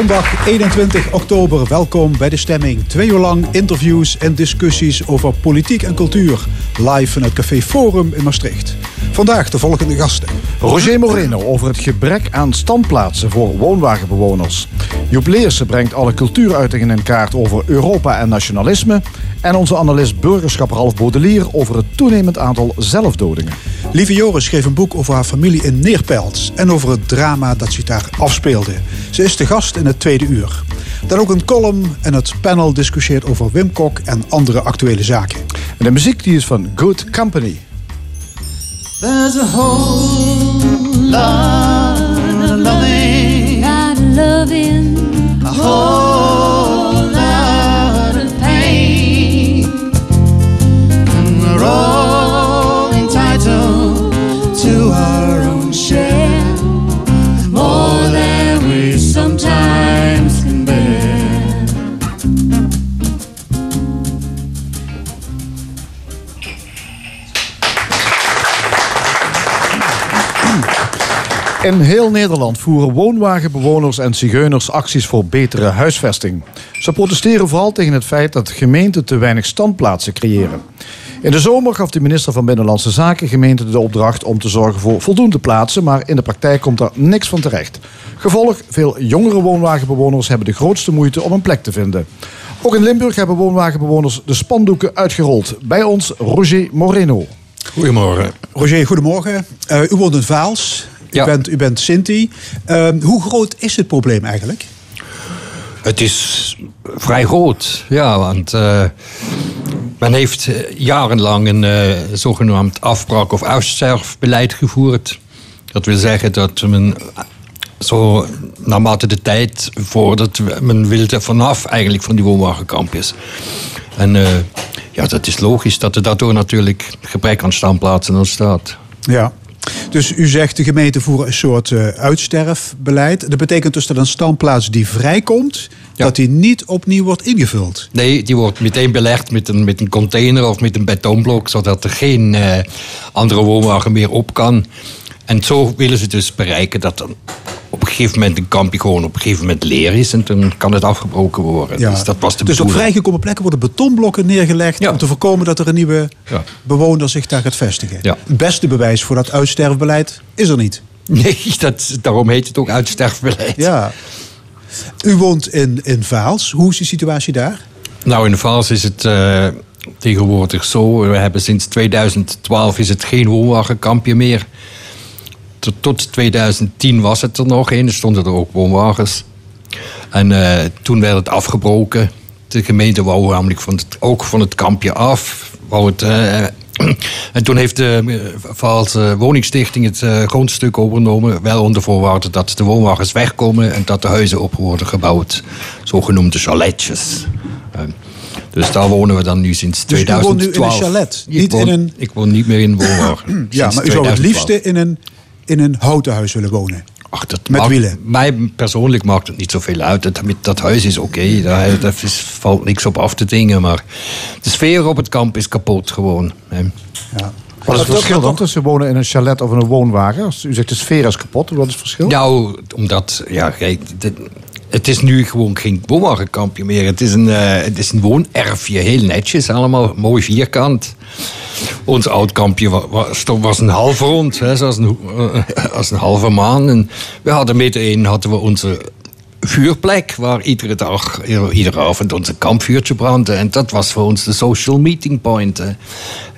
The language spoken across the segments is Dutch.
Zondag 21 oktober, welkom bij De Stemming. Twee uur lang interviews en discussies over politiek en cultuur. Live vanuit Café Forum in Maastricht. Vandaag de volgende gasten. Roger Moreno over het gebrek aan standplaatsen voor woonwagenbewoners. Joep Leersen brengt alle cultuuruitingen in kaart over Europa en nationalisme. En onze analist burgerschap Ralf Baudelier over het toenemend aantal zelfdodingen. Lieve Joris schreef een boek over haar familie in Neerpelt en over het drama dat zich daar afspeelde. Ze is de gast in het tweede uur. Dan ook een column en het panel discussieert over Wim Kok en andere actuele zaken. En de muziek die is van Good Company. There's a whole lot of loving, lot of loving, a whole In heel Nederland voeren woonwagenbewoners en zigeuners acties voor betere huisvesting. Ze protesteren vooral tegen het feit dat gemeenten te weinig standplaatsen creëren. In de zomer gaf de minister van Binnenlandse Zaken gemeenten de opdracht om te zorgen voor voldoende plaatsen, maar in de praktijk komt er niks van terecht. Gevolg, veel jongere woonwagenbewoners hebben de grootste moeite om een plek te vinden. Ook in Limburg hebben woonwagenbewoners de spandoeken uitgerold. Bij ons Roger Moreno. Goedemorgen. Roger, goedemorgen. Uh, u woont in Vaals. Ja. U, bent, u bent Sinti. Uh, hoe groot is het probleem eigenlijk? Het is vrij groot, ja, want uh, men heeft jarenlang een uh, zogenaamd afbraak- of uitsterfbeleid gevoerd. Dat wil zeggen dat men zo naarmate de tijd vordert, men wil er vanaf eigenlijk van die woonwagenkampjes. En uh, ja, dat is logisch dat er daardoor natuurlijk gebrek aan standplaatsen ontstaat. Ja. Dus u zegt de gemeente voeren een soort uh, uitsterfbeleid. Dat betekent dus dat een standplaats die vrijkomt, ja. dat die niet opnieuw wordt ingevuld. Nee, die wordt meteen belegd met een, met een container of met een betonblok, zodat er geen uh, andere woonwagen meer op kan. En zo willen ze dus bereiken dat dan op een gegeven moment een kampje gewoon op een gegeven moment leer is. En dan kan het afgebroken worden. Ja. Dus dat was de Dus op vrijgekomen plekken worden betonblokken neergelegd... Ja. om te voorkomen dat er een nieuwe Ja. bewoner zich daar gaat vestigen. Ja. Het beste bewijs voor dat uitsterfbeleid is er niet. Nee, dat, daarom heet het ook uitsterfbeleid. Ja. U woont in, in Vaals. Hoe is de situatie daar? Nou, in Vaals is het uh, tegenwoordig zo. We hebben sinds 2012 is het geen woonwagenkampje meer. Tot, tot 2010 was het er nog een. Er stonden er ook woonwagens. En uh, toen werd het afgebroken. De gemeente wou namelijk van het, ook van het kampje af. Wou het, uh, en toen heeft de Vaalse Woningstichting het uh, grondstuk overgenomen. Wel onder voorwaarde dat de woonwagens wegkomen en dat de huizen op worden gebouwd. Zogenoemde chaletjes. Dus daar wonen we dan nu sinds Dus 2012. u woont nu in een chalet? Ik, Niet woon, in een... ik woon niet meer in een woonwagen. Ja, maar u zou het liefste in een, in een houten huis willen wonen. Ach, dat Met maakt, wielen. Mij persoonlijk maakt het niet zoveel uit. Dat, dat huis is oké, okay. daar, daar is, valt niks op af te dingen. Maar de sfeer op het kamp is kapot gewoon. Hè. Ja. Wat is het verschil dan tussen wonen in een chalet of in een woonwagen? Als u zegt de sfeer is kapot, wat is het verschil? Nou, omdat, ja, kijk, dit, het is nu gewoon geen woonwagenkampje meer. Het is een, uh, het is een woonerfje, heel netjes, allemaal mooi vierkant. Ons oud kampje was, was een half rond, hè, zoals een, uh, als een halve maan. En we hadden meteen hadden we onze vuurplek waar iedere dag, iedere avond onze kampvuurtje brandde. En dat was voor ons de social meeting point.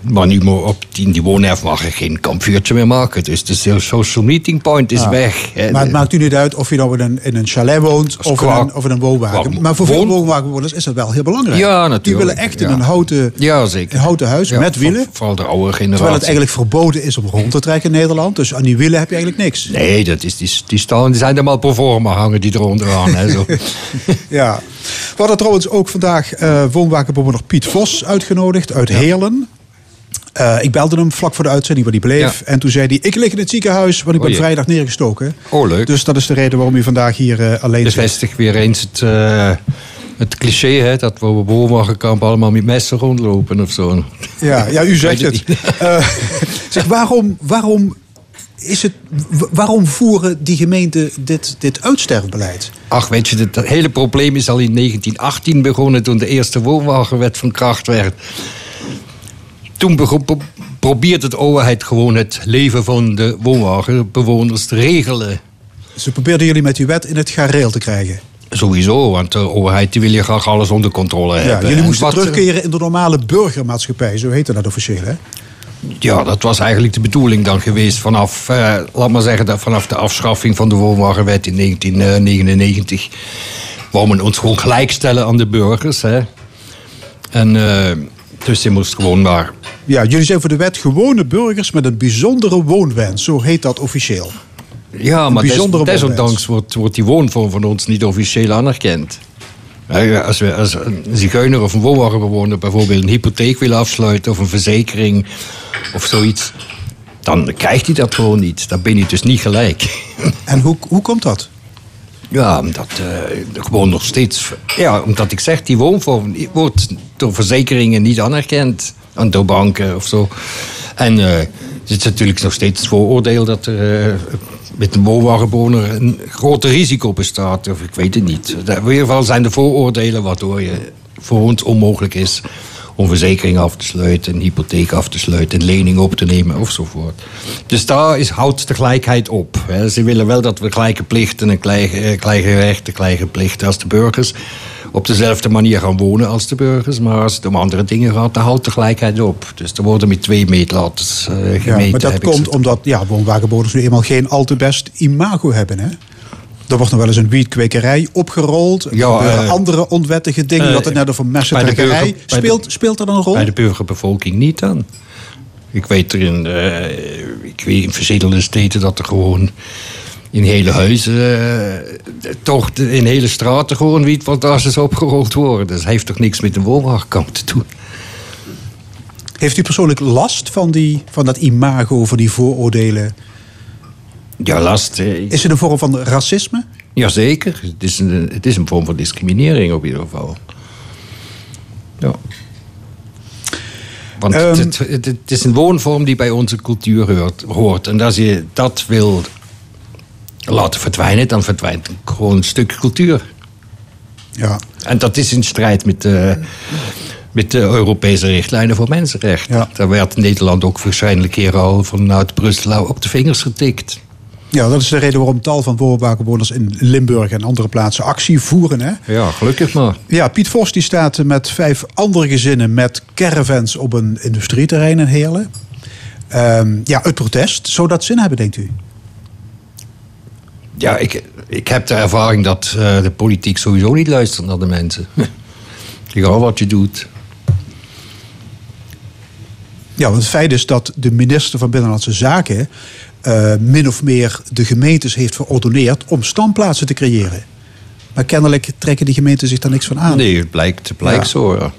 Maar nu op die, die woonerf mag je geen kampvuurtje meer maken. Dus de social meeting point is weg. Hè. Maar het maakt u niet uit of je nou in een, in een chalet woont of in een, of in een woonwagen. qua Maar voor veel woon- woonwagenbewoners is dat wel heel belangrijk. Ja, Die natuurlijk, willen echt in een houten, Ja, zeker. een houten huis met voor- wielen. Vooral de oude generatie. Terwijl het eigenlijk verboden is om rond te trekken in Nederland. Dus aan die wielen heb je eigenlijk niks. Nee, dat is, die, die, staan, die zijn er maar pro forma hangen die eronder aan. Hè, zo. Ja. We hadden trouwens ook vandaag eh woonwagenbewoner Piet Vos uitgenodigd uit Heerlen. Eh, ik belde hem vlak voor de uitzending waar hij bleef. Ja. En toen zei hij, ik lig in het ziekenhuis, want ik Oh ben vrijdag neergestoken. Oh, leuk. Dus dat is de reden waarom hij vandaag hier eh, alleen zit. Bevestig weer eens het, eh, Het cliché, hè, dat we op allemaal met messen rondlopen of zo. Ja, ja u zegt het. zeg, waarom, waarom, is het, waarom voeren die gemeenten dit, dit uitsterfbeleid? Ach, weet je, het hele probleem is al in 1918 begonnen toen de eerste woonwagenwet van kracht werd. Toen begon, pro- probeerde de overheid gewoon het leven van de woonwagenbewoners te regelen. Ze probeerden jullie met die wet in het gareel te krijgen. Sowieso, want de overheid die wil je graag alles onder controle Ja, hebben. jullie En moesten wat- terugkeren in de normale burgermaatschappij, zo heette dat officieel, hè? Ja, dat was eigenlijk de bedoeling dan geweest vanaf, eh, laat maar zeggen, dat vanaf de afschaffing van de woonwagenwet in 1999. Wou men ons gewoon gelijkstellen aan de burgers. Hè. En eh, dus je moest gewoon maar. Ja, jullie zijn voor de wet gewone burgers met een bijzondere woonwens, zo heet dat officieel. Ja, maar des, desondanks wordt, wordt die woonvorm van ons niet officieel anerkend. Ja, Als, we, als een zigeuner of een woonwagenbewoner bijvoorbeeld een hypotheek wil afsluiten of een verzekering of zoiets, dan krijgt hij dat gewoon niet. Dan ben je dus niet gelijk. En hoe, hoe komt dat? Ja, omdat eh, gewoon nog steeds. Ja, omdat ik zeg, die woonvorm wordt door verzekeringen niet anerkend. En door banken of zo. En eh, er is natuurlijk nog steeds het vooroordeel dat er eh, met een woonwagenbewoner een groter risico bestaat. Of ik weet het niet. In ieder geval zijn er vooroordelen waardoor je voor ons onmogelijk is om verzekering af te sluiten, een hypotheek af te sluiten, een lening op te nemen ofzovoort. Dus daar is, houdt de gelijkheid op. hè. Ze willen wel dat we gelijke plichten en gelijke, eh, gelijke rechten, gelijke plichten als de burgers op dezelfde manier gaan wonen als de burgers. Maar als het om andere dingen gaat, dan houdt de gelijkheid op. Dus er worden met twee meetlaters eh, gemeten. Ja, maar dat komt omdat ja, woonwagenbewoners nu eenmaal geen al te best imago hebben, hè? Er wordt nog wel eens een wietkwekerij opgerold. Er Ja, gebeuren eh, andere onwettige dingen. eh, wat er net over de- Speelt, speelt dat een rol? Bij de burgerbevolking niet dan. Ik weet er in, eh, ik weet in verschillende steden dat er gewoon in hele huizen, toch in hele straten gewoon wietplantages opgerold worden. Dus het heeft toch niks met de woonwagenkamp te doen. Heeft u persoonlijk last van, die, van dat imago, van die vooroordelen? Ja, last. Is het een vorm van racisme? Jazeker, het is, een, het is een vorm van discriminering op ieder geval. Ja. Want Ehm, het, het, het is een woonvorm die bij onze cultuur hoort. hoort. En als je dat wil laten verdwijnen, dan verdwijnt gewoon een stuk cultuur. Ja. En dat is in strijd met de, met de Europese richtlijnen voor mensenrechten. Ja. Daar werd Nederland ook waarschijnlijk keren al vanuit Brussel op de vingers getikt. Ja, dat is de reden waarom tal van woonwagenbewoners in Limburg en andere plaatsen actie voeren. Hè? Ja, gelukkig maar. Ja, Piet Vos die staat met vijf andere gezinnen met caravans op een industrieterrein in Heerlen. Ehm, ja, uit protest. Zou dat zin hebben, denkt u? Ja, ik, ik heb de ervaring dat eh, de politiek sowieso niet luistert naar de mensen. Egal wat je doet. Ja, want het feit is dat de minister van Binnenlandse Zaken eh, min of meer de gemeentes heeft verordoneerd om standplaatsen te creëren. Maar kennelijk trekken die gemeenten zich daar niks van aan. Nee, het blijkt, het blijkt Ja. zo. Ja.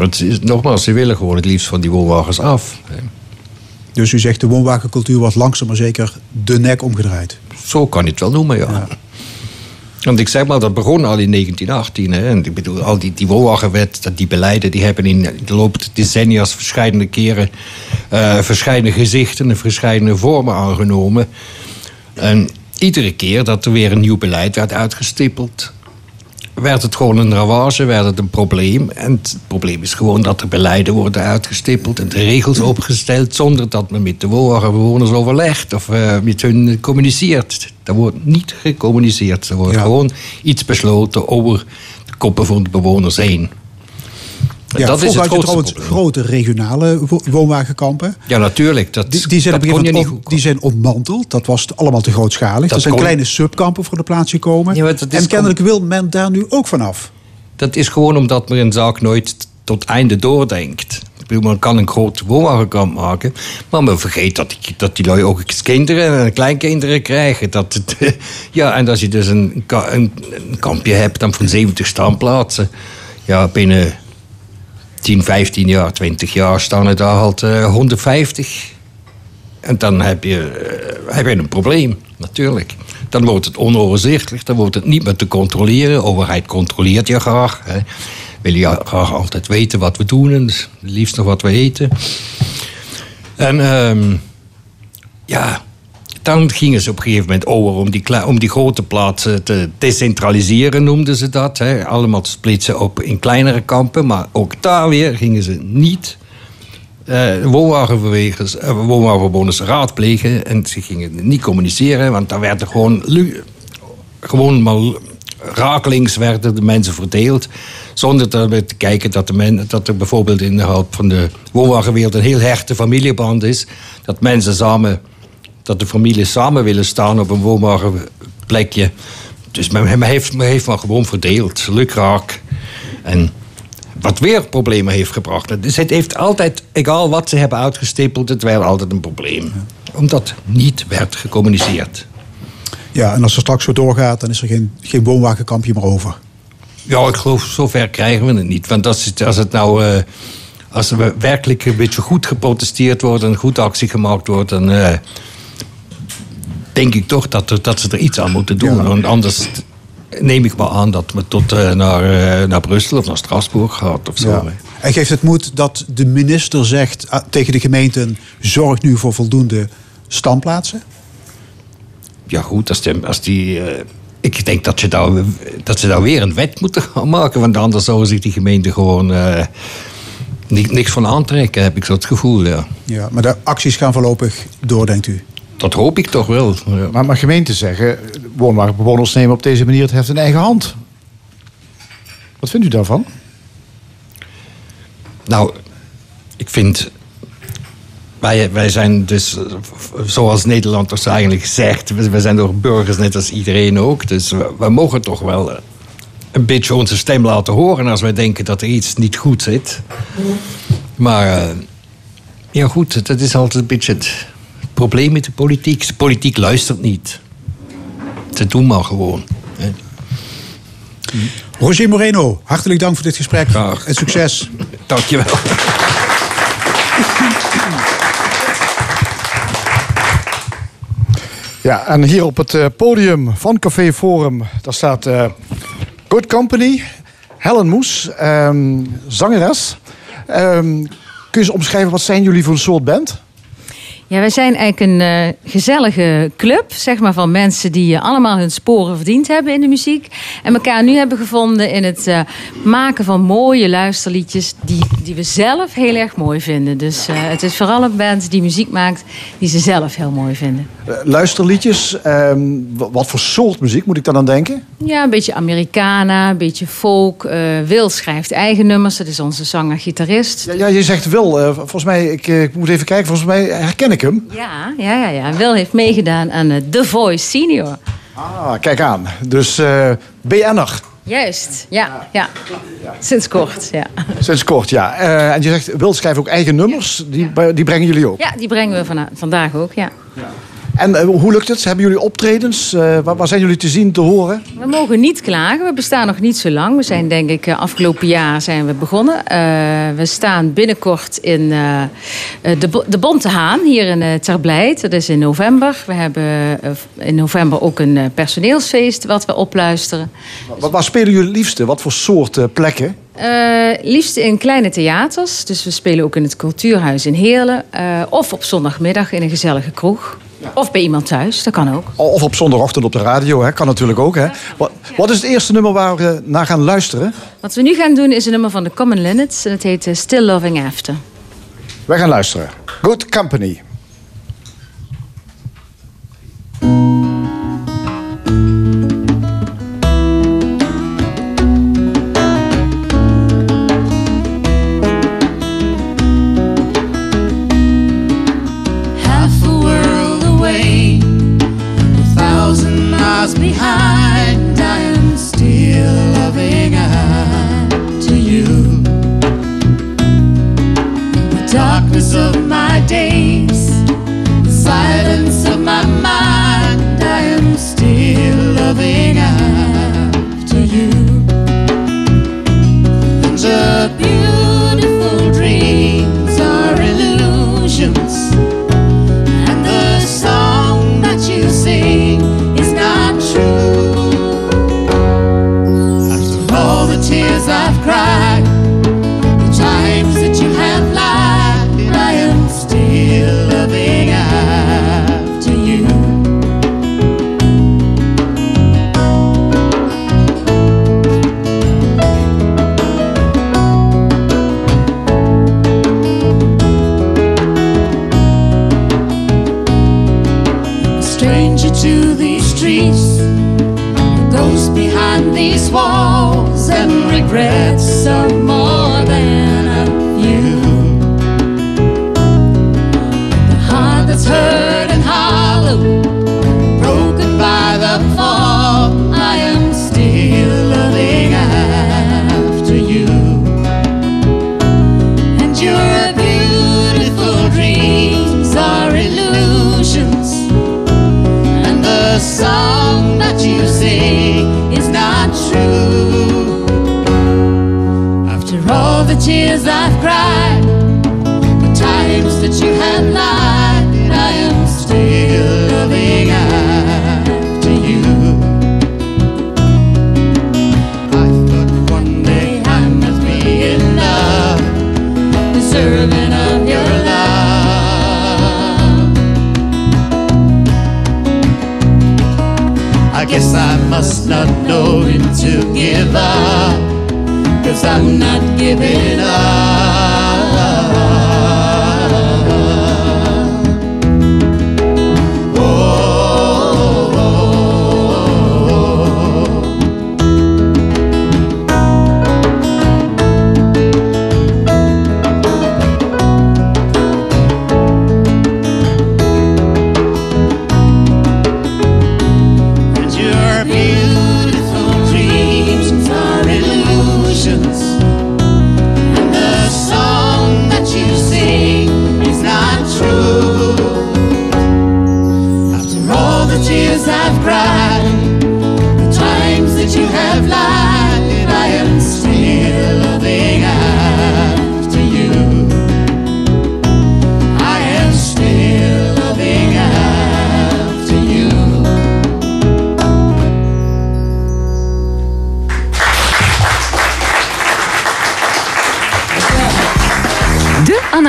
Het is, nogmaals, ze willen gewoon het liefst van die woonwagens af. hè. Dus u zegt de woonwagencultuur wordt langzaam maar zeker de nek omgedraaid. Zo kan je het wel noemen, ja. Want ik zeg maar, dat begon al in 1918. Hè. En ik bedoel, al die, die woonwagenwet, dat die beleiden, die hebben in de loop der decennia's verschillende keren eh verschillende gezichten en verschillende vormen aangenomen. En iedere keer dat er weer een nieuw beleid werd uitgestippeld, werd het gewoon een ravage, werd het een probleem. En het probleem is gewoon dat er beleiden worden uitgestippeld en de regels opgesteld zonder dat men met de woonwagenbewoners overlegt of eh, met hun communiceert. Er wordt niet gecommuniceerd. Er wordt Ja. gewoon iets besloten over de koppen van de bewoners heen. Ja, dat is het had je grootste trouwens probleem. grote regionale wo- woonwagenkampen. Ja, natuurlijk. Dat, Die, die, zijn op dat niet goed. die zijn ontmanteld. Dat was allemaal te grootschalig. Dat er zijn kon- kleine subkampen voor de plaats gekomen. Ja, en kennelijk wil men daar nu ook vanaf. Dat is gewoon omdat men een zaak nooit tot einde doordenkt. Men kan een groot woonwagenkamp maken, maar men vergeet dat die, dat die lui ook eens kinderen en kleinkinderen krijgen. Dat het, ja, en als je dus een, een, een kampje hebt dan van 70 staanplaatsen, ja, binnen 10, 15 jaar, 20 jaar staan er daar halt eh, 150. En dan heb je, eh, heb je een probleem, natuurlijk. Dan wordt het onoverzichtelijk, dan wordt het niet meer te controleren. Overheid controleert je graag. Hè. Wil je graag altijd weten wat we doen en liefst nog wat we eten. En ehm, ja, dan gingen ze op een gegeven moment over om die, om die grote plaatsen te decentraliseren, noemden ze dat. Allemaal te splitsen op in kleinere kampen. Maar ook daar weer gingen ze niet eh eh, woonwagenbewoners raadplegen. En ze gingen niet communiceren, want daar werden gewoon, lu- gewoon maar rakelings werden de mensen verdeeld. Zonder te kijken dat, de dat er bijvoorbeeld in de hoop van de woonwagenwereld een heel hechte familieband is. Dat mensen samen, dat de families samen willen staan op een woonwagenplekje. Dus men, men heeft, men heeft maar gewoon verdeeld, lukraak. En wat weer problemen heeft gebracht. Dus het heeft altijd, egal wat ze hebben uitgestippeld, het werd altijd een probleem. Omdat niet werd gecommuniceerd. Ja, en als het straks zo doorgaat, dan is er geen, geen woonwagenkampje meer over. Ja, ik geloof, zover krijgen we het niet. Want als het, als het nou. eh, als er werkelijk een beetje goed geprotesteerd wordt en goed actie gemaakt wordt, dan. eh, denk ik toch dat, dat ze er iets aan moeten doen. Ja. Want anders neem ik maar aan dat we tot eh, naar, eh, naar Brussel of naar Straatsburg gaat of zo. Ja. En geeft het moed dat de minister zegt ah, tegen de gemeenten: zorg nu voor voldoende standplaatsen? Ja, goed, als die. Als die eh, ik denk dat, je daar, dat ze daar weer een wet moeten gaan maken. Want anders zouden zich die gemeente gewoon ni- niks van aantrekken, heb ik zo het gevoel. Ja. Ja, maar de acties gaan voorlopig door, denkt u? Dat hoop ik toch wel. Ja. Maar, maar gemeenten zeggen, woonwagenbewoners nemen op deze manier het heft in eigen hand. Wat vindt u daarvan? Nou, ik vind. Wij, wij zijn dus, zoals Nederlanders eigenlijk zegt, we, zijn toch burgers net als iedereen ook. Dus we, we mogen toch wel eh, een beetje onze stem laten horen als wij denken dat er iets niet goed zit. Maar eh, ja, goed, dat is altijd een beetje het probleem met de politiek. De politiek luistert niet. Ze doen maar gewoon. hè. Roger Moreno, hartelijk dank voor dit gesprek Graag. en succes. Dankjewel. Ja, en hier op het eh, podium van Café Forum, daar staat eh, Good Company, Helen Moes, ehm, zangeres. Ehm, kun je eens omschrijven, wat zijn jullie voor een soort band? Ja, wij zijn eigenlijk een eh, gezellige club, zeg maar, van mensen die eh, allemaal hun sporen verdiend hebben in de muziek. En elkaar nu hebben gevonden in het eh, maken van mooie luisterliedjes die, die we zelf heel erg mooi vinden. Dus het is vooral een band die muziek maakt die ze zelf heel mooi vinden. Luisterliedjes, ehm, wa- wat voor soort muziek moet ik dan aan denken? Ja, een beetje Americana, een beetje folk. Wil schrijft eigen nummers, dat is onze zanger-gitarist. Ja, ja, je zegt Wil, volgens mij, ik, ik moet even kijken, volgens mij herken ik Ja, ja, ja, ja. Wil heeft meegedaan aan eh, The Voice Senior. Ah, kijk aan. Dus eh BN'er, Juist, ja, ja. Sinds kort, ja. sinds kort, ja. Eh, en je zegt, Wil schrijft ook eigen nummers, die, die brengen jullie ook. Ja, die brengen we vandaag ook, ja. En eh, hoe lukt het? Hebben jullie optredens? Eh, waar, waar zijn jullie te zien, te horen? We mogen niet klagen. We bestaan nog niet zo lang. We zijn denk ik eh, afgelopen jaar zijn we begonnen. We staan binnenkort in de, de Bonte Haan hier in uh, Terblijd. Dat is in november. We hebben in november ook een personeelsfeest wat we opluisteren. Waar, waar spelen jullie het liefste? Wat voor soort plekken? Eh, liefst in kleine theaters. Dus we spelen ook in het Cultuurhuis in Heerlen. of op zondagmiddag in een gezellige kroeg. Of bij iemand thuis, dat kan ook. Of op zondagochtend op de radio, hè? kan natuurlijk ook. Hè? Wat, wat is het eerste nummer waar we naar gaan luisteren? Wat we nu gaan doen is een nummer van de Common Linnets. En het heet eh, Still Loving After. Wij gaan luisteren. Good Company.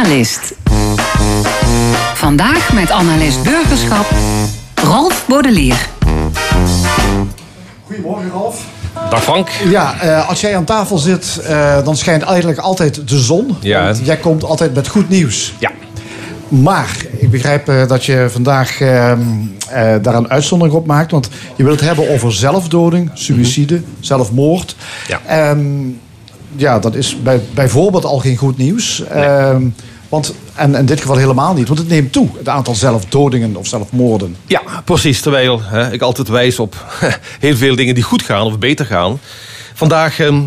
Analist. Vandaag met analist burgerschap Rolf Baudelier. Goedemorgen, Ralf. Dag Frank. Ja, eh, als jij aan tafel zit, eh, dan schijnt eigenlijk altijd de zon. Ja. Want jij komt altijd met goed nieuws. Ja. Maar ik begrijp eh, dat je vandaag ehm, eh, daar een uitzondering op maakt. Want je wilt het hebben over zelfdoding, suïcide, zelfmoord. Ja. Ehm, ja, dat is bij, bijvoorbeeld al geen goed nieuws. Ehm, want, en in dit geval helemaal niet, want het neemt toe, het aantal zelfdodingen of zelfmoorden. Ja, precies. Terwijl hè, ik altijd wijs op heel veel dingen die goed gaan of beter gaan. Vandaag, ehm,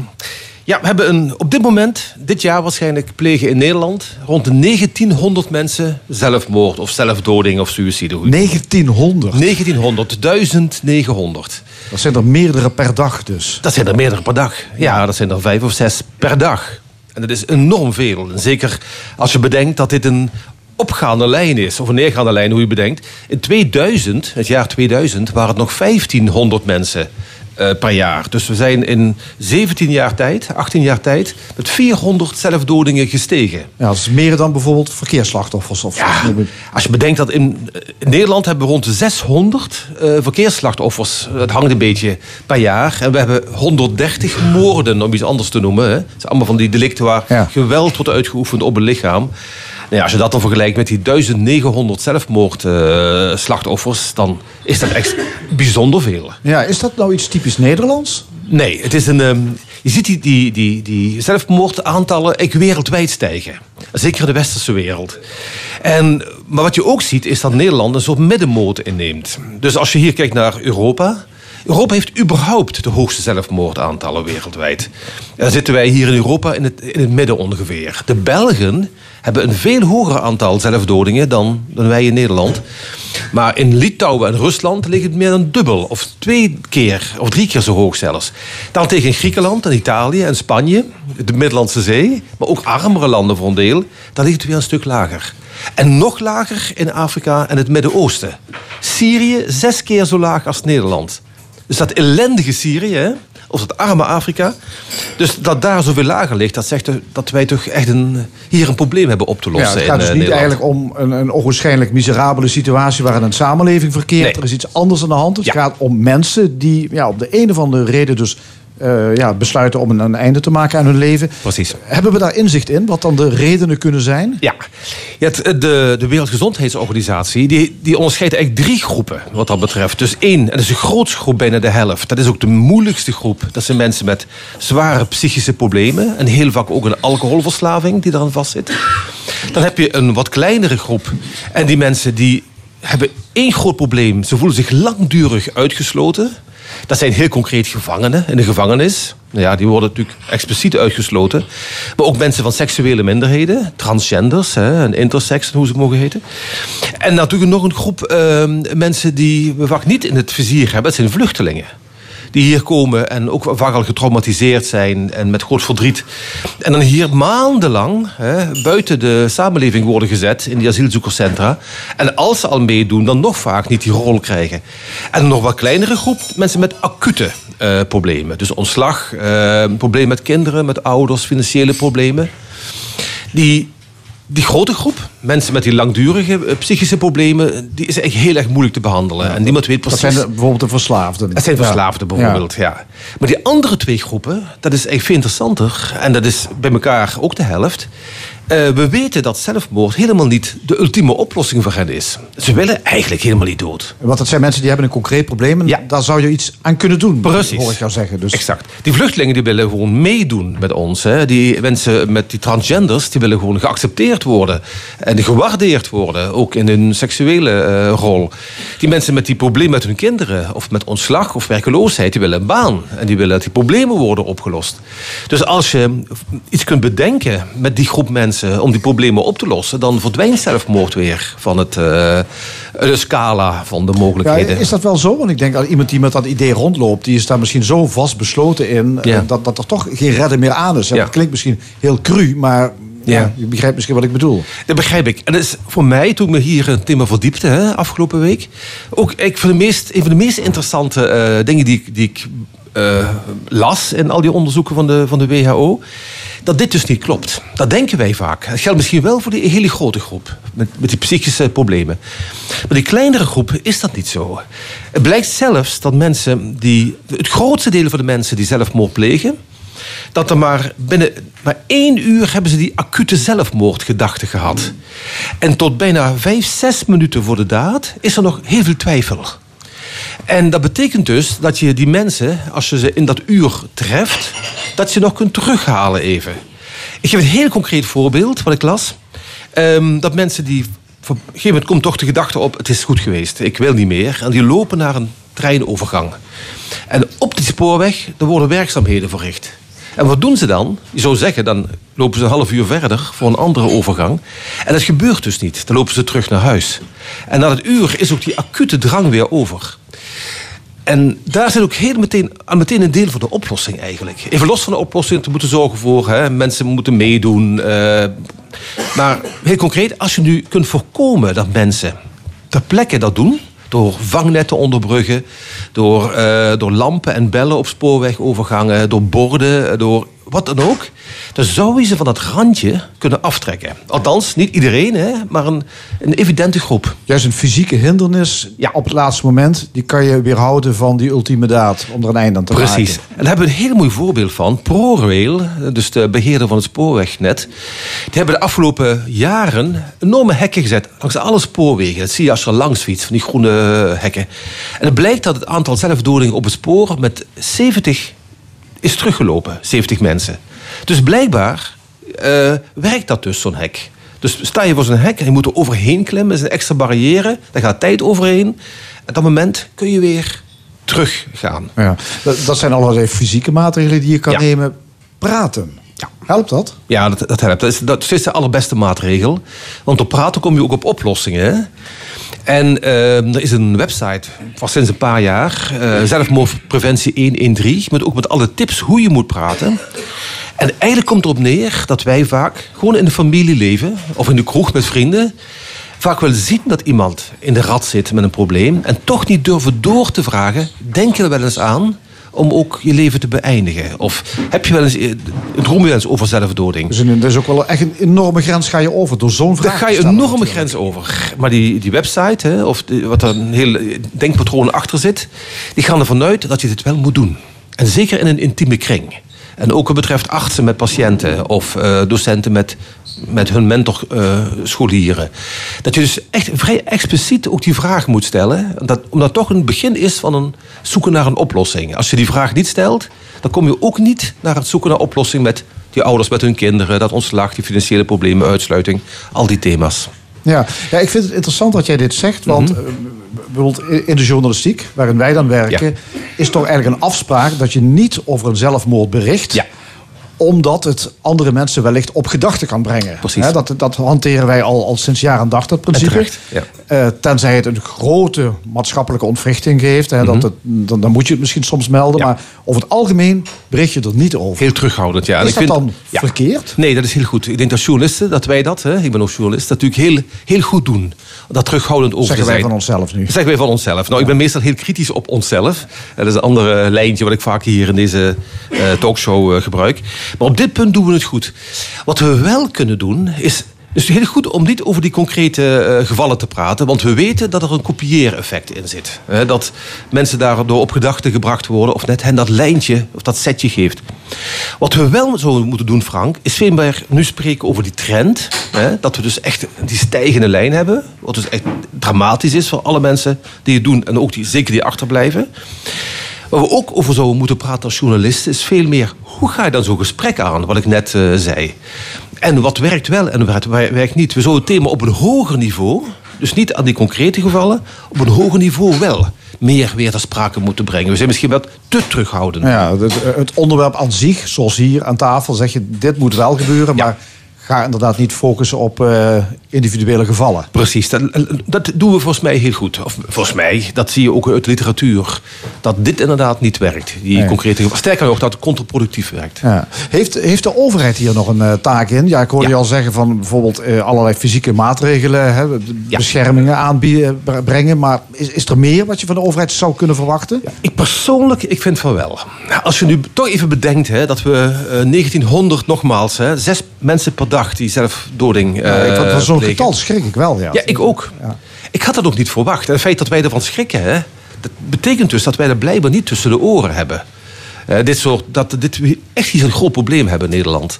ja, we hebben een, op dit moment, dit jaar waarschijnlijk, plegen in Nederland rond de 1900 mensen zelfmoord of zelfdoding of suïcide. 1900. 1900, 1900. Dat zijn er meerdere per dag dus. Dat zijn er meerdere per dag. Ja, dat zijn er vijf of zes per dag. En dat is enorm veel. Zeker als je bedenkt dat dit een opgaande lijn is, of een neergaande lijn, hoe je bedenkt. In 2000, het jaar 2000, waren het nog 1500 mensen per jaar. Dus we zijn in 17 jaar tijd, 18 jaar tijd, met 400 zelfdodingen gestegen. Ja, dat is meer dan bijvoorbeeld verkeersslachtoffers. Of, Ja, als je bedenkt dat in, in Nederland hebben we rond de 600 eh, verkeersslachtoffers. Het hangt een beetje per jaar. En we hebben 130 moorden, om iets anders te noemen. Hè. Het zijn allemaal van die delicten waar Ja. geweld wordt uitgeoefend op een lichaam. Nou ja, als je dat dan vergelijkt met die 1900 zelfmoordslachtoffers, dan is dat echt bijzonder veel. Ja, is dat nou iets typisch Nederlands? Nee, het is een. ehm, je ziet die, die, die, die zelfmoordaantallen echt wereldwijd stijgen. Zeker in de westerse wereld. En, maar wat je ook ziet, is dat Nederland een soort middenmoot inneemt. Dus als je hier kijkt naar Europa. Europa heeft überhaupt de hoogste zelfmoordaantallen wereldwijd. Dan zitten wij hier in Europa in het, in het midden ongeveer. De Belgen hebben een veel hoger aantal zelfdodingen dan, dan wij in Nederland. Maar in Litouwen en Rusland ligt het meer dan dubbel. Of twee keer, of drie keer zo hoog zelfs. Dan tegen Griekenland en Italië en Spanje, de Middellandse Zee. Maar ook armere landen voor een deel. Daar ligt het weer een stuk lager. En nog lager in Afrika en het Midden-Oosten. Syrië zes keer zo laag als Nederland. Dus dat ellendige Syrië, of dat arme Afrika. Dus dat daar zoveel lager ligt, dat zegt dat wij toch echt een, hier een probleem hebben op te Ja, lossen. het gaat in, dus eh, niet Nederland. eigenlijk om een, een onwaarschijnlijk miserabele situatie waarin een samenleving verkeert. Nee. Er is iets anders aan de hand. Het Ja. gaat om mensen die ja, op de een of andere reden dus eh, ja, besluiten om een, een einde te maken aan hun leven. Precies. Hebben we daar inzicht in, wat dan de redenen kunnen zijn? Ja, ja het- de, de Wereldgezondheidsorganisatie die, die onderscheidt eigenlijk drie groepen wat dat betreft. Dus één, en dat is de grootste groep, bijna de helft. Dat is ook de moeilijkste groep. Dat zijn mensen met zware psychische problemen. En heel vaak ook een alcoholverslaving die eraan vastzit. Dan heb je een wat kleinere groep. En die mensen die hebben één groot probleem. Ze voelen zich langdurig uitgesloten. Dat zijn heel concreet gevangenen in de gevangenis. Ja, die worden natuurlijk expliciet uitgesloten. Maar ook mensen van seksuele minderheden, transgenders hè, en hoe ze mogen heten. En natuurlijk nog een groep eh, mensen die we vaak niet in het vizier hebben. Dat zijn vluchtelingen. Die hier komen en ook vaak al getraumatiseerd zijn en met groot verdriet. En dan hier maandenlang hè, buiten de samenleving worden gezet in die asielzoekerscentra. En als ze al meedoen, dan nog vaak niet die rol krijgen. En een nog wat kleinere groep mensen met acute eh, problemen. Dus ontslag, eh problemen met kinderen, met ouders, financiële problemen. Die, die grote groep, mensen met die langdurige eh, psychische problemen, die is echt heel erg moeilijk te behandelen. en niemand weet Dat precies. zijn de- bijvoorbeeld de verslaafden. Het zijn Ja. verslaafden bijvoorbeeld, ja. Maar die andere twee groepen, dat is echt veel interessanter. En dat is bij elkaar ook de helft. Eh, we weten dat zelfmoord helemaal niet de ultieme oplossing voor hen is. Ze willen eigenlijk helemaal niet dood. Want dat zijn mensen die hebben een concreet probleem. En Ja. daar zou je iets aan kunnen doen, Precies. hoor ik jou zeggen. Dus Exact. Die vluchtelingen die willen gewoon meedoen met ons. Hè. Die mensen met die transgenders, die willen gewoon geaccepteerd worden. En gewaardeerd worden, ook in hun seksuele eh, rol. Die mensen met die problemen met hun kinderen, of met ontslag of werkeloosheid, die willen een baan. En die willen dat die problemen worden opgelost. Dus als je iets kunt bedenken met die groep mensen om die problemen op te lossen, dan verdwijnt zelfmoord weer van het, eh, de scala van de Ja, mogelijkheden. is dat wel zo? Want ik denk dat iemand die met dat idee rondloopt, die is daar misschien zo vastbesloten in eh, Ja. dat, dat er toch geen redden meer aan is. En Ja. Dat klinkt misschien heel cru, maar ja. Ja. je begrijpt misschien wat ik bedoel. Dat begrijp ik. En dat is voor mij, toen ik me hier in het thema verdiepte, hè, afgelopen week, ook ik van de meest, een van de meest interessante eh, dingen die, ik- die ik eh, las in al die onderzoeken van de, van de WHO, dat dit dus niet klopt. Dat denken wij vaak. Dat geldt misschien wel voor die hele grote groep, met, met die psychische problemen. Maar die kleinere groep is dat niet zo. Het blijkt zelfs dat mensen die, het grootste deel van de mensen die zelfmoord plegen, dat er maar binnen maar één uur hebben ze die acute zelfmoordgedachte gehad. En tot bijna vijf, zes minuten voor de daad is er nog heel veel twijfel. En dat betekent dus dat je die mensen, als je ze in dat uur treft, dat je nog kunt terughalen even. Ik geef een heel concreet voorbeeld wat ik las. Ehm, dat mensen die. Op een gegeven moment komt toch de gedachte op: het is goed geweest, ik wil niet meer. En die lopen naar een treinovergang. En op die spoorweg er worden werkzaamheden verricht. En wat doen ze dan? Je zou zeggen, dan lopen ze een half uur verder voor een andere overgang. En dat gebeurt dus niet. Dan lopen ze terug naar huis. En na het uur is ook die acute drang weer over. En daar zit ook heel meteen, meteen een deel van de oplossing eigenlijk. Even los van de oplossing te moeten zorgen voor hè, mensen moeten meedoen. eh, maar heel concreet, als je nu kunt voorkomen dat mensen ter plekke dat doen, door vangnetten onderbruggen, door, eh, door lampen en bellen op spoorwegovergangen, door borden, door wat dan ook, dan zou je ze van dat randje kunnen aftrekken. Althans, niet iedereen, hè, maar een, een evidente groep. Juist een fysieke hindernis Ja. op het laatste moment, die kan je weerhouden van die ultieme daad om er een einde aan te maken. Precies. En daar hebben we een heel mooi voorbeeld van. ProRail, dus de beheerder van het spoorwegnet, die hebben de afgelopen jaren enorme hekken gezet langs alle spoorwegen. Dat zie je als je langs fietst, van die groene hekken. En het blijkt dat het aantal zelfdodingen op het spoor met 70 is teruggelopen, 70 mensen. Dus blijkbaar eh, werkt dat dus, zo'n hek. Dus sta je voor zo'n hek en je moet er overheen klimmen, is een extra barrière, daar gaat tijd overheen. En op dat moment kun je weer teruggaan. Ja. Dat, dat zijn allerlei fysieke maatregelen die je kan Ja. nemen. Praten. Ja. Helpt dat? Ja, dat, dat helpt. Dat is, dat is de allerbeste maatregel. Want op praten kom je ook op oplossingen. En eh, er is een website van sinds een paar jaar, eh, zelfmoordpreventie 113, met ook met alle tips hoe je moet praten. En eigenlijk komt erop neer dat wij vaak gewoon in de familie leven of in de kroeg met vrienden vaak wel zien dat iemand in de rat zit met een probleem en toch niet durven door te vragen, denk je er wel eens aan om ook je leven te beëindigen? Of heb je wel eens, eh, droom je wel eens over zelfdoding? Dus een, dat is ook wel echt een enorme grens ga je over door zo'n vraag Daar ga je een enorme natuurlijk. grens over. Maar die, die website, hè, of die- wat er een heel denkpatroon achter zit, die gaan ervan uit dat je dit wel moet doen. En zeker in een intieme kring. En ook wat betreft artsen met patiënten of eh, docenten met, met hun mentorscholieren. dat je dus echt vrij expliciet ook die vraag moet stellen. Dat, omdat het toch een begin is van een zoeken naar een oplossing. Als je die vraag niet stelt, dan kom je ook niet naar het zoeken naar oplossing met die ouders met hun kinderen, dat ontslag, die financiële problemen, uitsluiting, al die thema's. Ja. ja, ik vind het interessant dat jij dit zegt. Want Mhm. eh, bijvoorbeeld in de journalistiek, waarin wij dan werken, Ja. is toch eigenlijk een afspraak dat je niet over een zelfmoord bericht. Ja. Omdat het andere mensen wellicht op gedachten kan brengen. Precies. Dat, dat hanteren wij al, al sinds jaar en dag, dat principe. En terecht, ja. Eh, tenzij het een grote maatschappelijke ontwrichting geeft. Hè, dat het, dan, dan moet je het misschien soms melden. Mhm. Ja. Maar over het algemeen bericht je er niet over. Heel terughoudend, ja. En is dat dan ja. verkeerd? Nee, dat is heel goed. Ik denk dat journalisten, dat wij dat, hè, ik ben ook journalist, dat natuurlijk heel, heel goed doen. Dat terughoudend over Zeggen wij van onszelf nu. Zeggen wij van onszelf. Nou, ik ben meestal heel kritisch op onszelf. Dat is een andere lijntje wat ik vaak hier in deze eh, talkshow eh, gebruik. Maar op dit punt doen we het goed. Wat we wel kunnen doen, is... Dus heel goed om niet over die concrete eh, gevallen te praten. Want we weten dat er een kopieereffect in zit. Dat mensen daardoor op gedachten gebracht worden. Of net hen dat lijntje of dat setje geeft. Wat we wel zo moeten doen, Frank, is nu spreken over die trend. Dat we dus echt die stijgende lijn hebben. Wat dus echt dramatisch is voor alle mensen die het doen. En ook die, zeker die achterblijven. Waar we ook over zouden moeten praten als journalisten... is veel meer, hoe ga je dan zo'n gesprek aan? Wat ik net eh, zei. En wat werkt wel en wat werkt niet. We zouden het thema op een hoger niveau... dus niet aan die concrete gevallen... op een hoger niveau wel meer weer ter sprake moeten brengen. We zijn misschien wat te terughoudend. Ja, het, het onderwerp aan zich, zoals hier aan tafel, zeg je dit moet wel gebeuren, Ja. maar ga inderdaad niet focussen op eh, individuele gevallen. Precies, dat, dat doen we volgens mij heel goed. Of volgens mij, dat zie je ook uit de literatuur. Dat dit inderdaad niet werkt. Die Nee. concrete, sterker nog, dat het contraproductief werkt. Ja. Heeft, heeft de overheid hier nog een eh, taak in? Ja, ik hoorde Ja. je al zeggen van bijvoorbeeld eh, allerlei fysieke maatregelen, hè, Ja. beschermingen aanbieden, bre- brengen. Maar is, is er meer wat je van de overheid zou kunnen verwachten? Ik persoonlijk, ik vind van wel. Als je nu toch even bedenkt hè, dat we eh, 1900 nogmaals, hè, zes mensen per dag die zelfdoding eh Ja, ik, van zo'n getal schrik ik wel. Ja, Ja, ik ook. Ja. Ik had dat ook niet verwacht. En het feit dat wij ervan schrikken, hè, dat betekent dus dat wij er blijkbaar niet tussen de oren hebben. Eh, dit soort, dat dit echt hier een groot probleem hebben in Nederland.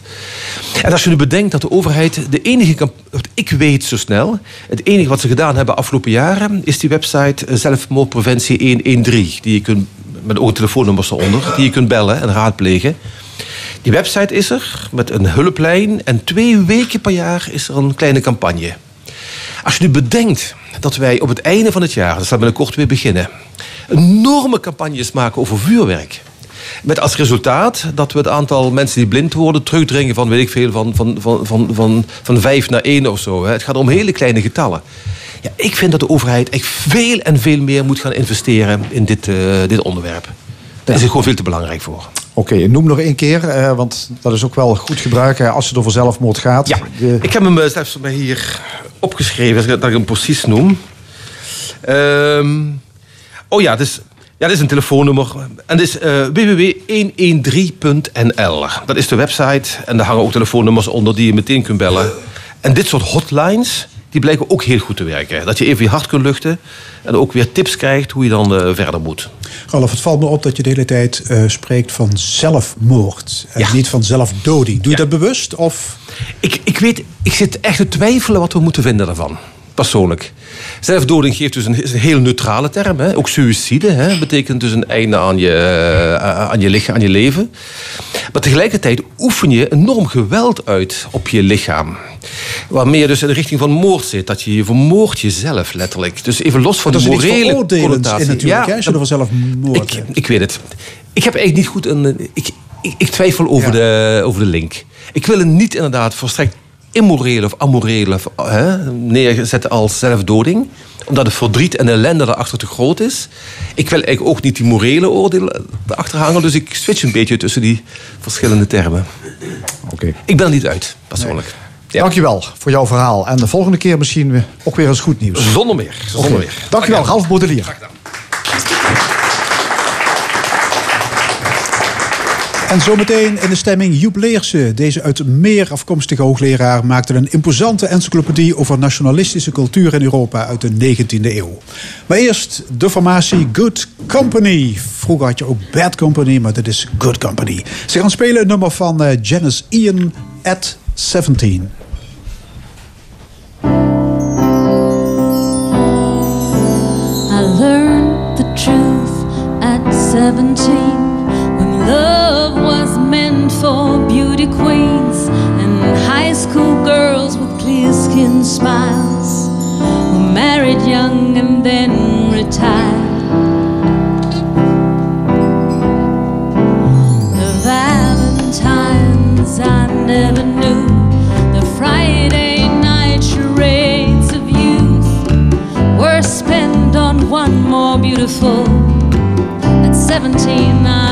En als je nu bedenkt dat de overheid de enige, wat ik weet zo snel, het enige wat ze gedaan hebben afgelopen jaren, is die website eh, zelfmoordpreventie 113. Die je kunt, met ook telefoonnummers eronder, die je kunt bellen en raadplegen. Die website is er met een hulplijn en twee weken per jaar is er een kleine campagne. Als je nu bedenkt dat wij op het einde van het jaar, dat zal binnenkort weer beginnen, enorme campagnes maken over vuurwerk. Met als resultaat dat we het aantal mensen die blind worden terugdringen van, weet ik veel, van, van, van, van, van, van vijf naar één of zo. Het gaat om hele kleine getallen. Ja, ik vind dat de overheid echt veel en veel meer moet gaan investeren in dit, eh, dit onderwerp. Daar is het gewoon veel te belangrijk voor. Oké, noem nog één keer, eh, want dat is ook wel goed gebruik als het over zelfmoord gaat. Ja, De- ik heb hem eh, zelfs bij hier opgeschreven, als ik- dat ik hem precies noem. Ehm, oh ja, dus, ja, dit is een telefoonnummer. En dit is eh, www.113.nl. Dat is de website en daar hangen ook telefoonnummers onder die je meteen kunt bellen. En dit soort hotlines, die blijken ook heel goed te werken. Dat je even je hart kunt luchten en ook weer tips krijgt hoe je dan eh, verder moet. Ralf, het valt me op dat je de hele tijd eh, spreekt van zelfmoord. En Ja. niet van zelfdoding. Doe je Ja. dat bewust? Of Ik, ik weet, ik zit echt te twijfelen wat we moeten vinden daarvan. Persoonlijk. Zelfdoding geeft dus een, is een heel neutrale term. Hè? Ook suïcide hè? betekent dus een einde aan je, eh, aan je lichaam, aan je leven. Maar tegelijkertijd oefen je enorm geweld uit op je lichaam. Waarmee je dus in de richting van moord zit. Dat je je vermoordt jezelf letterlijk. Dus even los van dat de morele connotatie. natuurlijk. als je er van zelfmoord ik, hebt. ik weet het. Ik heb eigenlijk niet goed een. Ik, ik, ik twijfel over, de, over de link. Ik wil het niet inderdaad volstrekt immoreel of amoreel of, hè, neerzetten als zelfdoding. Omdat het verdriet en ellende daarachter te groot is. Ik wil eigenlijk ook niet die morele oordelen erachter hangen. Dus ik switch een beetje tussen die verschillende termen. Oké. Ik ben er niet uit, persoonlijk. Ja. Dankjewel voor jouw verhaal. En de volgende keer misschien ook weer eens goed nieuws. Zonder meer. Zonder Oké. meer. Dankjewel, Ralf Baudelier. En zometeen in de stemming Joep Leersen. Deze uit Meer afkomstige hoogleraar maakte een imposante encyclopedie over nationalistische cultuur in Europa uit de 19e eeuw. Maar eerst de formatie Good Company. Vroeger had je ook Bad Company, maar dit is Good Company. Ze gaan spelen een nummer van eh, Janice Ian at 17. I learned the truth at 17 when love was meant for beauty queens and high school girls with clear skin smiles who married young and then retired. The Valentines I never knew, the Friday night charades of youth were spent on one more beautiful. At 17, I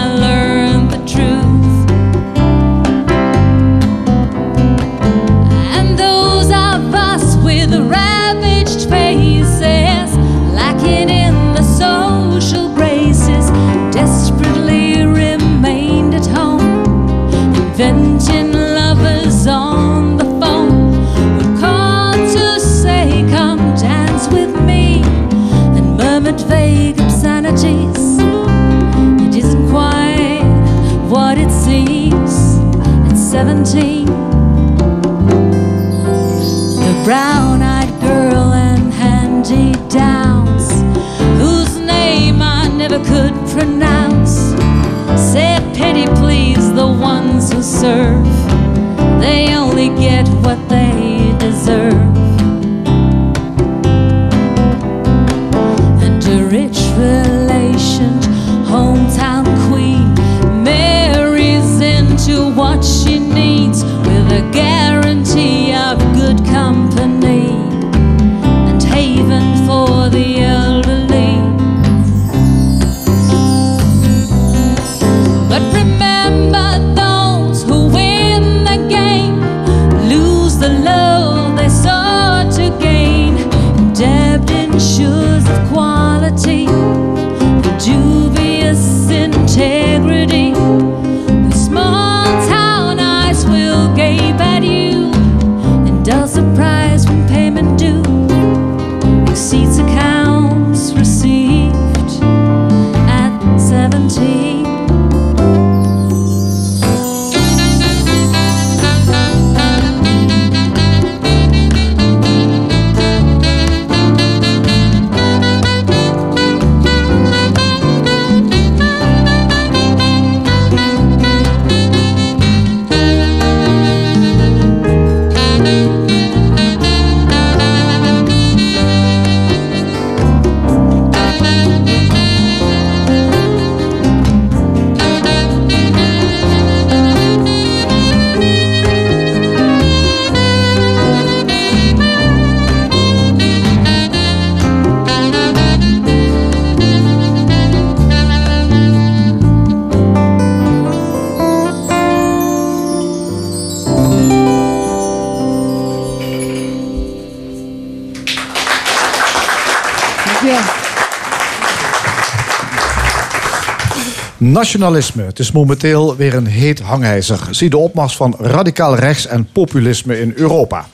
Nationalisme. Het is momenteel weer een heet hangijzer. Zie de opmars van radicaal rechts en populisme in Europa.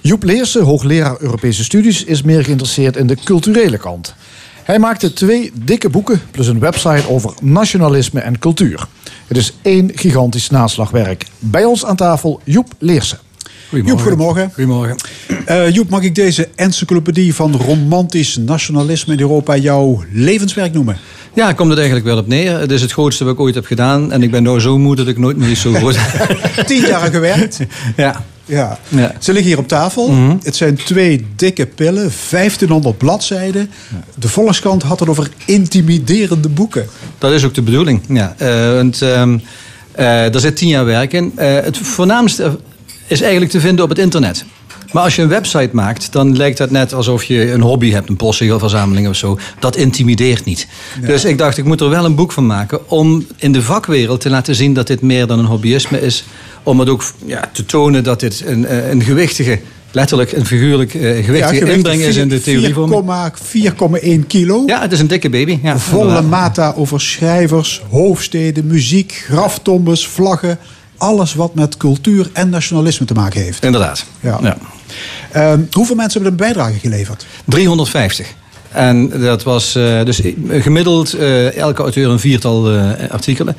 Joep Leersen, hoogleraar Europese studies, is meer geïnteresseerd in de culturele kant. Hij maakte twee dikke boeken plus een website over nationalisme en cultuur. Het is één gigantisch naslagwerk. Bij ons aan tafel Joep Leersen. Joep, goedemorgen. Goedemorgen. Eh, Joep, mag ik deze encyclopedie van romantisch nationalisme in Europa jouw levenswerk noemen? Ja, komt het eigenlijk wel op neer. Het is het grootste wat ik ooit heb gedaan. En ik ben nou zo moe dat ik nooit meer zo groot Tien jaar gewerkt. Ja. Ja. Ja. Ze liggen hier op tafel. Het zijn twee dikke pillen, 1500 bladzijden. De Volkskrant had het over intimiderende boeken. Dat is ook de bedoeling. Ja. Eh, want, ehm, eh, daar zit tien jaar werk in. Eh, het voornaamste is eigenlijk te vinden op het internet. Maar als je een website maakt, dan lijkt dat net alsof je een hobby hebt, een postzegelverzameling of zo. Dat intimideert niet. Dus ik dacht, ik moet er wel een boek van maken om in de vakwereld te laten zien dat dit meer dan een hobbyisme is. Om het ook ja, te tonen dat dit een, eh, een gewichtige letterlijk en figuurlijk eh, gewicht gewicht inbrengen is in de theorie voor me. 4,1 kilo. Ja, het is een dikke baby. Ja, Volle mata over schrijvers, hoofdsteden, muziek, graftombes, vlaggen. Alles wat met cultuur en nationalisme te maken heeft. Inderdaad. Ja. Ja. Ehm, hoeveel mensen hebben een bijdrage geleverd? 350. En dat was eh, dus gemiddeld eh, elke auteur een viertal eh, artikelen.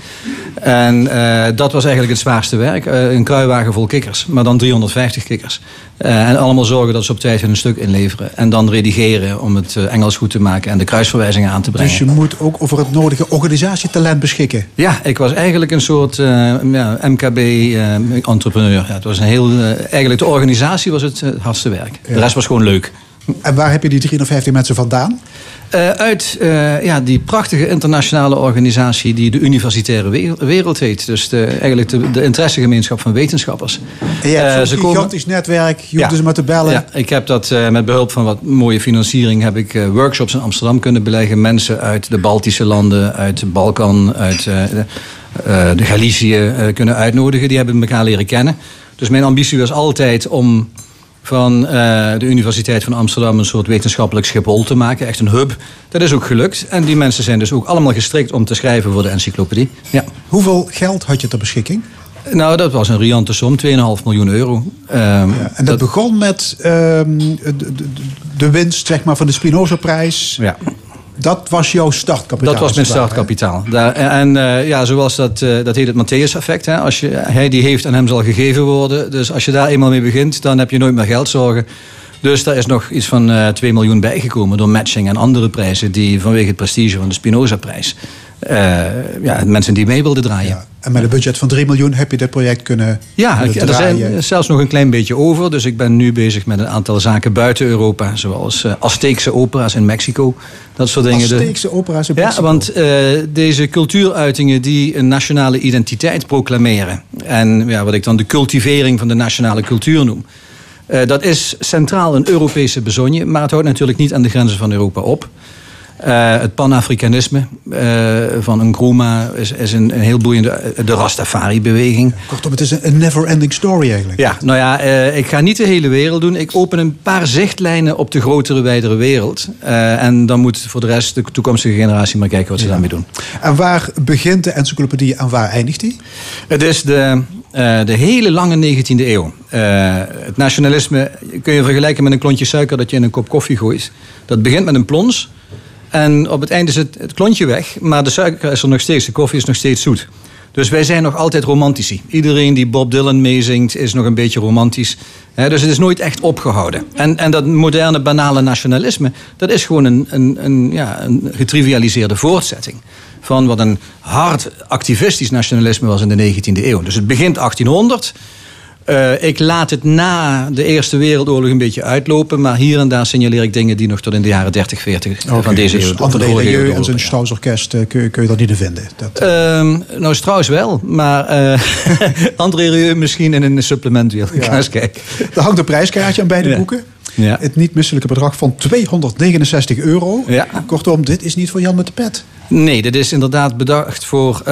En dat was eigenlijk het zwaarste werk. Een kruiwagen vol kikkers, maar dan 350 kikkers. En allemaal zorgen dat ze op tijd hun stuk inleveren. En dan redigeren om het Engels goed te maken en de kruisverwijzingen aan te brengen. Dus je moet ook over het nodige organisatietalent beschikken. Ja, ik was eigenlijk een soort ja, MKB-entrepreneur. ja, het was een heel, eigenlijk de organisatie was het, het hardste werk. De rest was gewoon leuk. En waar heb je die 350 mensen vandaan? Eh, uit eh, ja, die prachtige internationale organisatie die de Universitaire We- Wereld heet. Dus de, eigenlijk de, de interessegemeenschap van wetenschappers. En je hebt Eh, komen- gigantisch netwerk. Je hoeft Ja. dus maar te bellen. Ja, ik heb dat met behulp van wat mooie financiering heb ik workshops in Amsterdam kunnen beleggen. Mensen uit de Baltische landen, uit de Balkan, uit de, de Galicië kunnen uitnodigen. Die hebben elkaar leren kennen. Dus mijn ambitie was altijd om van eh, de Universiteit van Amsterdam een soort wetenschappelijk Schiphol te maken. Echt een hub. Dat is ook gelukt. En die mensen zijn dus ook allemaal gestrikt om te schrijven voor de encyclopedie. Ja. Hoeveel geld had je ter beschikking? Nou, dat was een riante som, 2,5 miljoen euro. Ehm, Ja, en dat, begon met ehm, de, de, de winst zeg maar, van de Spinoza-prijs. ja. Dat was jouw startkapitaal. Dat was mijn startkapitaal. Daar, en eh, ja, zoals dat, eh, dat heet het Matthäus-effect. Als je, hij die heeft en hem zal gegeven worden. Dus als je daar eenmaal mee begint, dan heb je nooit meer geldzorgen. Dus daar is nog iets van eh 2 miljoen bijgekomen door matching en andere prijzen die vanwege het prestige van de Spinoza-prijs. Eh, ja, mensen die mee wilden draaien. Ja. En met een budget van 3 miljoen heb je dit project kunnen Ja, er zijn zelfs nog een klein beetje over. Dus ik ben nu bezig met een aantal zaken buiten Europa. Zoals eh Azteekse opera's in Mexico. Dat soort dingen. Azteekse opera's in Ja, Mexico. want eh, deze cultuuruitingen die een nationale identiteit proclameren. En ja, wat ik dan de cultivering van de nationale cultuur noem. dat is centraal een Europese bezonje. Maar het houdt natuurlijk niet aan de grenzen van Europa op. Eh, het Pan-Afrikanisme eh, van Nkrumah is, is een, een heel boeiende... eh, De Rastafari-beweging. Kortom, het is een, never-ending story eigenlijk. Ja, nou ja, ik ga niet de hele wereld doen. Ik open een paar zichtlijnen op de grotere, wijdere wereld. En dan moet voor de rest de toekomstige generatie maar kijken wat ze daarmee doen. En waar begint de encyclopedie en waar eindigt die? Het is de, de hele lange 19e eeuw. Het nationalisme kun je vergelijken met een klontje suiker dat je in een kop koffie gooit. Dat begint met een plons. En op het einde is het, het klontje weg. Maar de suiker is er nog steeds. De koffie is nog steeds zoet. Dus wij zijn nog altijd romantici. Iedereen die Bob Dylan meezingt is nog een beetje romantisch. Dus het is nooit echt opgehouden. En, en dat moderne, banale nationalisme... dat is gewoon een, een, een, ja, een getrivialiseerde voortzetting... van wat een hard activistisch nationalisme was in de 19e eeuw. Dus het begint 1800... Eh, ik laat het na de Eerste Wereldoorlog een beetje uitlopen. Maar hier en daar signaleer ik dingen die nog tot in de jaren 30, 40 van deze dus eeuw. André Rieu en zijn. Strauss-orkest eh, kun, je- kun je dat niet in vinden. Dat, Ehm, nou, Strauss wel, maar eh André Rieu misschien in een supplement weer. Ja. Eens kijken. er hangt een prijskaartje aan beide Ja. boeken. Ja. Het niet misselijke bedrag van 269 euro. Ja. Kortom, dit is niet voor Jan met de pet. Nee, dit is inderdaad bedacht voor eh,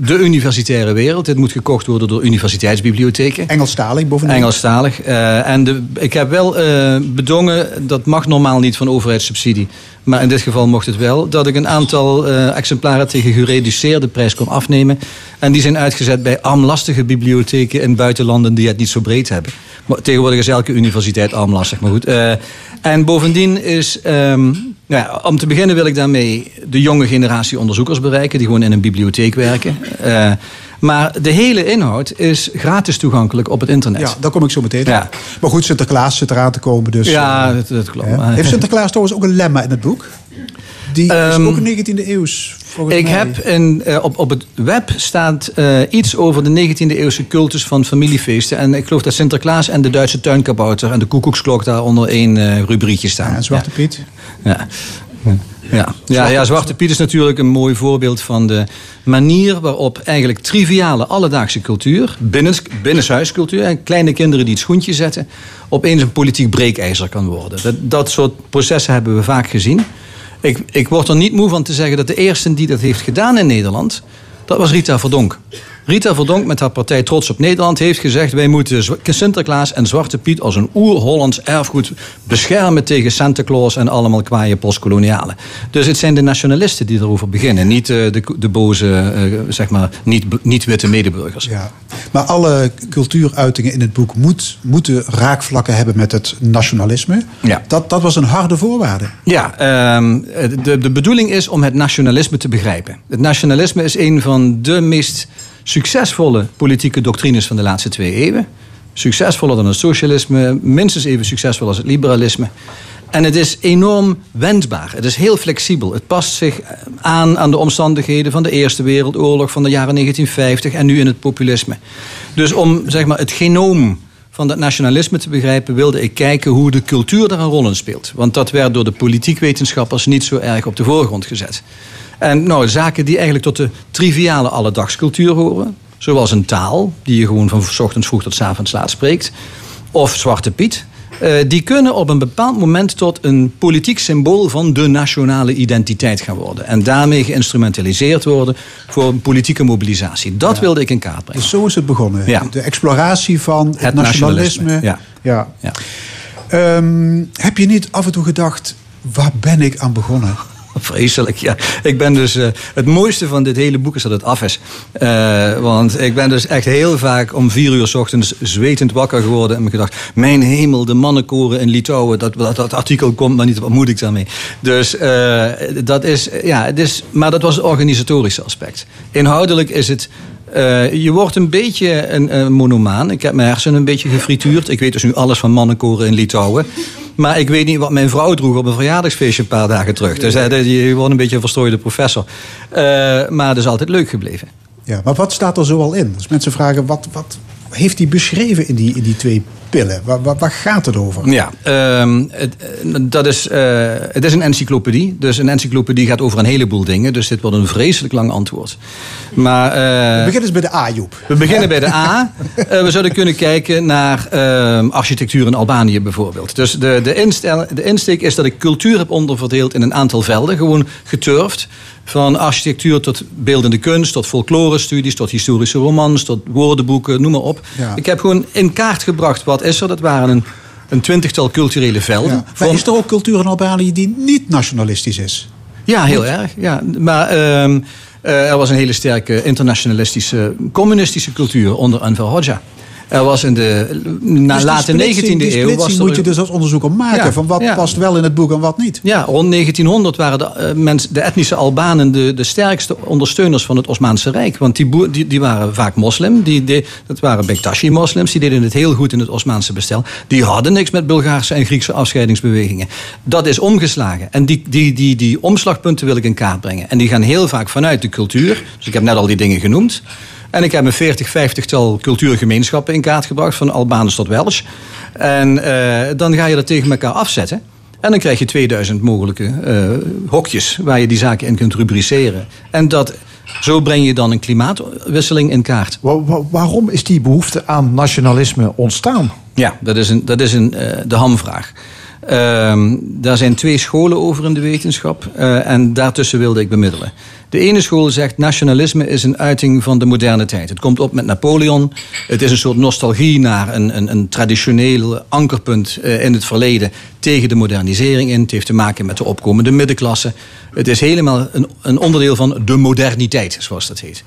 de universitaire wereld. Dit moet gekocht worden door universiteitsbibliotheken. Engelstalig bovendien. Engelstalig. Eh, en de, ik heb wel eh, bedongen, dat mag normaal niet van overheidssubsidie. Maar in dit geval mocht het wel. Dat ik een aantal exemplaren tegen gereduceerde prijs kon afnemen. En die zijn uitgezet bij armlastige bibliotheken in buitenlanden die het niet zo breed hebben. Maar tegenwoordig is elke universiteit armlastig, maar goed. Eh, en bovendien is, ehm, nou ja, om te beginnen wil ik daarmee de jonge generatie onderzoekers bereiken. Die gewoon in een bibliotheek werken. Eh, maar de hele inhoud is gratis toegankelijk op het internet. Ja, daar kom ik zo meteen op. Ja. Maar goed, Sinterklaas zit eraan te komen. Dus, Ja, eh, dat, dat klopt. Heeft Sinterklaas trouwens ook een lemma in het boek? Die Ehm, is ook 19e eeuws, volgens Ik mij. heb in, eh, op, op het web staat eh, iets over de 19e eeuwse cultus van familiefeesten. En ik geloof dat Sinterklaas en de Duitse tuinkabouter en de koekoeksklok daar onder één eh, rubriekje staan. Ja, Zwarte Piet. Ja. Ja. Ja, ja, Zwarte Piet is natuurlijk een mooi voorbeeld van de manier waarop eigenlijk triviale alledaagse cultuur, binnens, binnenshuiscultuur, en kleine kinderen die het schoentje zetten, opeens een politiek breekijzer kan worden. Dat, dat soort processen hebben we vaak gezien. Ik, ik word er niet moe van te zeggen dat de eerste die dat heeft gedaan in Nederland, dat was Rita Verdonk. Rita Verdonk met haar partij Trots op Nederland heeft gezegd... wij moeten Sinterklaas en Zwarte Piet als een oer-Hollands erfgoed beschermen... tegen Santa Claus en allemaal kwaaie postkolonialen. Dus het zijn de nationalisten die erover beginnen. Niet eh, de, de boze, eh, zeg maar, niet- niet-witte medeburgers. Ja. Maar alle cultuuruitingen in het boek moet, moeten raakvlakken hebben met het nationalisme. Ja. Dat, dat was een harde voorwaarde. Ja, ehm, de, de bedoeling is om het nationalisme te begrijpen. Het nationalisme is een van de meest succesvolle politieke doctrines van de laatste twee eeuwen. Succesvoller dan het socialisme, minstens even succesvol als het liberalisme. En het is enorm wendbaar. Het is heel flexibel. Het past zich aan aan de omstandigheden van de Eerste Wereldoorlog, van de jaren 1950 en nu in het populisme. Dus om zeg maar, het genoom van dat nationalisme te begrijpen, wilde ik kijken hoe de cultuur daar een rol in speelt. Want dat werd door de politiekwetenschappers niet zo erg op de voorgrond gezet. En nou, zaken die eigenlijk tot de triviale alledagscultuur horen, zoals een taal, die je gewoon van 's ochtends vroeg tot 's avonds laat spreekt, of Zwarte Piet. eh, die kunnen op een bepaald moment tot een politiek symbool van de nationale identiteit gaan worden. En daarmee geïnstrumentaliseerd worden voor een politieke mobilisatie. Dat wilde ik in kaart brengen. Dus zo is het begonnen. Ja. De exploratie van het, Het nationalisme. nationalisme, ja. Ja. Ja. Ehm, heb je niet af en toe gedacht, waar ben ik aan begonnen? Vreselijk, ja. Ik ben dus, eh, het mooiste van dit hele boek is dat het af is. Eh, want ik ben dus echt heel vaak om vier uur 's ochtends zwetend wakker geworden. En me gedacht, mijn hemel, de mannenkoren in Litouwen. Dat, dat, artikel komt maar niet, wat moet ik daarmee? Dus eh, dat is, ja, het is, maar dat was het organisatorische aspect. Inhoudelijk is het... eh, je wordt een beetje een, een monomaan. Ik heb mijn hersenen een beetje gefrituurd. Ik weet dus nu alles van mannenkoren in Litouwen. Maar ik weet niet wat mijn vrouw droeg op een verjaardagsfeestje een paar dagen terug. Dus eh, je wordt een beetje een verstrooide professor. Eh, maar het is altijd leuk gebleven. Ja, maar wat staat er zoal in? Als mensen vragen, wat, wat heeft hij beschreven in die, in die twee pillen? Waar, waar, waar gaat het over? Ja, ehm, het, eh, dat is, eh, het is een encyclopedie. Dus een encyclopedie gaat over een heleboel dingen. Dus dit wordt een vreselijk lang antwoord. Maar, eh, We beginnen eens bij de A, Joep. We beginnen bij de A. We zouden kunnen kijken naar ehm, architectuur in Albanië bijvoorbeeld. Dus de, de, instel, de insteek is dat ik cultuur heb onderverdeeld in een aantal velden. Gewoon geturfd. Van architectuur tot beeldende kunst, tot folklore-studies, tot historische romans, tot woordenboeken, noem maar op. Ja. Ik heb gewoon in kaart gebracht wat is er. Dat waren een, een twintigtal culturele velden. Ja. Maar Van- is er ook cultuur in Albanië die niet nationalistisch is? ja, heel erg. Ja. Maar ehm, eh, er was een hele sterke internationalistische, communistische cultuur onder Anwar Hoxha. Er was in de na, Dus late splitsing- 19e die eeuw... Was er, moet je dus als onderzoeker maken. Ja, Van wat ja. past wel in het boek en wat niet. Ja, rond 1900 waren de, eh, mens, de etnische Albanen de, de sterkste ondersteuners van het Osmaanse Rijk. Want die, boer, die, die waren vaak moslim. Die, de- dat waren Bektashi-moslims. Die deden het heel goed in het Osmaanse bestel. Die hadden niks met Bulgaarse en Griekse afscheidingsbewegingen. Dat is omgeslagen. En die, die, die, die omslagpunten wil ik in kaart brengen. En die gaan heel vaak vanuit de cultuur. Dus ik heb net al die dingen genoemd. En ik heb een 40, 50-tal cultuurgemeenschappen in kaart gebracht. Van Albaners tot Welsh. En eh, dan ga je dat tegen elkaar afzetten. En dan krijg je 2000 mogelijke eh, hokjes waar je die zaken in kunt rubriceren. En dat, zo breng je dan een klimaatwisseling in kaart. Wa- wa- waarom is die behoefte aan nationalisme ontstaan? Ja, dat is, een, dat is een, eh, de hamvraag. Ehm, daar zijn twee scholen over in de wetenschap eh, en daartussen wilde ik bemiddelen. De ene school zegt nationalisme is een uiting van de moderne tijd. Het komt op met Napoleon. Het is een soort nostalgie naar een, een, een traditioneel ankerpunt eh, in het verleden tegen de modernisering in. Het heeft te maken met de opkomende middenklasse. Het is helemaal een, een onderdeel van de moderniteit, zoals dat heet.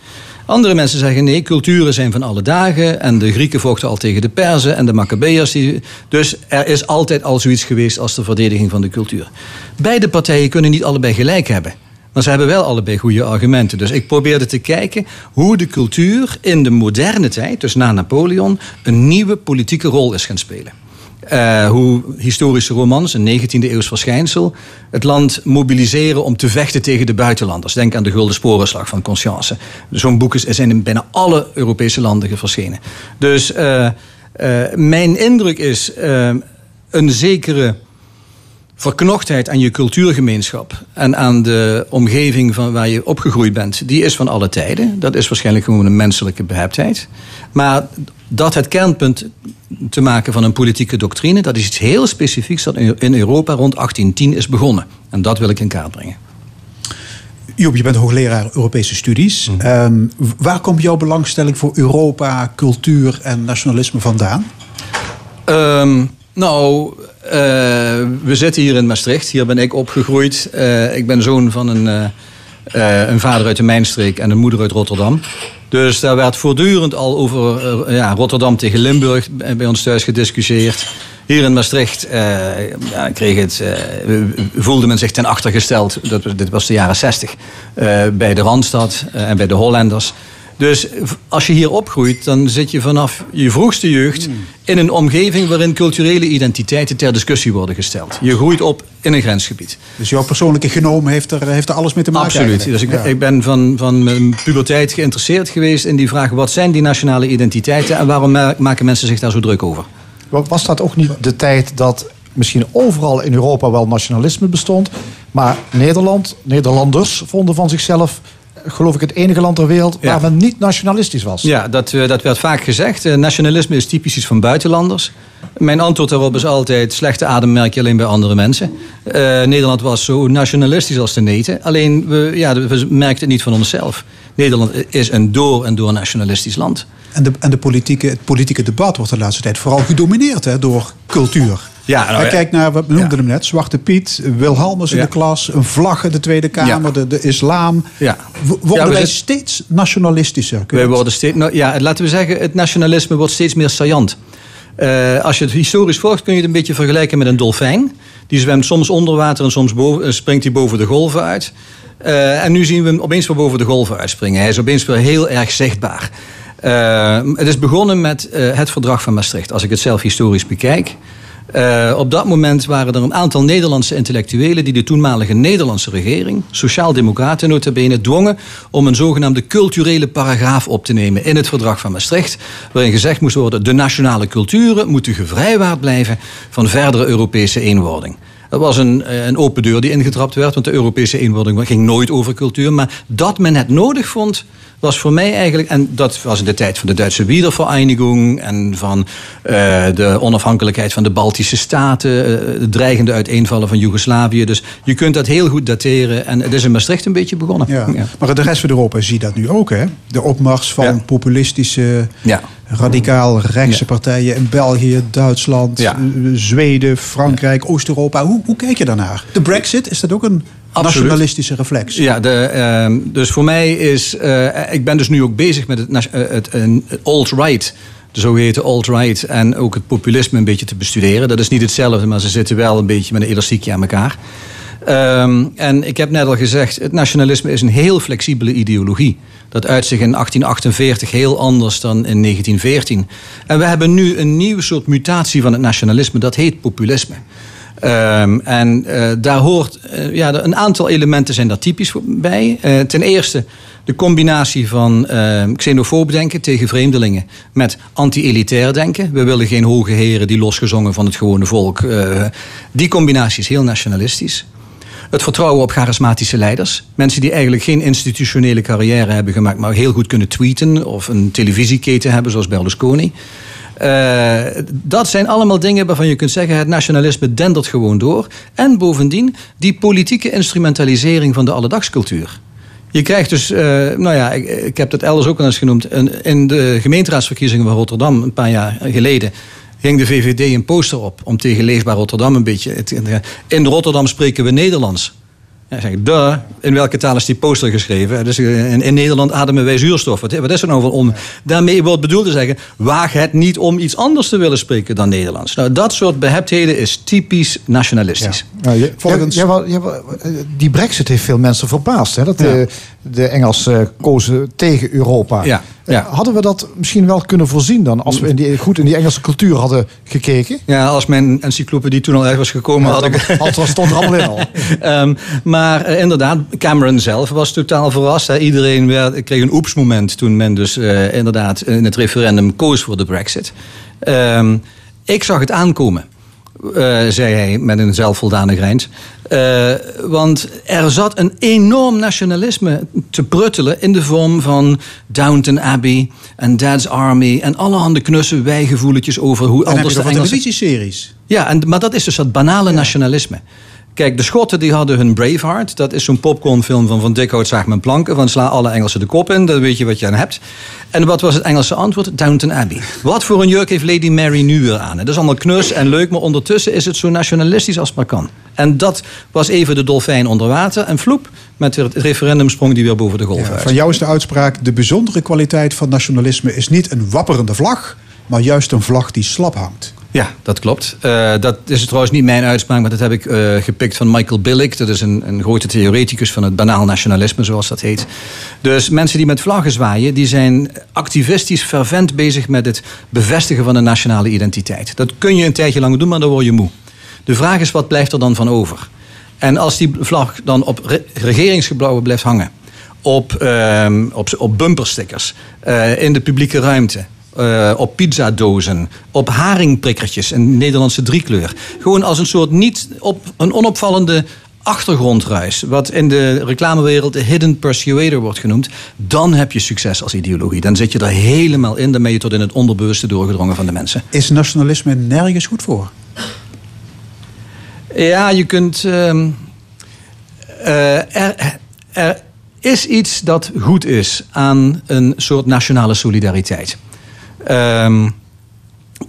Andere mensen zeggen nee, culturen zijn van alle dagen. En de Grieken vochten al tegen de Perzen en de Maccabeërs. Dus er is altijd al zoiets geweest als de verdediging van de cultuur. Beide partijen kunnen niet allebei gelijk hebben. Maar ze hebben wel allebei goede argumenten. Dus ik probeerde te kijken hoe de cultuur in de moderne tijd, dus na Napoleon, een nieuwe politieke rol is gaan spelen. Eh, hoe historische romans, een 19e eeuws verschijnsel, het land mobiliseren om te vechten tegen de buitenlanders. Denk aan de Gulden Sporenslag van Conscience. Zo'n boek is, is in bijna alle Europese landen verschenen. Dus eh, eh, mijn indruk is een zekere verknochtheid aan je cultuurgemeenschap en aan de omgeving van waar je opgegroeid bent, die is van alle tijden. Dat is waarschijnlijk gewoon een menselijke beheiptheid. Maar dat het kernpunt te maken van een politieke doctrine, dat is iets heel specifieks dat in Europa rond 1810 is begonnen. En dat wil ik in kaart brengen. Joep, je bent hoogleraar Europese studies. Mhm. Ehm, waar komt jouw belangstelling voor Europa, cultuur en nationalisme vandaan? Ehm, nou, eh, we zitten hier in Maastricht. Hier ben ik opgegroeid. Eh, ik ben zoon van een, eh, een vader uit de Mijnstreek en een moeder uit Rotterdam. Dus daar werd voortdurend al over ja, Rotterdam tegen Limburg bij ons thuis gediscussieerd. Hier in Maastricht ja, kreeg het, voelde men zich ten achter gesteld. Dat, dit was de jaren zestig. bij de Randstad en bij de Hollanders. Dus als je hier opgroeit, dan zit je vanaf je vroegste jeugd in een omgeving waarin culturele identiteiten ter discussie worden gesteld. Je groeit op in een grensgebied. Dus jouw persoonlijke genoom heeft er, heeft er alles mee te maken Absoluut. Dus ik, Ja. ik ben van, van mijn puberteit geïnteresseerd geweest in die vraag: wat zijn die nationale identiteiten en waarom ma- maken mensen zich daar zo druk over? Wa- Was dat ook niet de tijd dat misschien overal in Europa wel nationalisme bestond, maar Nederland, Nederlanders vonden van zichzelf, geloof ik, het enige land ter wereld Ja. waar men niet nationalistisch was? Ja, dat, eh, dat werd vaak gezegd. Eh, nationalisme is typisch iets van buitenlanders. Mijn antwoord daarop is altijd: slechte adem merk je alleen bij andere mensen. Eh, Nederland was zo nationalistisch als de neten. Alleen we, ja, we merkten het niet van onszelf. Nederland is een door en door nationalistisch land. En, de, en de politieke, het politieke debat wordt de laatste tijd vooral gedomineerd hè, door cultuur. Ja, nou, Hè, ja. Kijk naar, we noemden hem net, Zwarte Piet, Wilhelmus in de klas, een vlag in de Tweede Kamer, de, de islam. Ja. Worden wij steeds nationalistischer? Wij worden steeds, nou, ja, laten we zeggen, het nationalisme wordt steeds meer saillant. Eh, als je het historisch volgt, kun je het een beetje vergelijken met een dolfijn. Die zwemt soms onder water en soms boven, eh, springt hij boven de golven uit. Eh, en nu zien we hem opeens weer boven de golven uitspringen. Hij is opeens weer heel erg zichtbaar. Eh, het is begonnen met eh, het verdrag van Maastricht. Als ik het zelf historisch bekijk. Eh, op dat moment waren er een aantal Nederlandse intellectuelen die de toenmalige Nederlandse regering, sociaal-democraten notabene, dwongen om een zogenaamde culturele paragraaf op te nemen in het verdrag van Maastricht, waarin gezegd moest worden de nationale culturen moeten gevrijwaard blijven van verdere Europese eenwording. Dat was een, eh, een open deur die ingetrapt werd, want de Europese eenwording ging nooit over cultuur. Maar dat men het nodig vond, was voor mij eigenlijk, en dat was in de tijd van de Duitse Wiedervereinigung en van eh, de onafhankelijkheid van de Baltische Staten, eh, het dreigende uiteenvallen van Joegoslavië. Dus je kunt dat heel goed dateren en het is in Maastricht een beetje begonnen. Ja. Maar de rest van Europa zie je dat nu ook. Hè? De opmars van Ja. populistische, Ja. radicaal rechtse Ja. partijen in België, Duitsland, Ja. Zweden, Frankrijk, Oost-Europa. Hoe, hoe kijk je daarnaar? De brexit, is dat ook een Absoluut. nationalistische reflex? Ja, de, ehm, dus voor mij is. eh, ik ben dus nu ook bezig met het, een- het alt-right. De zogeheten alt-right. En ook het populisme een beetje te bestuderen. Dat is niet hetzelfde, maar ze zitten wel een beetje met een elastiekje aan elkaar. Ehm, en ik heb net al gezegd, het nationalisme is een heel flexibele ideologie. Dat uit zich in 1848 heel anders dan in 1914. En we hebben nu een nieuw soort mutatie van het nationalisme, dat heet populisme. Ehm, en eh, daar hoort, eh, ja, een aantal elementen zijn daar typisch bij. Eh, ten eerste de combinatie van eh, xenofoob denken tegen vreemdelingen met anti-elitair denken. We willen geen hoge heren die losgezongen van het gewone volk. Die combinatie is heel nationalistisch. Het vertrouwen op charismatische leiders. Mensen die eigenlijk geen institutionele carrière hebben gemaakt, maar heel goed kunnen tweeten of een televisieketen hebben, zoals Berlusconi. Eh, dat zijn allemaal dingen waarvan je kunt zeggen: het nationalisme dendert gewoon door. En bovendien die politieke instrumentalisering van de alledagscultuur. Je krijgt dus, eh, nou ja, ik, ik heb dat elders ook al eens genoemd. In de gemeenteraadsverkiezingen van Rotterdam een paar jaar geleden. Hing de VVD een poster op om tegen Leefbaar Rotterdam een beetje. In Rotterdam spreken we Nederlands. Ja, zeg ik, duh, in welke taal is die poster geschreven? Dus eh, in, in Nederland ademen wij zuurstof. Wat, wat is er nou van om? Daarmee wordt bedoeld te zeggen, waag het niet om iets anders te willen spreken dan Nederlands. Nou, dat soort beheptheden is typisch nationalistisch. Ja, je, Volgens- wou- eh, die brexit heeft veel mensen verbaasd. Hè? Dat de, de Engelsen kozen tegen Europa. Ja, Eh, ja. Hadden we dat misschien wel kunnen voorzien dan? Als we in die, goed in die Engelse cultuur hadden gekeken? Ja, als mijn encyclopedie toen al uit was gekomen, had ik... Had, was stond er allemaal in al. Ehm, maar eh, inderdaad, Cameron zelf was totaal verrast. Hè. Iedereen werd, kreeg een oepsmoment toen men dus eh, inderdaad in het referendum koos voor de brexit. Ehm, ik zag het aankomen, eh, zei hij met een zelfvoldane grijns. Want er zat een enorm nationalisme te pruttelen in de vorm van Downton Abbey en Dad's Army en allerhande knusse wijgevoeletjes over hoe je anders de wel Engelsen... televisieseries. Ja, en, maar dat is dus dat banale nationalisme. Kijk, de Schotten die hadden hun Braveheart. Dat is zo'n popcornfilm van Van Dikhout zaag men planken. Van sla alle Engelsen de kop in, dan weet je wat je aan hebt. En wat was het Engelse antwoord? Downton Abbey. Wat voor een jurk heeft Lady Mary nu weer aan? Dat is allemaal knus en leuk, maar ondertussen is het zo nationalistisch als maar kan. En dat was even de dolfijn onder water. En vloep, met het referendum sprong die weer boven de golf uit. Van jou is de uitspraak: de bijzondere kwaliteit van nationalisme is niet een wapperende vlag, maar juist een vlag die slap hangt. Ja, dat klopt. Eh, dat is trouwens niet mijn uitspraak, maar dat heb ik eh, gepikt van Michael Billig. Dat is een, een grote theoreticus van het banaal nationalisme, zoals dat heet. Dus mensen die met vlaggen zwaaien, die zijn activistisch fervent bezig met het bevestigen van een nationale identiteit. Dat kun je een tijdje lang doen, maar dan word je moe. De vraag is, wat blijft er dan van over? En als die vlag dan op re regeringsgebouwen blijft hangen, op, uh, op, op bumperstickers, uh, in de publieke ruimte, uh, op pizzadozen, op haringprikkertjes, een Nederlandse driekleur. Gewoon als een soort niet op een onopvallende achtergrondruis, wat in de reclamewereld de hidden persuader wordt genoemd, dan heb je succes als ideologie. Dan zit je er helemaal in, dan ben je tot in het onderbewuste doorgedrongen van de mensen. Is nationalisme nergens goed voor? Ja, je kunt. Uh, uh, er, er is iets dat goed is aan een soort nationale solidariteit. Um,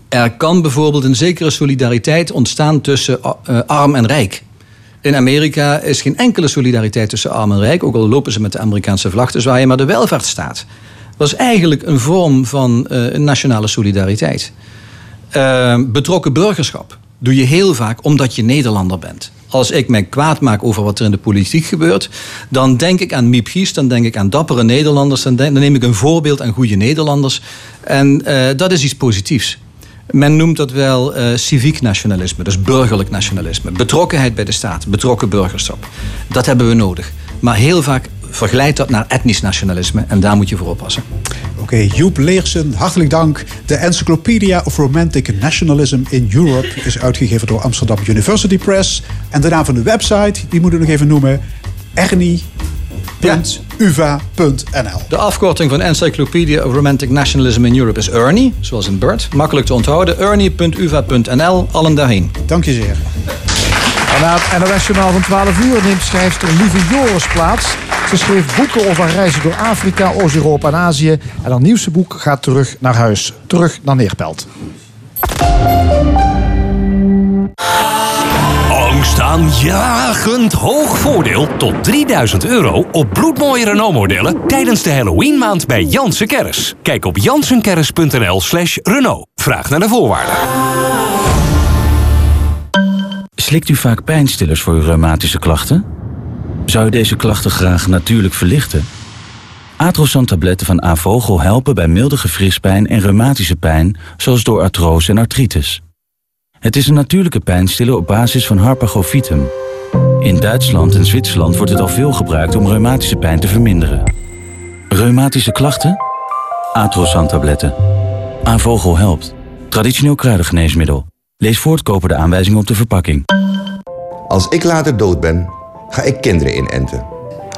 er kan bijvoorbeeld een zekere solidariteit ontstaan tussen uh, arm en rijk. In Amerika is geen enkele solidariteit tussen arm en rijk, ook al lopen ze met de Amerikaanse vlag te zwaaien, maar de welvaartsstaat was eigenlijk een vorm van een nationale solidariteit. Uh, betrokken burgerschap doe je heel vaak omdat je Nederlander bent. Als ik mij kwaad maak over wat er in de politiek gebeurt, dan denk ik aan Miep Gies, dan denk ik aan dappere Nederlanders, dan, dan neem ik een voorbeeld aan goede Nederlanders. En uh, dat is iets positiefs. Men noemt dat wel uh, civiek nationalisme, dus burgerlijk nationalisme. Betrokkenheid bij de staat, betrokken burgerschap. Dat hebben we nodig. Maar heel vaak verglijdt dat naar etnisch nationalisme en daar moet je voor oppassen. Oké, okay, Joep Leersen, hartelijk dank. De Encyclopedia of Romantic Nationalism in Europe is uitgegeven door Amsterdam University Press. En de naam van de website, die moeten we nog even noemen, ernie.uva.nl. De afkorting van Encyclopedia of Romantic Nationalism in Europe is Ernie, zoals in Bert. Makkelijk te onthouden, ernie.uva.nl, allen daarheen. Dank je zeer. Na het NOS-journaal van 12 uur neemt schrijfster Lieve Joris plaats. Ze schreef boeken over reizen door Afrika, Oost-Europa en Azië. En haar nieuwste boek gaat terug naar huis. Terug naar Neerpelt. Angstaanjagend hoog voordeel tot 3000 euro op bloedmooie Renault-modellen tijdens de Halloween-maand bij Jansen Kerris. Kijk op jansenkerris.nl slash Renault. Vraag naar de voorwaarden. Slikt u vaak pijnstillers voor uw reumatische klachten? Zou u deze klachten graag natuurlijk verlichten? Atrosan-tabletten van Avogel helpen bij milde gewrichtspijn en reumatische pijn, zoals door artrose en artritis. Het is een natuurlijke pijnstiller op basis van Harpagofitum. In Duitsland en Zwitserland wordt het al veel gebruikt om reumatische pijn te verminderen. Reumatische klachten? Atrosan-tabletten. Avogel helpt. Traditioneel kruidengeneesmiddel. Lees voortkoper de aanwijzingen op de verpakking. Als ik later dood ben, ga ik kinderen inenten.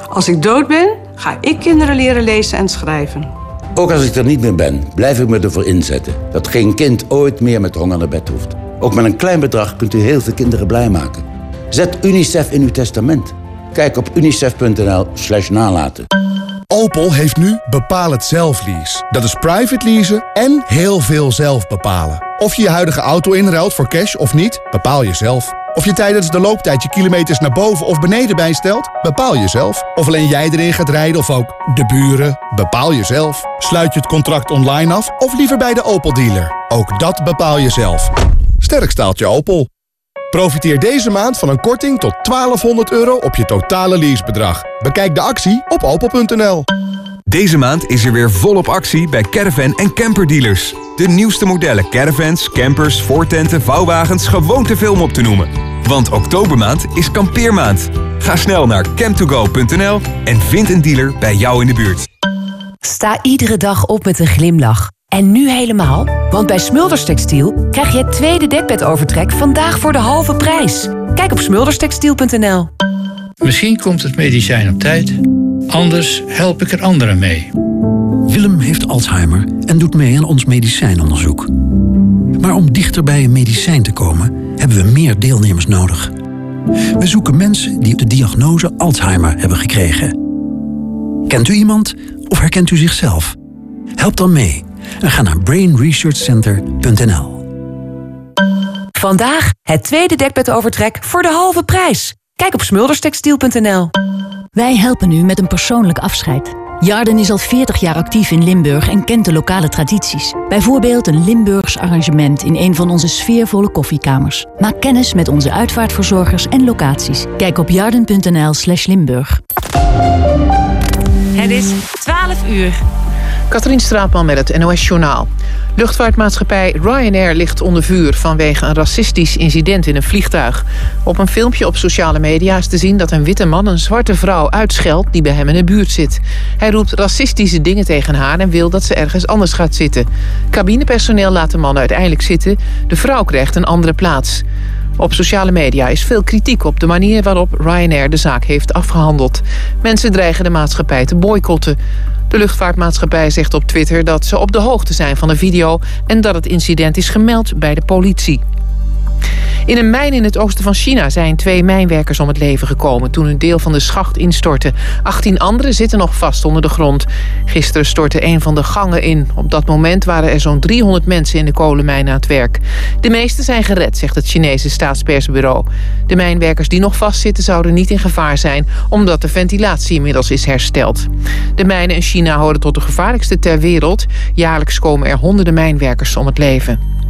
Als ik dood ben, ga ik kinderen leren lezen en schrijven. Ook als ik er niet meer ben, blijf ik me ervoor inzetten... dat geen kind ooit meer met honger naar bed hoeft. Ook met een klein bedrag kunt u heel veel kinderen blij maken. Zet UNICEF in uw testament. Kijk op unicef.nl slash nalaten. Opel heeft nu bepaal het zelf lease. Dat is private leasen en heel veel zelf bepalen. Of je je huidige auto inruilt voor cash of niet, bepaal je zelf. Of je tijdens de looptijd je kilometers naar boven of beneden bijstelt, bepaal je zelf. Of alleen jij erin gaat rijden of ook de buren, bepaal je zelf. Sluit je het contract online af of liever bij de Opel dealer. Ook dat bepaal je zelf. Sterk staalt je Opel. Profiteer deze maand van een korting tot 1200 euro op je totale leasebedrag. Bekijk de actie op opel.nl. Deze maand is er weer volop actie bij Caravan en Camper Dealers. De nieuwste modellen caravans, campers, voortenten, vouwwagens gewoon te veel om op te noemen. Want oktobermaand is kampeermaand. Ga snel naar camtogo.nl en vind een dealer bij jou in de buurt. Sta iedere dag op met een glimlach. En nu helemaal, want bij Smulders Textiel krijg je het tweede dekbedovertrek vandaag voor de halve prijs. Kijk op smulderstextiel.nl. Misschien komt het medicijn op tijd, anders help ik er anderen mee. Willem heeft Alzheimer en doet mee aan ons medicijnonderzoek. Maar om dichter bij een medicijn te komen, hebben we meer deelnemers nodig. We zoeken mensen die de diagnose Alzheimer hebben gekregen. Kent u iemand of herkent u zichzelf? Help dan mee en ga naar brainresearchcenter.nl. Vandaag het tweede dekbedovertrek voor de halve prijs. Kijk op smulderstextiel.nl. Wij helpen u met een persoonlijk afscheid. Jarden is al 40 jaar actief in Limburg en kent de lokale tradities. Bijvoorbeeld een Limburgs arrangement in een van onze sfeervolle koffiekamers. Maak kennis met onze uitvaartverzorgers en locaties. Kijk op jarden.nl slash Limburg. Het is 12 uur. Katrien Straatman met het NOS Journaal. Luchtvaartmaatschappij Ryanair ligt onder vuur vanwege een racistisch incident in een vliegtuig. Op een filmpje op sociale media is te zien dat een witte man een zwarte vrouw uitscheldt die bij hem in de buurt zit. Hij roept racistische dingen tegen haar en wil dat ze ergens anders gaat zitten. Cabinepersoneel laat de man uiteindelijk zitten. De vrouw krijgt een andere plaats. Op sociale media is veel kritiek op de manier waarop Ryanair de zaak heeft afgehandeld. Mensen dreigen de maatschappij te boycotten. De luchtvaartmaatschappij zegt op Twitter dat ze op de hoogte zijn van de video... en dat het incident is gemeld bij de politie. In een mijn in het oosten van China zijn twee mijnwerkers om het leven gekomen... toen een deel van de schacht instortte. 18 anderen zitten nog vast onder de grond. Gisteren stortte een van de gangen in. Op dat moment waren er zo'n 300 mensen in de kolenmijn aan het werk. De meeste zijn gered, zegt het Chinese staatspersbureau. De mijnwerkers die nog vastzitten zouden niet in gevaar zijn... omdat de ventilatie inmiddels is hersteld. De mijnen in China horen tot de gevaarlijkste ter wereld. Jaarlijks komen er honderden mijnwerkers om het leven.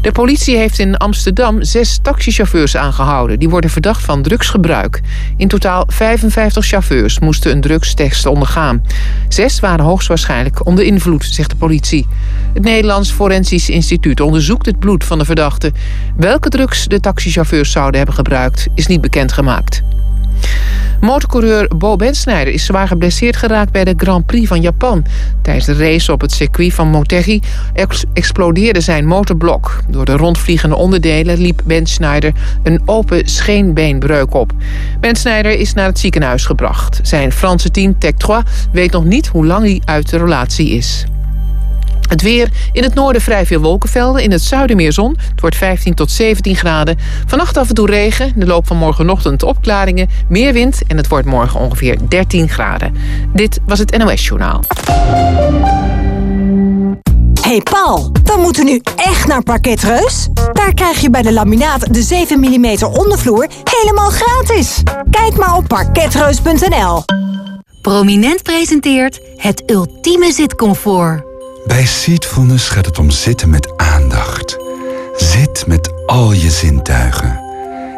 De politie heeft in Amsterdam zes taxichauffeurs aangehouden. Die worden verdacht van drugsgebruik. In totaal 55 chauffeurs moesten een drugstest ondergaan. Zes waren hoogstwaarschijnlijk onder invloed, zegt de politie. Het Nederlands Forensisch Instituut onderzoekt het bloed van de verdachten. Welke drugs de taxichauffeurs zouden hebben gebruikt, is niet bekendgemaakt. Motorcoureur Bo Bensnijder is zwaar geblesseerd geraakt bij de Grand Prix van Japan. Tijdens de race op het circuit van Motegi explodeerde zijn motorblok. Door de rondvliegende onderdelen liep Bensnijder een open scheenbeenbreuk op. Bensnijder is naar het ziekenhuis gebracht. Zijn Franse team Tech 3 weet nog niet hoe lang hij uit de relatie is. Het weer. In het noorden vrij veel wolkenvelden. In het zuiden meer zon. Het wordt 15 tot 17 graden. Vannacht af en toe regen. De loop van morgenochtend opklaringen. Meer wind. En het wordt morgen ongeveer 13 graden. Dit was het NOS Journaal. Hey Paul, we moeten nu echt naar Parketreus. Daar krijg je bij de laminaat de 7 mm ondervloer helemaal gratis. Kijk maar op parketreus.nl. Prominent presenteert het ultieme zitcomfort. Bij Seatfulness gaat het om zitten met aandacht. Zit met al je zintuigen.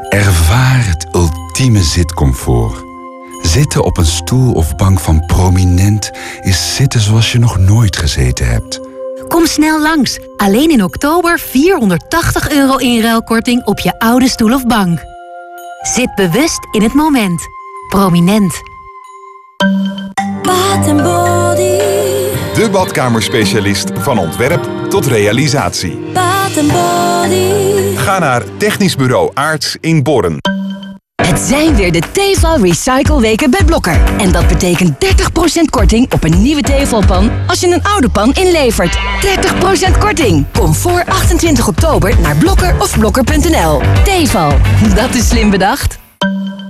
Ervaar het ultieme zitcomfort. Zitten op een stoel of bank van Prominent is zitten zoals je nog nooit gezeten hebt. Kom snel langs. Alleen in oktober 480 euro inruilkorting op je oude stoel of bank. Zit bewust in het moment. Prominent. Body. De badkamerspecialist van ontwerp tot realisatie. Body. Ga naar Technisch Bureau Aarts in Borren. Het zijn weer de Teval Recycle weken bij Blokker. En dat betekent 30% korting op een nieuwe Tevalpan als je een oude pan inlevert. 30% korting. Kom voor 28 oktober naar Blokker of blokker.nl. Teval, dat is slim bedacht.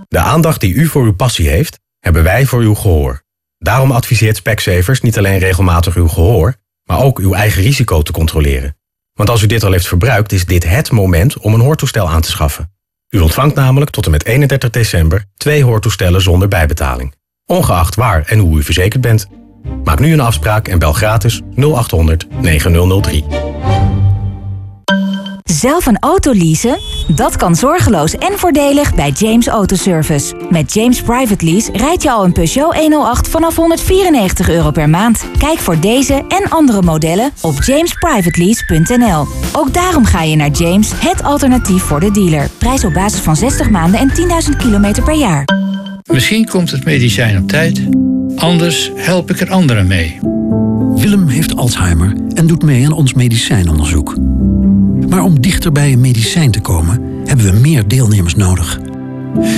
De aandacht die u voor uw passie heeft, hebben wij voor uw gehoor. Daarom adviseert Specsavers niet alleen regelmatig uw gehoor, maar ook uw eigen risico te controleren. Want als u dit al heeft verbruikt, is dit het moment om een hoortoestel aan te schaffen. U ontvangt namelijk tot en met 31 december twee hoortoestellen zonder bijbetaling. Ongeacht waar en hoe u verzekerd bent. Maak nu een afspraak en bel gratis 0800 9003. Zelf een auto leasen? Dat kan zorgeloos en voordelig bij James Autoservice. Met James Private Lease rijd je al een Peugeot 108 vanaf 194 euro per maand. Kijk voor deze en andere modellen op jamesprivatelease.nl. Ook daarom ga je naar James, het alternatief voor de dealer. Prijs op basis van 60 maanden en 10.000 kilometer per jaar. Misschien komt het medicijn op tijd. Anders help ik er anderen mee. Willem heeft Alzheimer en doet mee aan ons medicijnonderzoek. Maar om dichter bij een medicijn te komen, hebben we meer deelnemers nodig.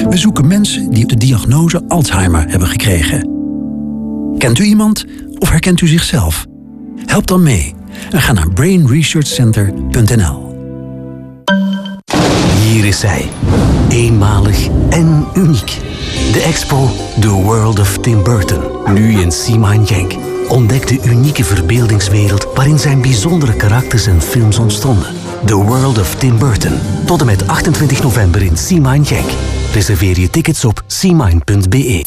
We zoeken mensen die de diagnose Alzheimer hebben gekregen. Kent u iemand of herkent u zichzelf? Help dan mee en ga naar brainresearchcenter.nl. Hier is zij. Eenmalig en uniek. De expo The World of Tim Burton. Nu in Seaman Yank. Ontdek de unieke verbeeldingswereld waarin zijn bijzondere karakters en films ontstonden. The World of Tim Burton. Tot en met 28 november in Seaman Yank. Reserveer je tickets op seamine.be.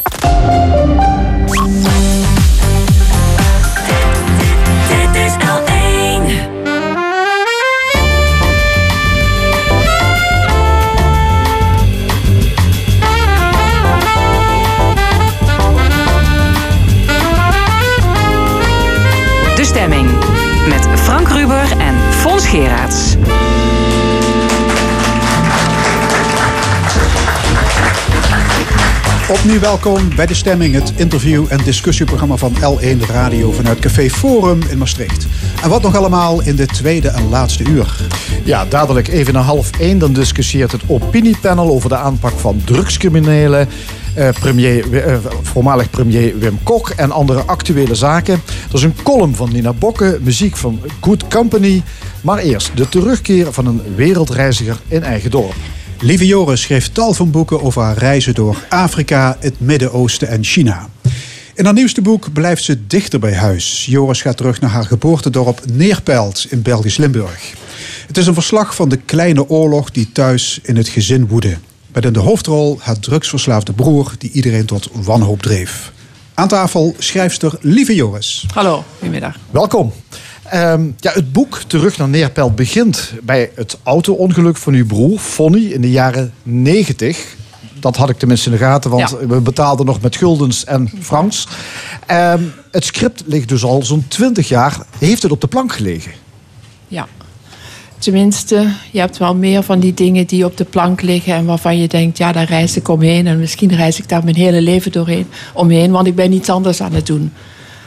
Opnieuw welkom bij De Stemming, het interview- en discussieprogramma van L1 Radio vanuit Café Forum in Maastricht. En wat nog allemaal in de tweede en laatste uur. Ja, dadelijk even na half één. Dan discussieert het opiniepanel over de aanpak van drugscriminelen. Eh, premier, eh, voormalig premier Wim Kok en andere actuele zaken. Er is een column van Nina Bokke, muziek van Good Company. Maar eerst de terugkeer van een wereldreiziger in eigen dorp. Lieve Joris schreef tal van boeken over haar reizen door Afrika, het Midden-Oosten en China. In haar nieuwste boek blijft ze dichter bij huis. Joris gaat terug naar haar geboortedorp Neerpelt in Belgisch Limburg. Het is een verslag van de kleine oorlog die thuis in het gezin woedde. Met in de hoofdrol haar drugsverslaafde broer die iedereen tot wanhoop dreef. Aan tafel schrijfster Lieve Joris. Hallo, goedemiddag. Welkom. Ehm, ja, het boek Terug naar Neerpelt begint bij het auto-ongeluk van uw broer, Fonny, in de jaren 90. Dat had ik tenminste in de gaten, want Ja. we betaalden nog met guldens en francs. Ehm, het script ligt dus al zo'n 20 jaar. Heeft het op de plank gelegen? Ja. Tenminste, je hebt wel meer van die dingen die op de plank liggen en waarvan je denkt, ja, daar reis ik omheen. En misschien reis ik daar mijn hele leven doorheen omheen, want ik ben iets anders aan het doen.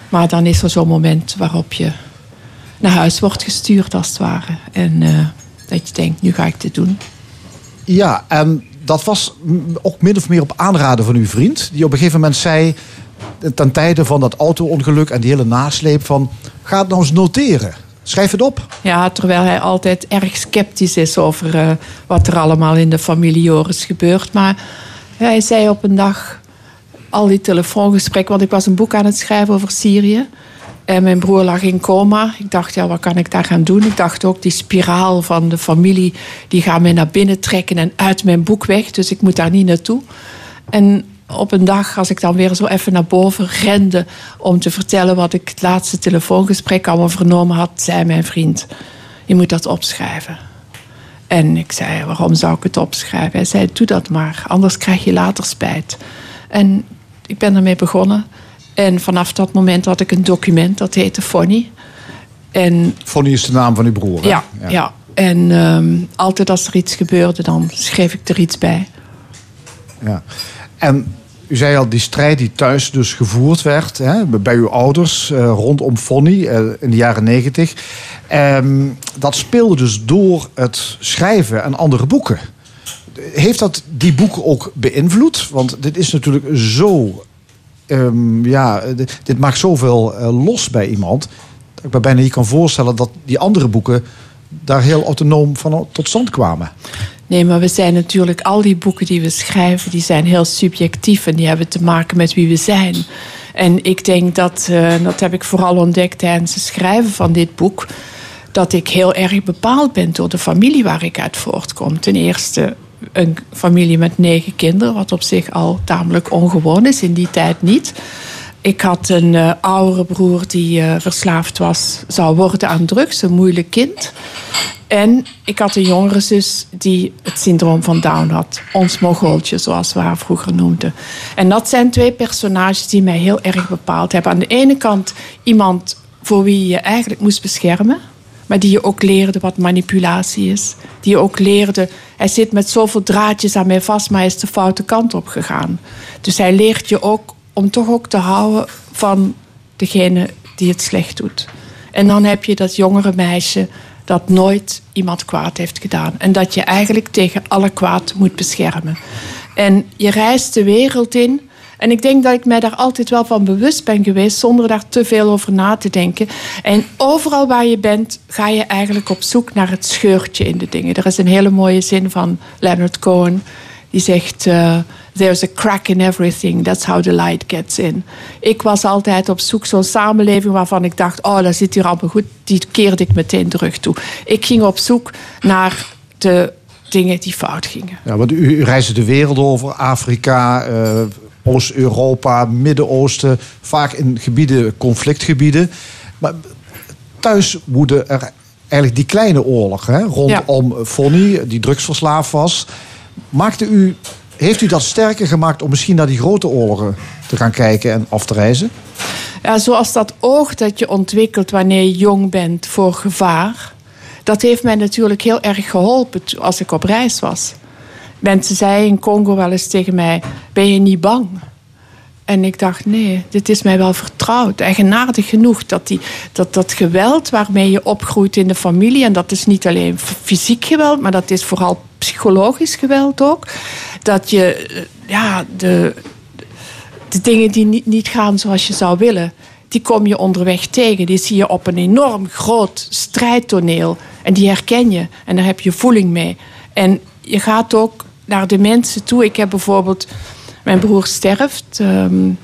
Maar dan is er zo'n moment waarop je naar huis wordt gestuurd, als het ware. En eh, dat je denkt, nu ga ik dit doen. Ja, en dat was ook min of meer op aanraden van uw vriend. Die op een gegeven moment zei, eh, ten tijde van dat auto-ongeluk en die hele nasleep van... ga het nou eens noteren. Schrijf het op. Ja, terwijl hij altijd erg sceptisch is over eh, wat er allemaal in de familie Joris gebeurt. Maar hij zei op een dag, al die telefoongesprekken... want ik was een boek aan het schrijven over Syrië... En mijn broer lag in coma. Ik dacht, ja, wat kan ik daar gaan doen? Ik dacht ook, die spiraal van de familie... die gaat mij naar binnen trekken en uit mijn boek weg. Dus ik moet daar niet naartoe. En op een dag, als ik dan weer zo even naar boven rende... om te vertellen wat ik het laatste telefoongesprek allemaal vernomen had... zei mijn vriend, je moet dat opschrijven. En ik zei, waarom zou ik het opschrijven? Hij zei, doe dat maar, anders krijg je later spijt. En ik ben ermee begonnen... En vanaf dat moment had ik een document, dat heette Fonny. En Fonny is de naam van uw broer. hè? ja, ja. en ehm, altijd als er iets gebeurde, dan schreef ik er iets bij. Ja. En u zei al, die strijd die thuis dus gevoerd werd hè, bij uw ouders eh, rondom Fonny eh, in de jaren negentig. Ehm, dat speelde dus door het schrijven en andere boeken. Heeft dat die boeken ook beïnvloed? Want dit is natuurlijk zo. Ehm, ja, dit, maakt zoveel eh, los bij iemand. Dat ik me bijna niet kan voorstellen dat die andere boeken daar heel autonoom van tot stand kwamen. Nee, maar we zijn natuurlijk, al die boeken die we schrijven, die zijn heel subjectief en die hebben te maken met wie we zijn. En ik denk dat, eh, dat heb ik vooral ontdekt tijdens het schrijven van dit boek, dat ik heel erg bepaald ben door de familie waar ik uit voortkom. Ten eerste een familie met negen kinderen, wat op zich al tamelijk ongewoon is, in die tijd niet. Ik had een eh, oudere broer die eh, verslaafd was, zou worden aan drugs, een moeilijk kind. En ik had een jongere zus die het syndroom van Down had. Ons Mongooltje, zoals we haar vroeger noemden. En dat zijn twee personages die mij heel erg bepaald hebben. Aan de ene kant iemand voor wie je eigenlijk moest beschermen. Maar die je ook leerde wat manipulatie is. Die je ook leerde, hij zit met zoveel draadjes aan mij vast, maar hij is de foute kant op gegaan. Dus hij leert je ook om toch ook te houden van degene die het slecht doet. En dan heb je dat jongere meisje dat nooit iemand kwaad heeft gedaan. En dat je eigenlijk tegen alle kwaad moet beschermen. En je reist de wereld in En ik denk dat ik mij daar altijd wel van bewust ben geweest, zonder daar te veel over na te denken. En overal waar je bent, ga je eigenlijk op zoek naar het scheurtje in de dingen. Er is een hele mooie zin van Leonard Cohen, die zegt: uh, There's a crack in everything, that's how the light gets in. Ik was altijd op zoek zo'n samenleving waarvan ik dacht: Oh, dat zit hier allemaal goed, die keerde ik meteen terug toe. Ik ging op zoek naar de dingen die fout gingen. Ja, want u, u reisde de wereld over, Afrika, uh, Oost-Europa, Midden-Oosten, vaak in gebieden, conflictgebieden. Maar thuis woedde er eigenlijk die kleine oorlog hè, rondom ja. Fonny, die drugsverslaafd was. Maakte u, heeft u dat sterker gemaakt om misschien naar die grote oorlogen te gaan kijken en af te reizen? Ja, zoals dat oog dat je ontwikkelt wanneer je jong bent voor gevaar. Dat heeft mij natuurlijk heel erg geholpen als ik op reis was. Mensen zeiden in Congo wel eens tegen mij: Ben je niet bang? En ik dacht, nee, dit is mij wel vertrouwd. Eigenaardig genoeg dat, die, dat dat geweld waarmee je opgroeit in de familie... en dat is niet alleen fysiek geweld, maar dat is vooral psychologisch geweld ook... dat je eh, ja, de, de dingen die niet, niet gaan zoals je zou willen... die kom je onderweg tegen. Die zie je op een enorm groot strijdtoneel. En die herken je. En daar heb je voeling mee. En je gaat ook naar de mensen toe. Ik heb bijvoorbeeld mijn broer sterft. Um,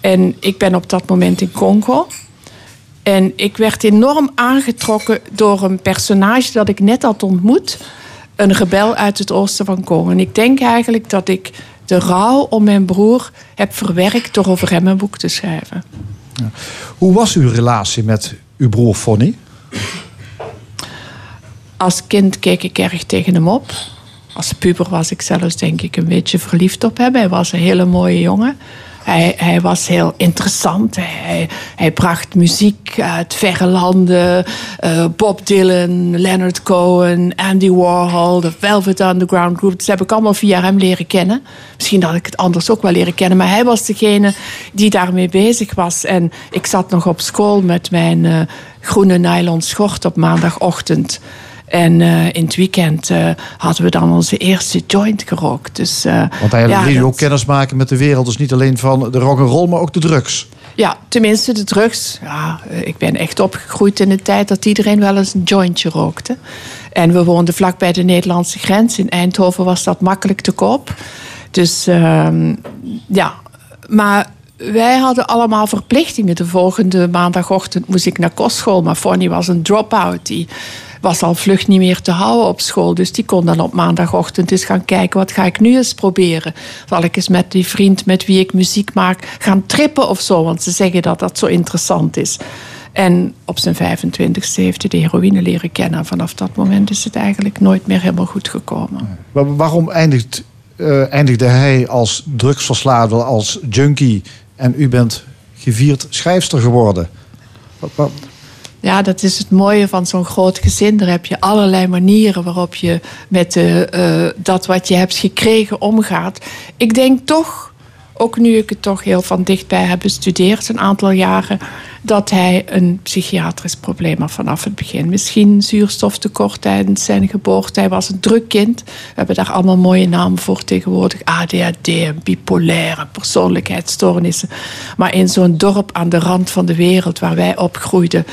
en ik ben op dat moment in Congo. En ik werd enorm aangetrokken door een personage dat ik net had ontmoet. Een rebel uit het oosten van Congo. En ik denk eigenlijk dat ik de rouw om mijn broer heb verwerkt door over hem een boek te schrijven. Ja. Hoe was uw relatie met uw broer Fonny? Als kind keek ik erg tegen hem op als puber was ik zelfs denk ik een beetje verliefd op hem. Hij was een hele mooie jongen. Hij, hij was heel interessant. Hij, hij bracht muziek uit verre landen. Uh, Bob Dylan, Leonard Cohen, Andy Warhol, de Velvet Underground Group. Dat heb ik allemaal via hem leren kennen. Misschien had ik het anders ook wel leren kennen. Maar hij was degene die daarmee bezig was. En ik zat nog op school met mijn uh, groene nylon schort op maandagochtend. En uh, in het weekend uh, hadden we dan onze eerste joint gerookt. Dus, uh, Want eigenlijk ja, wil je ook kennis maken met de wereld. Dus niet alleen van de rock'n'roll, maar ook de drugs. Ja, tenminste de drugs. Ja, ik ben echt opgegroeid in de tijd dat iedereen wel eens een jointje rookte. En we woonden vlak bij de Nederlandse grens. In Eindhoven was dat makkelijk te koop. Dus ehm, ja, maar wij hadden allemaal verplichtingen. De volgende maandagochtend moest ik naar kostschool. Maar Fonny was een drop-out. Die was al vlug niet meer te houden op school. Dus die kon dan op maandagochtend eens gaan kijken... wat ga ik nu eens proberen? Zal ik eens met die vriend met wie ik muziek maak gaan trippen of zo? Want ze zeggen dat dat zo interessant is. En op zijn 25ste heeft hij de heroïne leren kennen. Vanaf dat moment is het eigenlijk nooit meer helemaal goed gekomen. waarom eindigt, uh, eindigde hij als drugsverslaafde, als junkie... en u bent gevierd schrijfster geworden? Wat, ja, dat is het mooie van zo'n groot gezin. Daar heb je allerlei manieren waarop je met uh, dat wat je hebt gekregen omgaat. Ik denk toch, ook nu ik het toch heel van dichtbij heb bestudeerd, een aantal jaren, dat hij een psychiatrisch probleem had vanaf het begin. Misschien zuurstoftekort tijdens zijn geboorte. Hij was een druk kind. We hebben daar allemaal mooie namen voor tegenwoordig. ADHD, bipolaire persoonlijkheidsstoornissen. Maar in zo'n dorp aan de rand van de wereld waar wij opgroeiden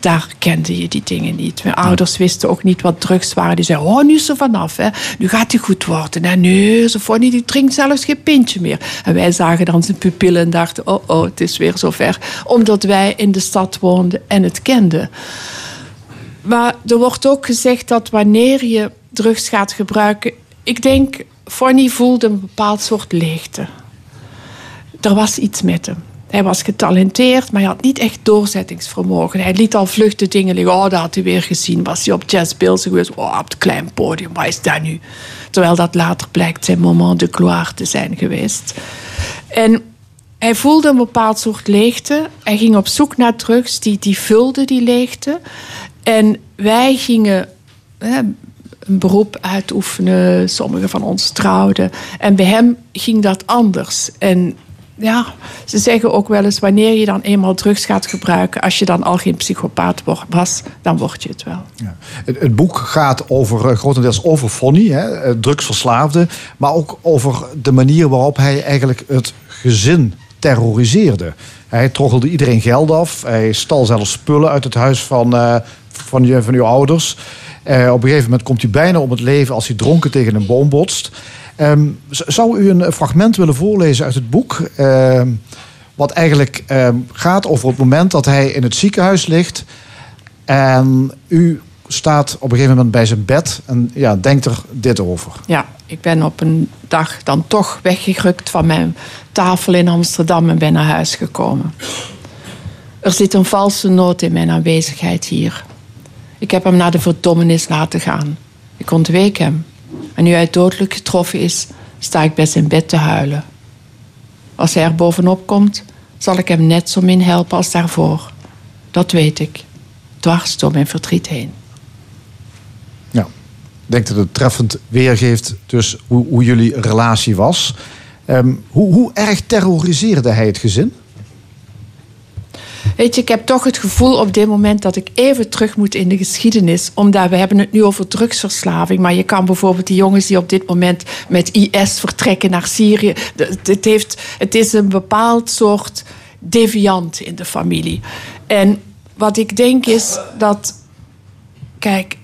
daar kende je die dingen niet. Mijn ouders wisten ook niet wat drugs waren. Die zeiden, oh, nu ze vanaf. Hè. Nu gaat hij goed worden. En ze vond die drinkt zelfs geen pintje meer. En wij zagen dan zijn pupillen en dachten, oh, oh, het is weer zover. Omdat wij in de stad woonden en het kenden. Maar er wordt ook gezegd dat wanneer je drugs gaat gebruiken... Ik denk, Fonny voelde een bepaald soort leegte. Er was iets met hem. Hij was getalenteerd, maar hij had niet echt doorzettingsvermogen. Hij liet al vluchten dingen liggen. Oh, dat had hij weer gezien. Was hij op Jazz geweest? Oh, op het klein podium. Waar is dat nu? Terwijl dat later blijkt zijn moment de gloire te zijn geweest. En hij voelde een bepaald soort leegte. Hij ging op zoek naar drugs die, die vulden die leegte. En wij gingen hè, een beroep uitoefenen. Sommigen van ons trouwden. En bij hem ging dat anders. En ja, ze zeggen ook wel eens, wanneer je dan eenmaal drugs gaat gebruiken, als je dan al geen psychopaat was, dan word je het wel. Het, het boek gaat over, eh, grotendeels over Fonny, hè, eh, drugsverslaafde. Maar ook over de manier waarop hij eigenlijk het gezin terroriseerde. Hij troggelde iedereen geld af. Hij stal zelfs spullen uit het huis van, eh, van, je, van uw ouders. Op een gegeven moment komt hij bijna om het leven als hij dronken tegen een boom botst. Ehm, zou u een fragment willen voorlezen uit het boek? Ehm, wat eigenlijk ehm, gaat over het moment dat hij in het ziekenhuis ligt. En u staat op een gegeven moment bij zijn bed en ja, denkt er dit over. Ja, ik ben op een dag dan toch weggerukt van mijn tafel in Amsterdam en ben naar huis gekomen. Er zit een valse noot in mijn aanwezigheid hier. Ik heb hem naar de verdommenis laten gaan. Ik ontweek hem. En nu hij dodelijk getroffen is, sta ik bij zijn bed te huilen. Als hij er bovenop komt, zal ik hem net zo min helpen als daarvoor. Dat weet ik. Dwars door mijn verdriet heen. Ja. Ik denk dat het treffend weergeeft dus hoe, hoe jullie relatie was. Ehm, hoe, hoe erg terroriseerde hij het gezin? Weet je, ik heb toch het gevoel op dit moment dat ik even terug moet in de geschiedenis. Omdat we hebben het nu over drugsverslaving. Maar je kan bijvoorbeeld die jongens die op dit moment met IS vertrekken naar Syrië. Het, heeft, het is een bepaald soort deviant in de familie. En wat ik denk is dat. Kijk,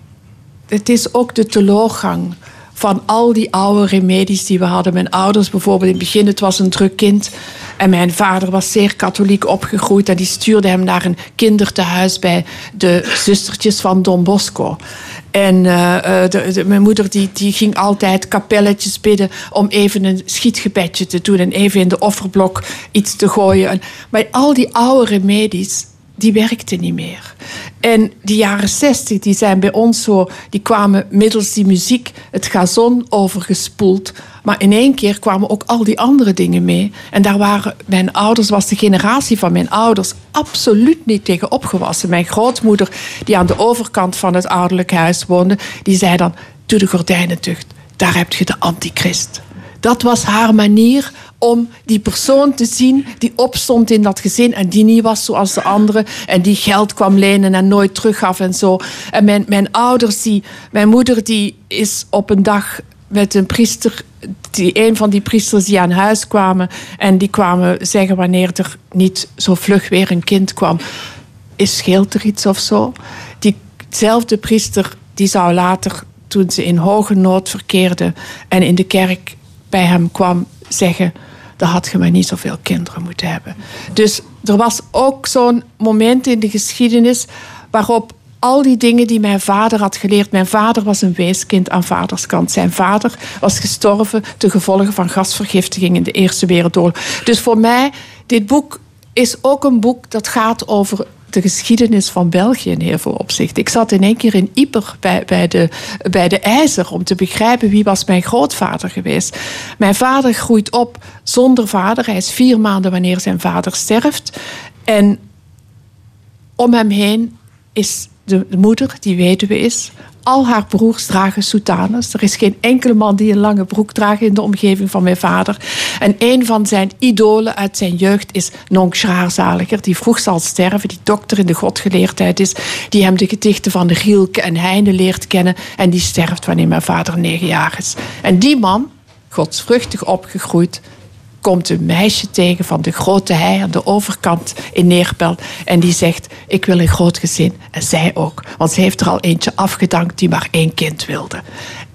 het is ook de teleurgang van al die oude remedies die we hadden. Mijn ouders bijvoorbeeld, in het begin, het was een druk kind. En mijn vader was zeer katholiek opgegroeid. En die stuurde hem naar een kindertehuis bij de zustertjes van Don Bosco. En eh, eh, mijn moeder die, die ging altijd kapelletjes bidden om even een schietgebedje te doen en even in de offerblok iets te gooien. En, maar al die oude remedies, die werkten niet meer. En die jaren zestig, die zijn bij ons zo, die kwamen middels die muziek het gazon overgespoeld. Maar in één keer kwamen ook al die andere dingen mee. En daar waren mijn ouders, was de generatie van mijn ouders absoluut niet tegen opgewassen. Mijn grootmoeder, die aan de overkant van het ouderlijk huis woonde, die zei dan: Doe de gordijnen dicht, daar heb je de antichrist. Dat was haar manier om die persoon te zien die opstond in dat gezin en die niet was zoals de anderen en die geld kwam lenen en nooit teruggaf en zo. En mijn, mijn ouders, die, mijn moeder die is op een dag met een priester, die, een van die priesters die aan huis kwamen en die kwamen zeggen wanneer er niet zo vlug weer een kind kwam, is scheelt er iets of zo? Diezelfde priester die zou later, toen ze in hoge nood verkeerde en in de kerk bij hem kwam, zeggen: Dan had je maar niet zoveel kinderen moeten hebben. Dus er was ook zo'n moment in de geschiedenis waarop al die dingen die mijn vader had geleerd. Mijn vader was een weeskind aan vaderskant. Zijn vader was gestorven ten gevolge van gasvergiftiging in de Eerste Wereldoorlog. Dus voor mij, dit boek is ook een boek dat gaat over de geschiedenis van België in heel veel opzichten. Ik zat in één keer in Ieper bij, bij, de, bij de IJzer om te begrijpen wie was mijn grootvader geweest. Mijn vader groeit op zonder vader. Hij is vier maanden wanneer zijn vader sterft. En om hem heen is de, de moeder, die weduwe is. Al haar broers dragen soutanes. Er is geen enkele man die een lange broek draagt in de omgeving van mijn vader. En een van zijn idolen uit zijn jeugd is Nonk Schaarzaliger, die vroeg zal sterven, die dokter in de godgeleerdheid is, die hem de gedichten van Rielke en Heine leert kennen en die sterft wanneer mijn vader negen jaar is. En die man, godsvruchtig opgegroeid, komt een meisje tegen van de grote hei aan de overkant in Neerpelt. En die zegt, ik wil een groot gezin. En zij ook. Want ze heeft er al eentje afgedankt die maar één kind wilde.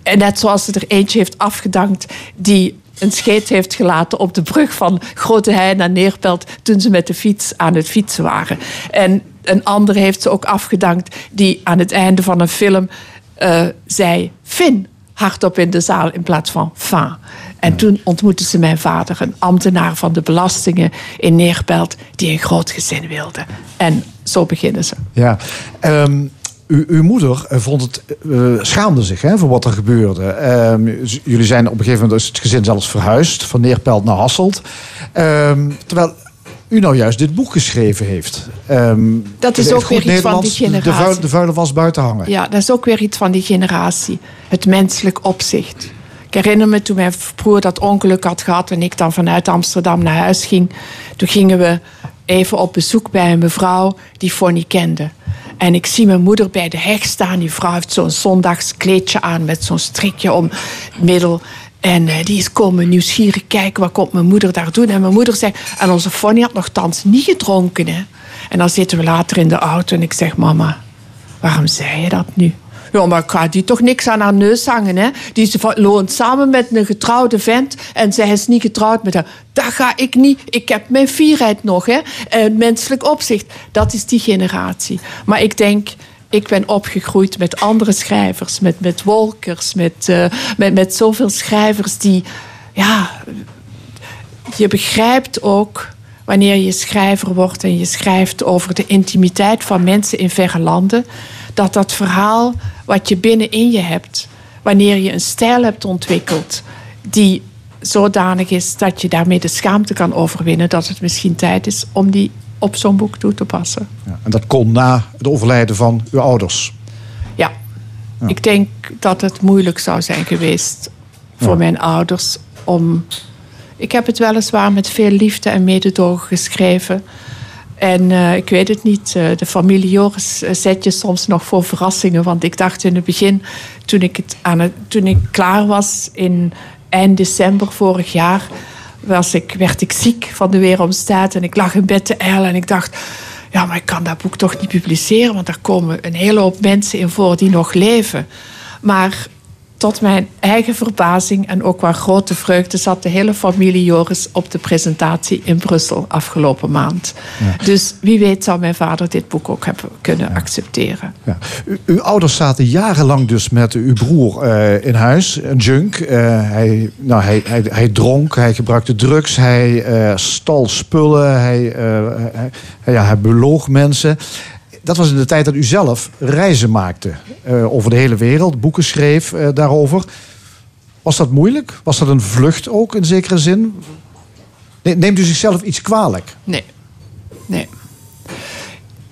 En net zoals ze er eentje heeft afgedankt die een scheet heeft gelaten op de brug van Grote Hei naar Neerpelt toen ze met de fiets aan het fietsen waren. En een andere heeft ze ook afgedankt die aan het einde van een film eh, zei Fin hardop in de zaal in plaats van Fin. En toen ontmoette ze mijn vader, een ambtenaar van de belastingen in Neerpelt, die een groot gezin wilde. En zo beginnen ze. Ja. Ehm, u, uw moeder eh, vond het, eh, schaamde zich hè, voor wat er gebeurde. Ehm, jullie zijn op een gegeven moment is het gezin zelfs verhuisd van Neerpelt naar Hasselt. Ehm, terwijl u nou juist dit boek geschreven heeft. Ehm, Dat is ook weer iets van die de- De, generatie. vuil, de vuile was buiten hangen. Ja, dat is ook weer iets van die generatie. Het menselijk opzicht. Ik herinner me toen mijn broer dat ongeluk had gehad en ik dan vanuit Amsterdam naar huis ging. Toen gingen we even op bezoek bij een mevrouw die Fonny kende. En ik zie mijn moeder bij de heg staan. Die vrouw heeft zo'n zondagskleedje aan met zo'n strikje om middel. En eh, die is komen nieuwsgierig kijken, wat komt mijn moeder daar doen? En mijn moeder zei, en onze Fonny had nog thans niet gedronken. En dan zitten we later in de auto en ik zeg, mama, waarom zei je dat nu? Ja, maar ik ga die toch niks aan haar neus hangen, hè? Die loont samen met een getrouwde vent en zij is niet getrouwd met hem. Dat ga ik niet. Ik heb mijn vierheid nog, hè? Uh, menselijk opzicht. Dat is die generatie. Maar ik denk, ik ben opgegroeid met andere schrijvers, met, met Wolkers, met, uh, met, met zoveel schrijvers die, ja, je begrijpt ook wanneer je schrijver wordt en je schrijft over de intimiteit van mensen in verre landen, dat dat verhaal wat je binnenin je hebt, wanneer je een stijl hebt ontwikkeld die zodanig is dat je daarmee de schaamte kan overwinnen, dat het misschien tijd is om die op zo'n boek toe te passen. Ja, en dat kon na het overlijden van uw ouders? Ja. Ik denk dat het moeilijk zou zijn geweest voor mijn ouders om. Ik heb het weliswaar met veel liefde en mededogen geschreven. En uh, ik weet het niet, uh, de familie Joris uh, zet je soms nog voor verrassingen. Want ik dacht in het begin, toen ik, het aan het, toen ik klaar was in eind december vorig jaar, was ik, werd ik ziek van de weeromstaat. En ik lag in bed te eilen en ik dacht, ja, maar ik kan dat boek toch niet publiceren. Want daar komen een hele hoop mensen in voor die nog leven. Maar tot mijn eigen verbazing en ook waar grote vreugde zat de hele familie Joris op de presentatie in Brussel afgelopen maand. Ja. Dus wie weet zou mijn vader dit boek ook hebben kunnen ja. accepteren. Ja. U, uw ouders zaten jarenlang dus met uw broer uh, in huis, een junk. Uh, hij, nou, hij, hij, hij, dronk, hij gebruikte drugs, hij uh, stal spullen, hij, hij, ja, hij beloog mensen dat was in de tijd dat u zelf reizen maakte uh, over de hele wereld, boeken schreef uh, daarover. Was dat moeilijk? Was dat een vlucht ook in zekere zin? Neemt u zichzelf iets kwalijk? Nee. Nee.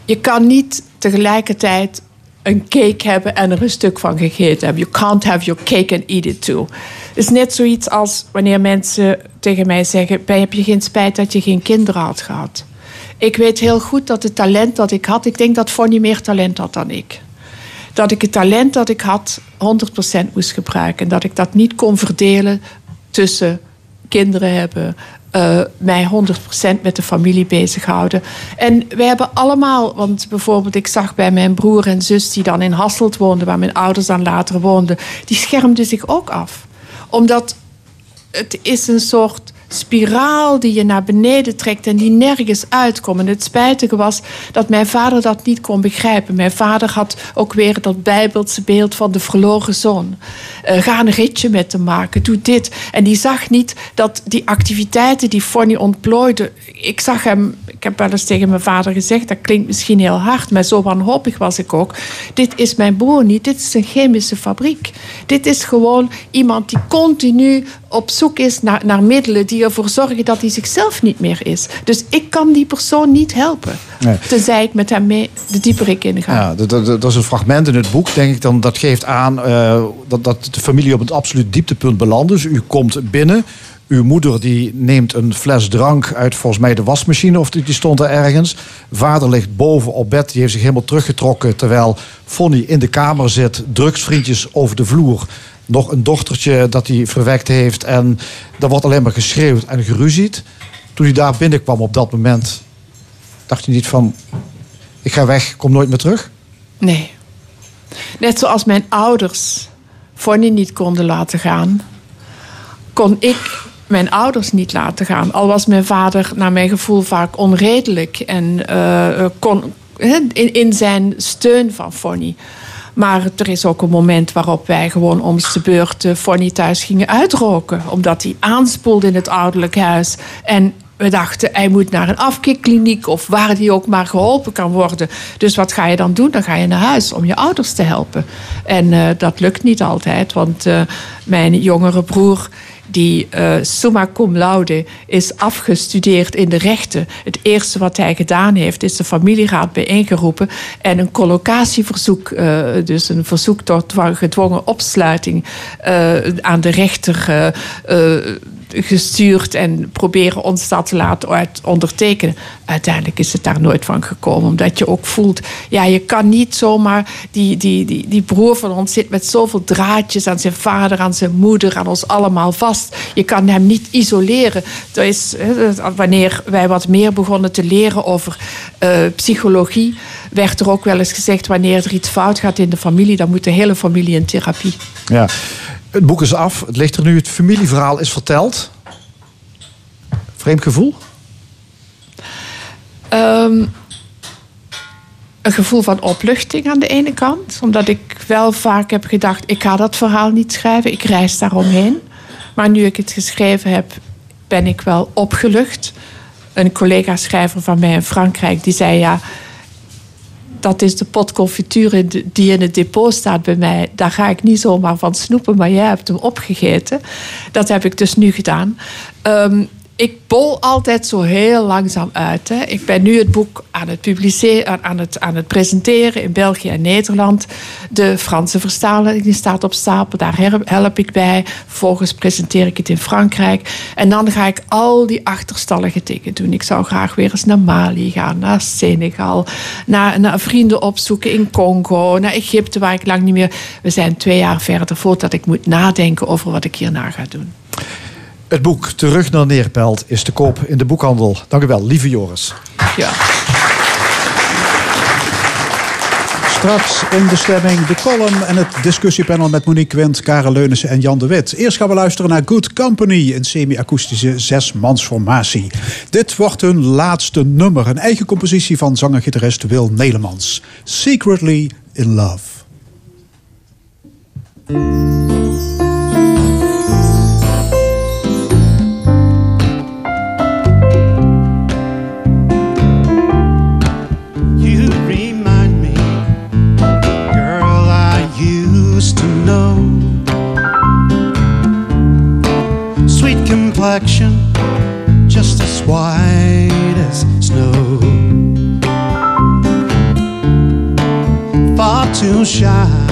Je kan niet tegelijkertijd een cake hebben en er een stuk van gegeten hebben. You can't have your cake and eat it too. Het is net zoiets als wanneer mensen tegen mij zeggen: Heb je geen spijt dat je geen kinderen had gehad? Ik weet heel goed dat het talent dat ik had, ik denk dat Fonny meer talent had dan ik. Dat ik het talent dat ik had 100% moest gebruiken. En dat ik dat niet kon verdelen tussen kinderen hebben, uh, mij 100% met de familie bezighouden. En wij hebben allemaal, want bijvoorbeeld ik zag bij mijn broer en zus die dan in Hasselt woonden, waar mijn ouders dan later woonden, die schermden zich ook af. Omdat het is een soort spiraal die je naar beneden trekt en die nergens uitkomt. En het spijtige was dat mijn vader dat niet kon begrijpen. Mijn vader had ook weer dat bijbelse beeld van de verloren zoon. Uh, ga een ritje met hem maken, doe dit. En die zag niet dat die activiteiten die Fonny ontplooide... Ik zag hem, ik heb wel eens tegen mijn vader gezegd... dat klinkt misschien heel hard, maar zo wanhopig was ik ook. Dit is mijn broer niet, dit is een chemische fabriek. Dit is gewoon iemand die continu op zoek is naar, naar middelen... die ervoor zorgen dat hij zichzelf niet meer is. Dus ik kan die persoon niet helpen. Nee. Tenzij ik met hem mee de dieperik in ga. Ja, dat, dat, dat, is een fragment in het boek, denk ik. Dan, dat geeft aan uh, dat, dat de familie op het absoluut dieptepunt belandt. Dus u komt binnen. Uw moeder die neemt een fles drank uit volgens mij de wasmachine. Of die, die stond er ergens. Vader ligt boven op bed. Die heeft zich helemaal teruggetrokken. Terwijl Fonny in de kamer zit. Drugsvriendjes over de vloer nog een dochtertje dat hij verwekt heeft. En er wordt alleen maar geschreeuwd en geruzied. Toen hij daar binnenkwam op dat moment, dacht hij niet van... ik ga weg, kom nooit meer terug? Nee. Net zoals mijn ouders Fonny niet konden laten gaan... kon ik mijn ouders niet laten gaan. Al was mijn vader naar mijn gevoel vaak onredelijk... en uh, kon, in, in zijn steun van Fonny... Maar er is ook een moment waarop wij gewoon om de beurt Fonny thuis gingen uitroken. Omdat hij aanspoelde in het ouderlijk huis. En we dachten, hij moet naar een afkikkliniek of waar hij ook maar geholpen kan worden. Dus wat ga je dan doen? Dan ga je naar huis om je ouders te helpen. En uh, dat lukt niet altijd, want uh, Mijn jongere broer, die uh, summa cum laude is afgestudeerd in de rechten. Het eerste wat hij gedaan heeft, is de familieraad bijeengeroepen en een collocatieverzoek, uh, dus een verzoek tot gedwongen opsluiting, uh, aan de rechter gestuurd en proberen ons dat te laten ondertekenen. Uiteindelijk is het daar nooit van gekomen. Omdat je ook voelt, ja, je kan niet zomaar. Die, die, die, die broer van ons zit met zoveel draadjes aan zijn vader, aan zijn moeder, aan ons allemaal vast. Je kan hem niet isoleren. Dat is, wanneer wij wat meer begonnen te leren over uh, psychologie, werd er ook wel eens gezegd: wanneer er iets fout gaat in de familie, dan moet de hele familie in therapie. Ja. Het boek is af, het ligt er nu, het familieverhaal is verteld. Vreemd gevoel? Um, een gevoel van opluchting aan de ene kant. Omdat ik wel vaak heb gedacht, ik ga dat verhaal niet schrijven. Ik reis daaromheen. Maar nu ik het geschreven heb, ben ik wel opgelucht. Een collega-schrijver van mij in Frankrijk, die zei ja dat is de pot confituur die in het depot staat bij mij. Daar ga ik niet zomaar van snoepen, maar jij hebt hem opgegeten. Dat heb ik dus nu gedaan. Um, ik bol altijd zo heel langzaam uit. Hè. Ik ben nu het boek aan het publiceren, aan het, aan het presenteren in België en Nederland. De Franse vertaling die staat op stapel, daar help ik bij. Vervolgens presenteer ik het in Frankrijk. En dan ga ik al die achterstallige dingen doen. Ik zou graag weer eens naar Mali gaan, naar Senegal, naar, naar vrienden opzoeken in Congo, naar Egypte, waar ik lang niet meer. We zijn twee jaar verder voordat ik moet nadenken over wat ik hierna ga doen. Het boek Terug naar Neerpelt is te koop in de boekhandel. Dank u wel, lieve Joris. Ja. Straks in de stemming de column en het discussiepanel met Monique Quint, Karel Leunissen en Jan de Wit. Eerst gaan we luisteren naar Good Company, een semi-akoestische zesmansformatie. Dit wordt hun laatste nummer, een eigen compositie van zanger-gitarist Wil Nelemans. Secretly in Love. Far too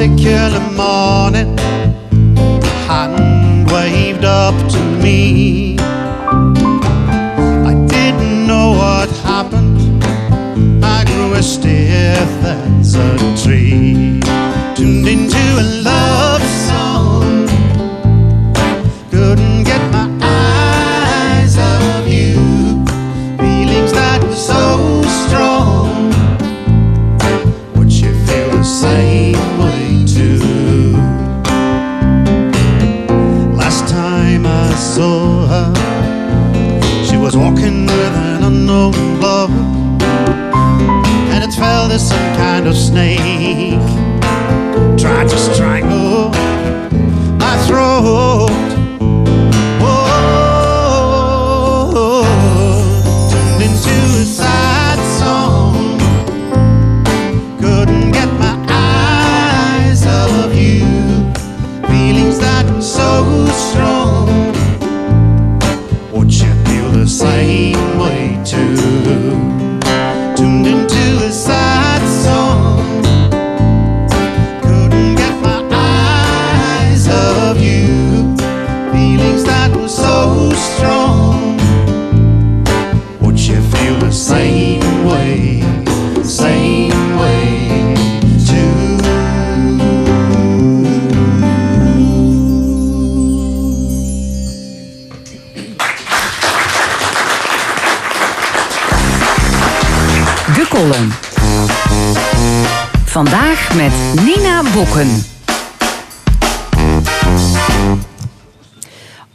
particular morning, a hand waved up to me. I didn't know what happened. I grew as stiff as a tree. Tuned into a love snake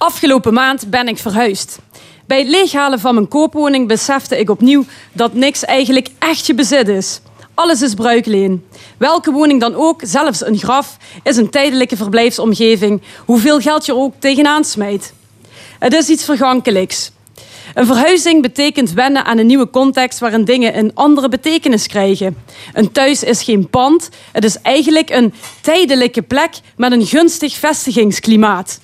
Afgelopen maand ben ik verhuisd. Bij het leeghalen van mijn koopwoning besefte ik opnieuw dat niks eigenlijk echt je bezit is. Alles is bruikleen. Welke woning dan ook, zelfs een graf, is een tijdelijke verblijfsomgeving, hoeveel geld je ook tegenaan smijt. Het is iets vergankelijks. Een verhuizing betekent wennen aan een nieuwe context waarin dingen een andere betekenis krijgen. Een thuis is geen pand, het is eigenlijk een tijdelijke plek met een gunstig vestigingsklimaat.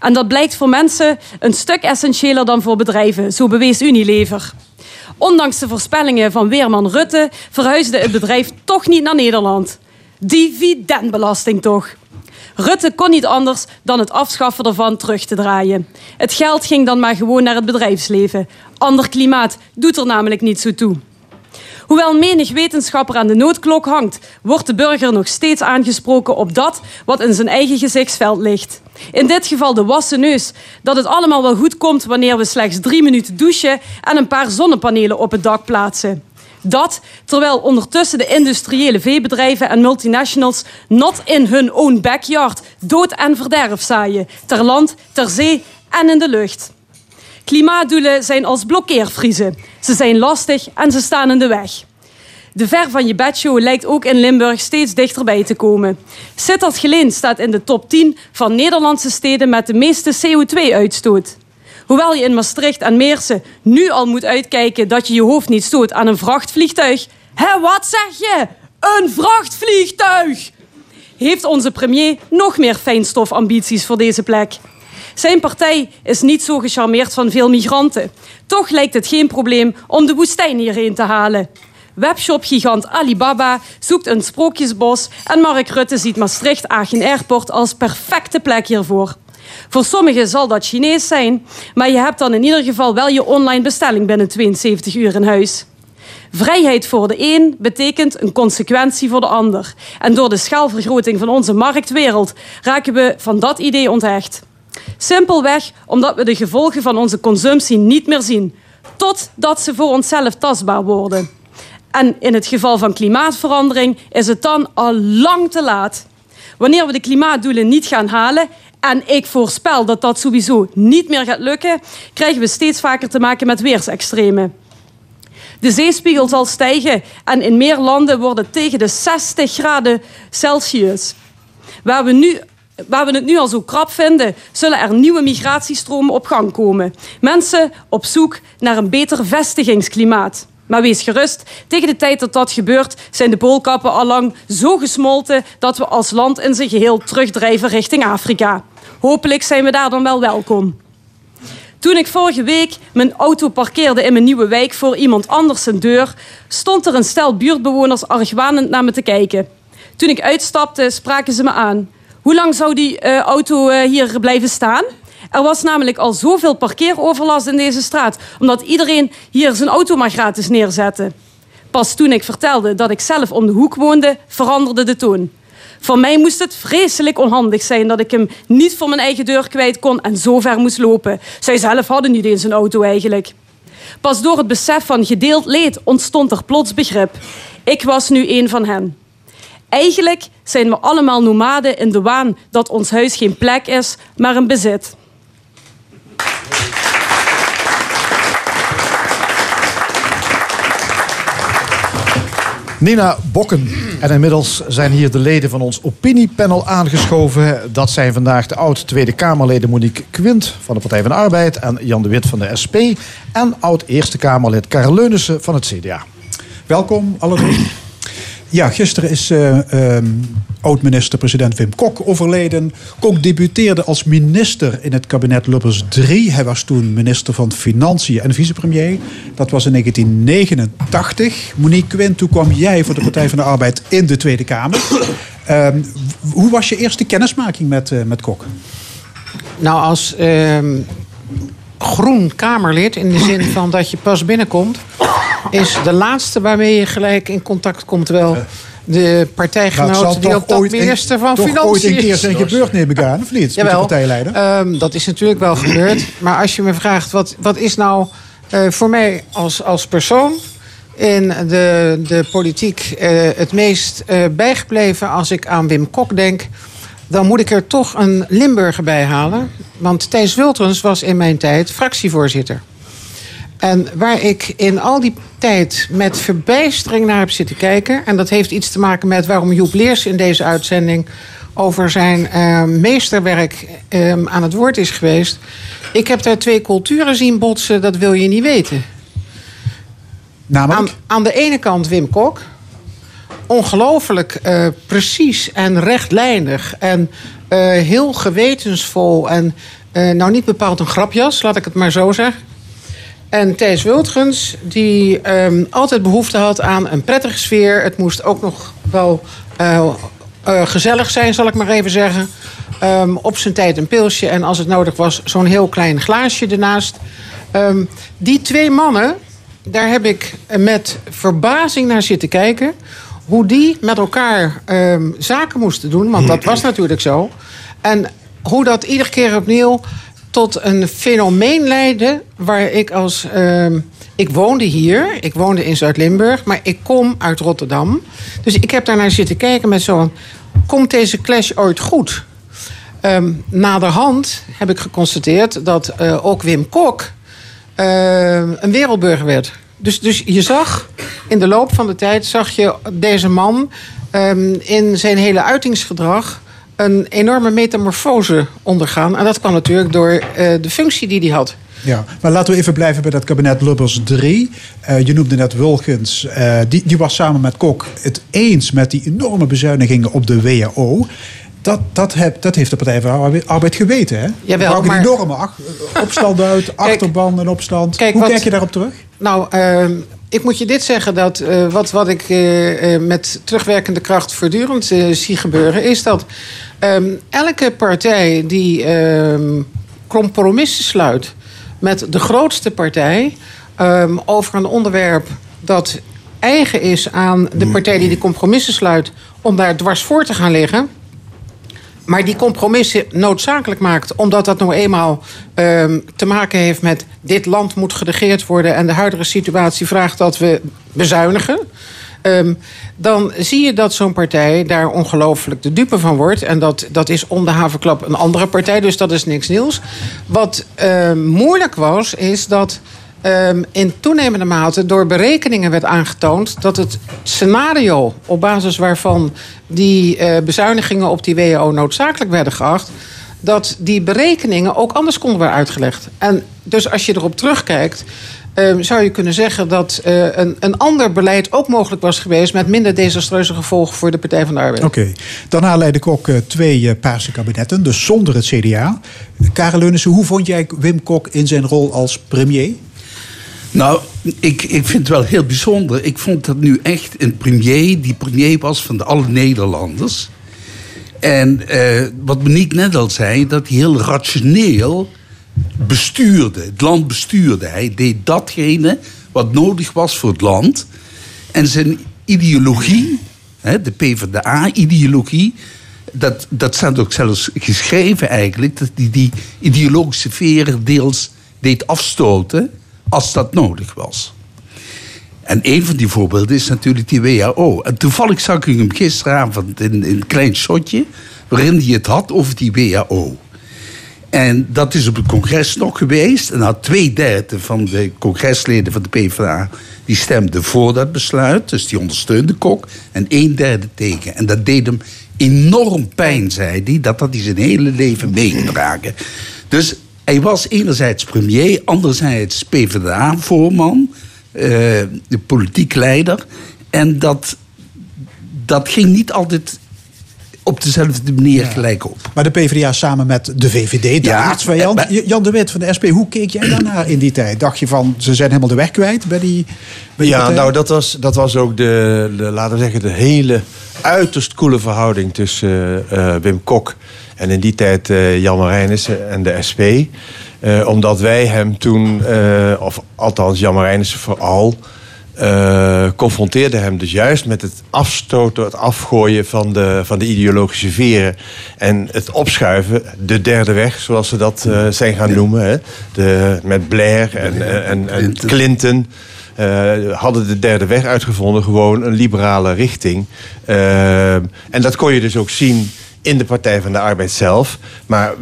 En dat blijkt voor mensen een stuk essentiëler dan voor bedrijven, zo bewees Unilever. Ondanks de voorspellingen van weerman Rutte verhuisde het bedrijf toch niet naar Nederland. Dividendbelasting toch. Rutte kon niet anders dan het afschaffen ervan terug te draaien. Het geld ging dan maar gewoon naar het bedrijfsleven. Ander klimaat doet er namelijk niet zo toe. Hoewel menig wetenschapper aan de noodklok hangt, wordt de burger nog steeds aangesproken op dat wat in zijn eigen gezichtsveld ligt. In dit geval de wassen neus. Dat het allemaal wel goed komt wanneer we slechts drie minuten douchen en een paar zonnepanelen op het dak plaatsen. Dat terwijl ondertussen de industriële veebedrijven en multinationals not in hun own backyard dood en verderf zaaien. Ter land, ter zee en in de lucht. Klimaatdoelen zijn als blokkeervriezen. Ze zijn lastig en ze staan in de weg. De Ver van je bedshow lijkt ook in Limburg steeds dichterbij te komen. Sittard Geleen staat in de top 10 van Nederlandse steden met de meeste CO2-uitstoot. Hoewel je in Maastricht en Meersen nu al moet uitkijken dat je je hoofd niet stoot aan een vrachtvliegtuig. Hé, wat zeg je? Een vrachtvliegtuig! Heeft onze premier nog meer fijnstofambities voor deze plek? Zijn partij is niet zo gecharmeerd van veel migranten. Toch lijkt het geen probleem om de woestijn hierheen te halen. Webshop-gigant Alibaba zoekt een sprookjesbos en Mark Rutte ziet Maastricht-Aachen Airport als perfecte plek hiervoor. Voor sommigen zal dat Chinees zijn, maar je hebt dan in ieder geval wel je online bestelling binnen 72 uur in huis. Vrijheid voor de een betekent een consequentie voor de ander. En door de schaalvergroting van onze marktwereld raken we van dat idee onthecht. Simpelweg omdat we de gevolgen van onze consumptie niet meer zien, totdat ze voor onszelf tastbaar worden. En in het geval van klimaatverandering is het dan al lang te laat. Wanneer we de klimaatdoelen niet gaan halen, en ik voorspel dat dat sowieso niet meer gaat lukken, krijgen we steeds vaker te maken met weersextremen. De zeespiegel zal stijgen en in meer landen worden tegen de 60 graden Celsius. Waar we, nu, waar we het nu al zo krap vinden, zullen er nieuwe migratiestromen op gang komen. Mensen op zoek naar een beter vestigingsklimaat. Maar wees gerust, tegen de tijd dat dat gebeurt, zijn de poolkappen al lang zo gesmolten dat we als land in zijn geheel terugdrijven richting Afrika. Hopelijk zijn we daar dan wel welkom. Toen ik vorige week mijn auto parkeerde in mijn nieuwe wijk voor iemand anders zijn deur, stond er een stel buurtbewoners argwanend naar me te kijken. Toen ik uitstapte, spraken ze me aan. Hoe lang zou die uh, auto uh, hier blijven staan? Er was namelijk al zoveel parkeeroverlast in deze straat, omdat iedereen hier zijn auto maar gratis neerzette. Pas toen ik vertelde dat ik zelf om de hoek woonde, veranderde de toon. Voor mij moest het vreselijk onhandig zijn dat ik hem niet voor mijn eigen deur kwijt kon en zo ver moest lopen. Zij zelf hadden niet eens een auto eigenlijk. Pas door het besef van gedeeld leed ontstond er plots begrip. Ik was nu een van hen. Eigenlijk zijn we allemaal nomaden in de waan dat ons huis geen plek is, maar een bezit. Nina Bokken. En inmiddels zijn hier de leden van ons opiniepanel aangeschoven. Dat zijn vandaag de oud-Tweede Kamerleden Monique Quint van de Partij van de Arbeid... en Jan de Wit van de SP. En oud-Eerste Kamerlid Karel Leunissen van het CDA. Welkom, alle drie. Ja, gisteren is uh, um, oud-minister-president Wim Kok overleden. Kok debuteerde als minister in het kabinet Lubbers 3. Hij was toen minister van Financiën en vicepremier. Dat was in 1989. Monique Quint, toen kwam jij voor de Partij van de Arbeid in de Tweede Kamer. Uh, hoe was je eerste kennismaking met, uh, met Kok? Nou, als ehm, groen Kamerlid, in de zin van dat je pas binnenkomt is de laatste waarmee je gelijk in contact komt wel de partijgenoot die ook tot minister van Financiën ooit een keer zijn gebeurd, neem ik aan, of niet? Jawel, partijleider? Um, dat is natuurlijk wel gebeurd. Maar als je me vraagt, wat, wat is nou uh, voor mij als, als persoon... in de, de politiek eh, het meest eh, bijgebleven als ik aan Wim Kok denk. Dan moet ik er toch een Limburger bij halen. Want Thijs Wiltrens was in mijn tijd fractievoorzitter. En waar ik in al die tijd met verbijstering naar heb zitten kijken... en dat heeft iets te maken met waarom Joep Leers in deze uitzending... over zijn eh, meesterwerk eh, aan het woord is geweest. Ik heb daar twee culturen zien botsen, dat wil je niet weten. Aan, aan de ene kant Wim Kok. Ongelooflijk eh, precies en rechtlijnig. En eh, heel gewetensvol. En eh, nou niet bepaald een grapjas, laat ik het maar zo zeggen. En Thijs Wultgens, die ehm, altijd behoefte had aan een prettige sfeer. Het moest ook nog wel gezellig zijn, zal ik maar even zeggen. Ehm, op zijn tijd een pilsje en als het nodig was, zo'n heel klein glaasje ernaast. Ehm, die twee mannen, daar heb ik met verbazing naar zitten kijken. Hoe die met elkaar ehm, zaken moesten doen, want dat was natuurlijk zo. En hoe dat iedere keer opnieuw tot een fenomeen leidde waar ik als. ehm, ik woonde hier, ik woonde in Zuid-Limburg, maar ik kom uit Rotterdam. Dus ik heb daar naar zitten kijken met zo'n. Komt deze clash ooit goed? Ehm, naderhand heb ik geconstateerd dat eh, ook Wim Kok een wereldburger werd. Dus, dus je zag in de loop van de tijd zag je deze man ehm, in zijn hele uitingsgedrag een enorme metamorfose ondergaan. En dat kwam natuurlijk door eh, de functie die hij had. Ja, maar laten we even blijven bij dat kabinet Lubbers 3. Eh, je noemde net Wilkins. eh, die, die was samen met Kok het eens met die enorme bezuinigingen op de WHO. Dat, dat, heb, dat heeft de Partij van de Arbeid- geweten, hè? Jawel, maar- enorme ach- opstand uit, achterban en opstand. kijk, Hoe wat- kijk je daarop terug? Nou, ehm, ik moet je dit zeggen dat eh, wat, wat ik eh, eh, met terugwerkende kracht voortdurend zie gebeuren, is dat ehm, elke partij die ehm, compromissen sluit met de grootste partij over een onderwerp dat eigen is aan de partij die de compromissen sluit, om daar dwars voor te gaan liggen maar die compromissen noodzakelijk maakt, omdat dat nou eenmaal ehm, te maken heeft met dit land moet geregeerd worden en de huidige situatie vraagt dat we bezuinigen. ehm, dan zie je dat zo'n partij daar ongelooflijk de dupe van wordt. En dat, dat is om de havenklap een andere partij, dus dat is niks nieuws. Wat ehm, moeilijk was, is dat ehm, in toenemende mate door berekeningen werd aangetoond dat het scenario op basis waarvan die eh, bezuinigingen op die WHO noodzakelijk werden geacht, dat die berekeningen ook anders konden worden uitgelegd. En dus als je erop terugkijkt, ehm, zou je kunnen zeggen dat eh, een, een ander beleid ook mogelijk was geweest met minder desastreuze gevolgen voor de Partij van de Arbeid. Oké. Daarna leidde ik ook eh, twee paarse kabinetten, dus zonder het CDA. Karel Leunissen, hoe vond jij Wim Kok in zijn rol als premier? Nou, ik, ik vind het wel heel bijzonder. Ik vond dat nu echt een premier die premier was van de alle Nederlanders. En eh, wat Monique net al zei, dat hij heel rationeel bestuurde. Het land bestuurde. Hij deed datgene wat nodig was voor het land. En zijn ideologie, hè, de PvdA-ideologie... Dat, dat staat ook zelfs geschreven eigenlijk... dat hij die ideologische veren deels deed afstoten... als dat nodig was. En een van die voorbeelden is natuurlijk die WHO. En toevallig zag ik hem gisteravond in, in een klein shotje... waarin hij het had over die WHO. En dat is op het congres nog geweest. En nou, twee derde van de congresleden van de PvdA... die stemden voor dat besluit, dus die ondersteunde Kok. En een derde tegen. En dat deed hem enorm pijn, zei hij... dat had hij zijn hele leven meegedragen. Dus hij was enerzijds premier... anderzijds PvdA-voorman... eh, de politiek leider. En dat, dat ging niet altijd op dezelfde manier gelijk op. Maar de PvdA samen met de VVD, de Ja, aardsvijand. maar- Jan de Wit van de SP, hoe keek jij daarnaar in die tijd? Dacht je van, ze zijn helemaal de weg kwijt bij die, bij Ja, nou dat was, dat was ook de, de, laten we zeggen, de hele uiterst koele verhouding tussen eh, eh, Wim Kok en in die tijd eh, Jan Marijnissen en de SP. Eh, omdat wij hem toen, eh, of althans Jan Marijnissen vooral, eh confronteerde hem dus juist met het afstoten, het afgooien van de, van de ideologische veren. En het opschuiven, de derde weg, zoals ze dat zijn gaan noemen. Hè? De, met Blair en, en, en Clinton. hadden de derde weg uitgevonden, gewoon een liberale richting. En dat kon je dus ook zien in de Partij van de Arbeid zelf. Maar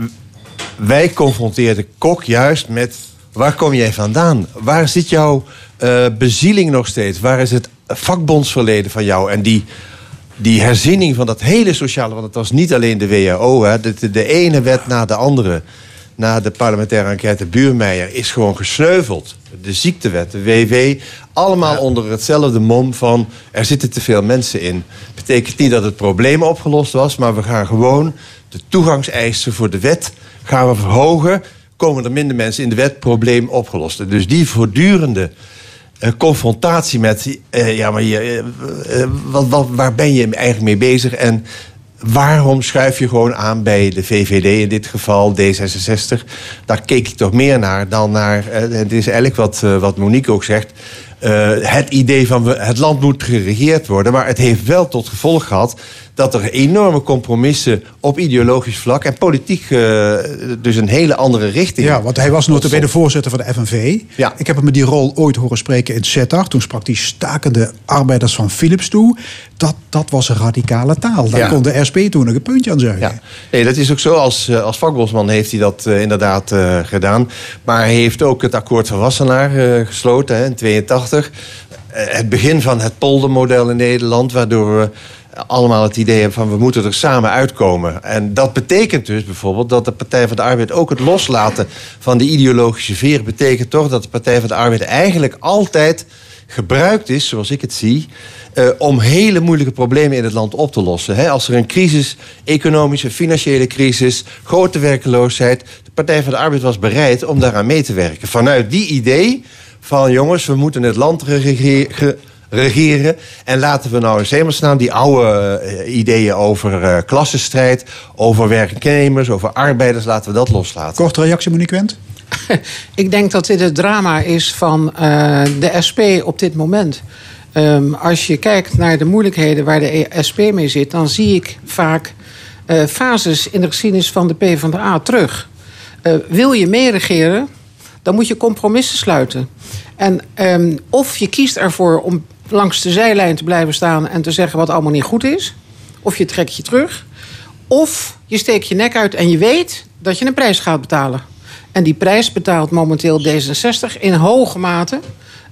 wij confronteerden Kok juist met waar kom jij vandaan? Waar zit jouw eh, bezieling nog steeds? Waar is het vakbondsverleden van jou? En die, die herziening van dat hele sociale... want het was niet alleen de WHO, hè, de, de, de ene wet na de andere... na de parlementaire enquête Buurmeijer is gewoon gesneuveld. De ziektewet, de WW, allemaal onder hetzelfde mom van... er zitten te veel mensen in. Betekent niet dat het probleem opgelost was... maar we gaan gewoon de toegangseisen voor de wet gaan we verhogen... komen er minder mensen in de wet, probleem opgelost. Dus die voortdurende eh, confrontatie met... eh, ja, maar je, eh, wat, wat, waar ben je eigenlijk mee bezig? En waarom schuif je gewoon aan bij de VVD in dit geval, D66? Daar keek ik toch meer naar dan naar... eh, het is eigenlijk wat, eh, wat Monique ook zegt... eh, het idee van het land moet geregeerd worden. Maar het heeft wel tot gevolg gehad dat er enorme compromissen op ideologisch vlak en politiek eh, dus een hele andere richting. Ja, want hij was notabene voorzitter van de FNV. Ja. Ik heb hem met die rol ooit horen spreken in Sittard. Toen sprak hij stakende arbeiders van Philips toe. Dat, dat was een radicale taal. Daar Ja. kon de SP toen nog een puntje aan zuigen. Ja. Nee, dat is ook zo. Als, eh, als vakbondsman heeft hij dat eh, inderdaad gedaan. Maar hij heeft ook het akkoord van Wassenaar gesloten hè, in 82. Eh, het begin van het poldermodel in Nederland... waardoor we allemaal het idee hebben van we moeten er samen uitkomen. En dat betekent dus bijvoorbeeld dat de Partij van de Arbeid... ook het loslaten van die ideologische veer... betekent toch dat de Partij van de Arbeid eigenlijk altijd gebruikt is, zoals ik het zie... eh, om hele moeilijke problemen in het land op te lossen. Als er een crisis, economische, financiële crisis, grote werkeloosheid... de Partij van de Arbeid was bereid om daaraan mee te werken. Vanuit die idee van jongens, we moeten het land rege- ge- regeren... en laten we nou eens hemelsnaam die oude eh, ideeën over eh, klassenstrijd... over werknemers, over arbeiders, laten we dat loslaten. Korte reactie, Monique Wendt? Ik denk dat dit het drama is van eh, de SP op dit moment. Ehm, als je kijkt naar de moeilijkheden waar de SP mee zit, dan zie ik vaak eh, fases in de geschiedenis van de PvdA terug. Eh, wil je meeregeren, dan moet je compromissen sluiten. En ehm, of je kiest ervoor om langs de zijlijn te blijven staan en te zeggen wat allemaal niet goed is, of je trekt je terug, of je steekt je nek uit en je weet dat je een prijs gaat betalen. En die prijs betaalt momenteel D66 in hoge mate.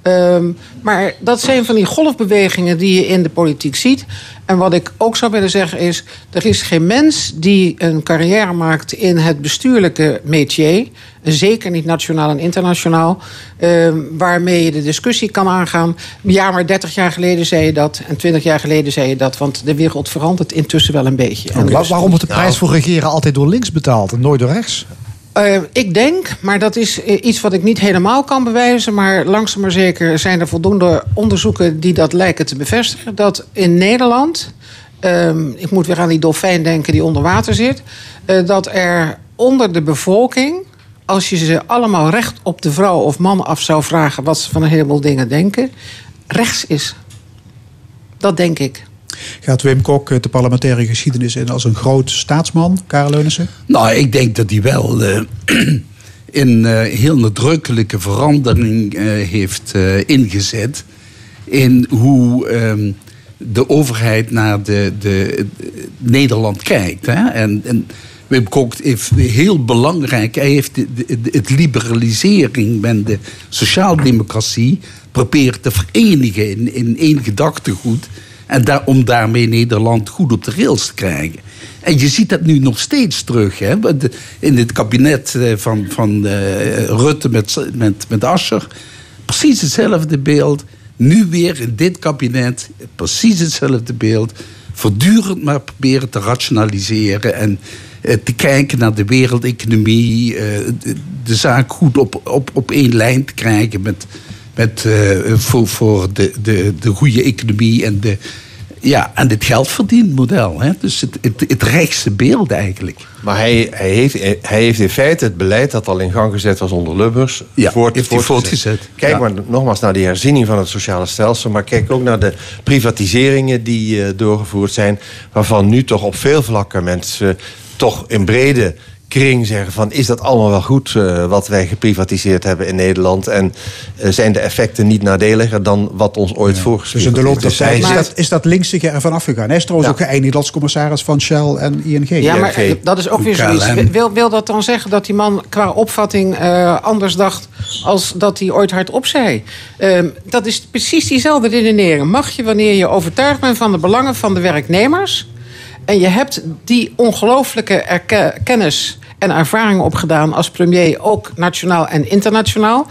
Ehm, maar dat zijn van die golfbewegingen die je in de politiek ziet. En wat ik ook zou willen zeggen is... er is geen mens die een carrière maakt in het bestuurlijke métier... zeker niet nationaal en internationaal... ehm, waarmee je de discussie kan aangaan. Ja, maar 30 jaar geleden zei je dat... en 20 jaar geleden zei je dat... want de wereld verandert intussen wel een beetje. En dus- waarom wordt de prijs voor regeren altijd door links betaald en nooit door rechts? Eh, ik denk, maar dat is eh, iets wat ik niet helemaal kan bewijzen... maar langzaam maar zeker zijn er voldoende onderzoeken... die dat lijken te bevestigen, dat in Nederland... ehm, ik moet weer aan die dolfijn denken die onder water zit... eh, dat er onder de bevolking... als je ze allemaal recht op de vrouw of man af zou vragen... wat ze van een heleboel dingen denken, rechts is. Dat denk ik. Gaat Wim Kok eh, de parlementaire geschiedenis in als een groot staatsman, Karel Leunissen? Nou, ik denk dat hij wel eh, een eh, heel nadrukkelijke verandering eh, heeft eh, ingezet. In hoe ehm, de overheid naar de, de, Nederland kijkt. Hè? En, en Wim Kok heeft heel belangrijk. Hij heeft de, het liberalisering met de sociaaldemocratie proberen te verenigen in, in één gedachtegoed. En om daarmee Nederland goed op de rails te krijgen. En je ziet dat nu nog steeds terug. Hè? In het kabinet eh, van, van eh, Rutte met, met, met Asscher. Precies hetzelfde beeld. Nu weer in dit kabinet. Precies hetzelfde beeld. Voortdurend maar proberen te rationaliseren. En eh, te kijken naar de wereldeconomie. de, de zaak goed op, op, op één lijn te krijgen. Met, met, eh, voor voor de, de, de goede economie en, de, ja, en het geldverdienmodel. Hè? Dus het, het, het rechtse beeld eigenlijk. Maar hij, hij, heeft, hij heeft in feite het beleid dat al in gang gezet was onder Lubbers... Ja, voort- heeft hij voortgezet. Kijk Ja. maar nogmaals naar die herziening van het sociale stelsel... maar kijk ook naar de privatiseringen die eh, doorgevoerd zijn... waarvan nu toch op veel vlakken mensen toch in brede kring zeggen van... is dat allemaal wel goed eh, wat wij geprivatiseerd hebben in Nederland... en eh, zijn de effecten niet nadeliger dan wat ons ooit Dus voorgeschreven in de loop der Dus tijd is dat, is dat linkse ervan afgegaan. Hij is trouwens ook geëindigd als commissaris van Shell en ING. Ja, maar eh, dat is ook weer zoiets. Wil, wil dat dan zeggen dat die man qua opvatting eh, anders dacht als dat hij ooit hardop zei? Ehm, dat is precies diezelfde redenering. Mag je wanneer je overtuigd bent van de belangen van de werknemers en je hebt die ongelooflijke kennis en ervaring opgedaan als premier, ook nationaal en internationaal.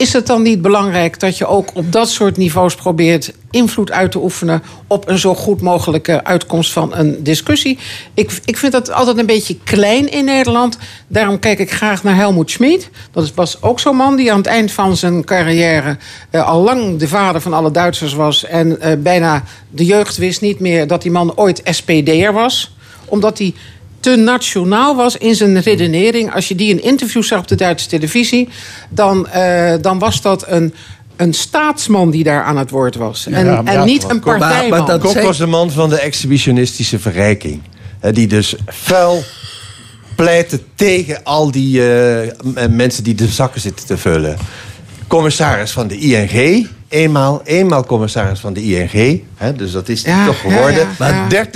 Is het dan niet belangrijk dat je ook op dat soort niveaus probeert invloed uit te oefenen op een zo goed mogelijke uitkomst van een discussie? Ik, ik vind dat altijd een beetje klein in Nederland. Daarom kijk ik graag naar Helmoet Schmid. Dat was ook zo'n man die aan het eind van zijn carrière eh, al lang de vader van alle Duitsers was. En eh, bijna de jeugd wist niet meer dat die man ooit SPD'er was. Omdat hij te nationaal was in zijn redenering. Als je die in interviews zag op de Duitse televisie, dan, eh, dan was dat een, een staatsman die daar aan het woord was. En, Ja, maar en ja, niet een partijman. Maar, Kok was de man van de exhibitionistische verrijking. Hè, die dus vuil pleitte tegen al die eh, mensen die de zakken zitten te vullen. Commissaris van de ING. Eenmaal, eenmaal commissaris van de ING. Hè, dus dat is hij toch ja, geworden. ja, Maar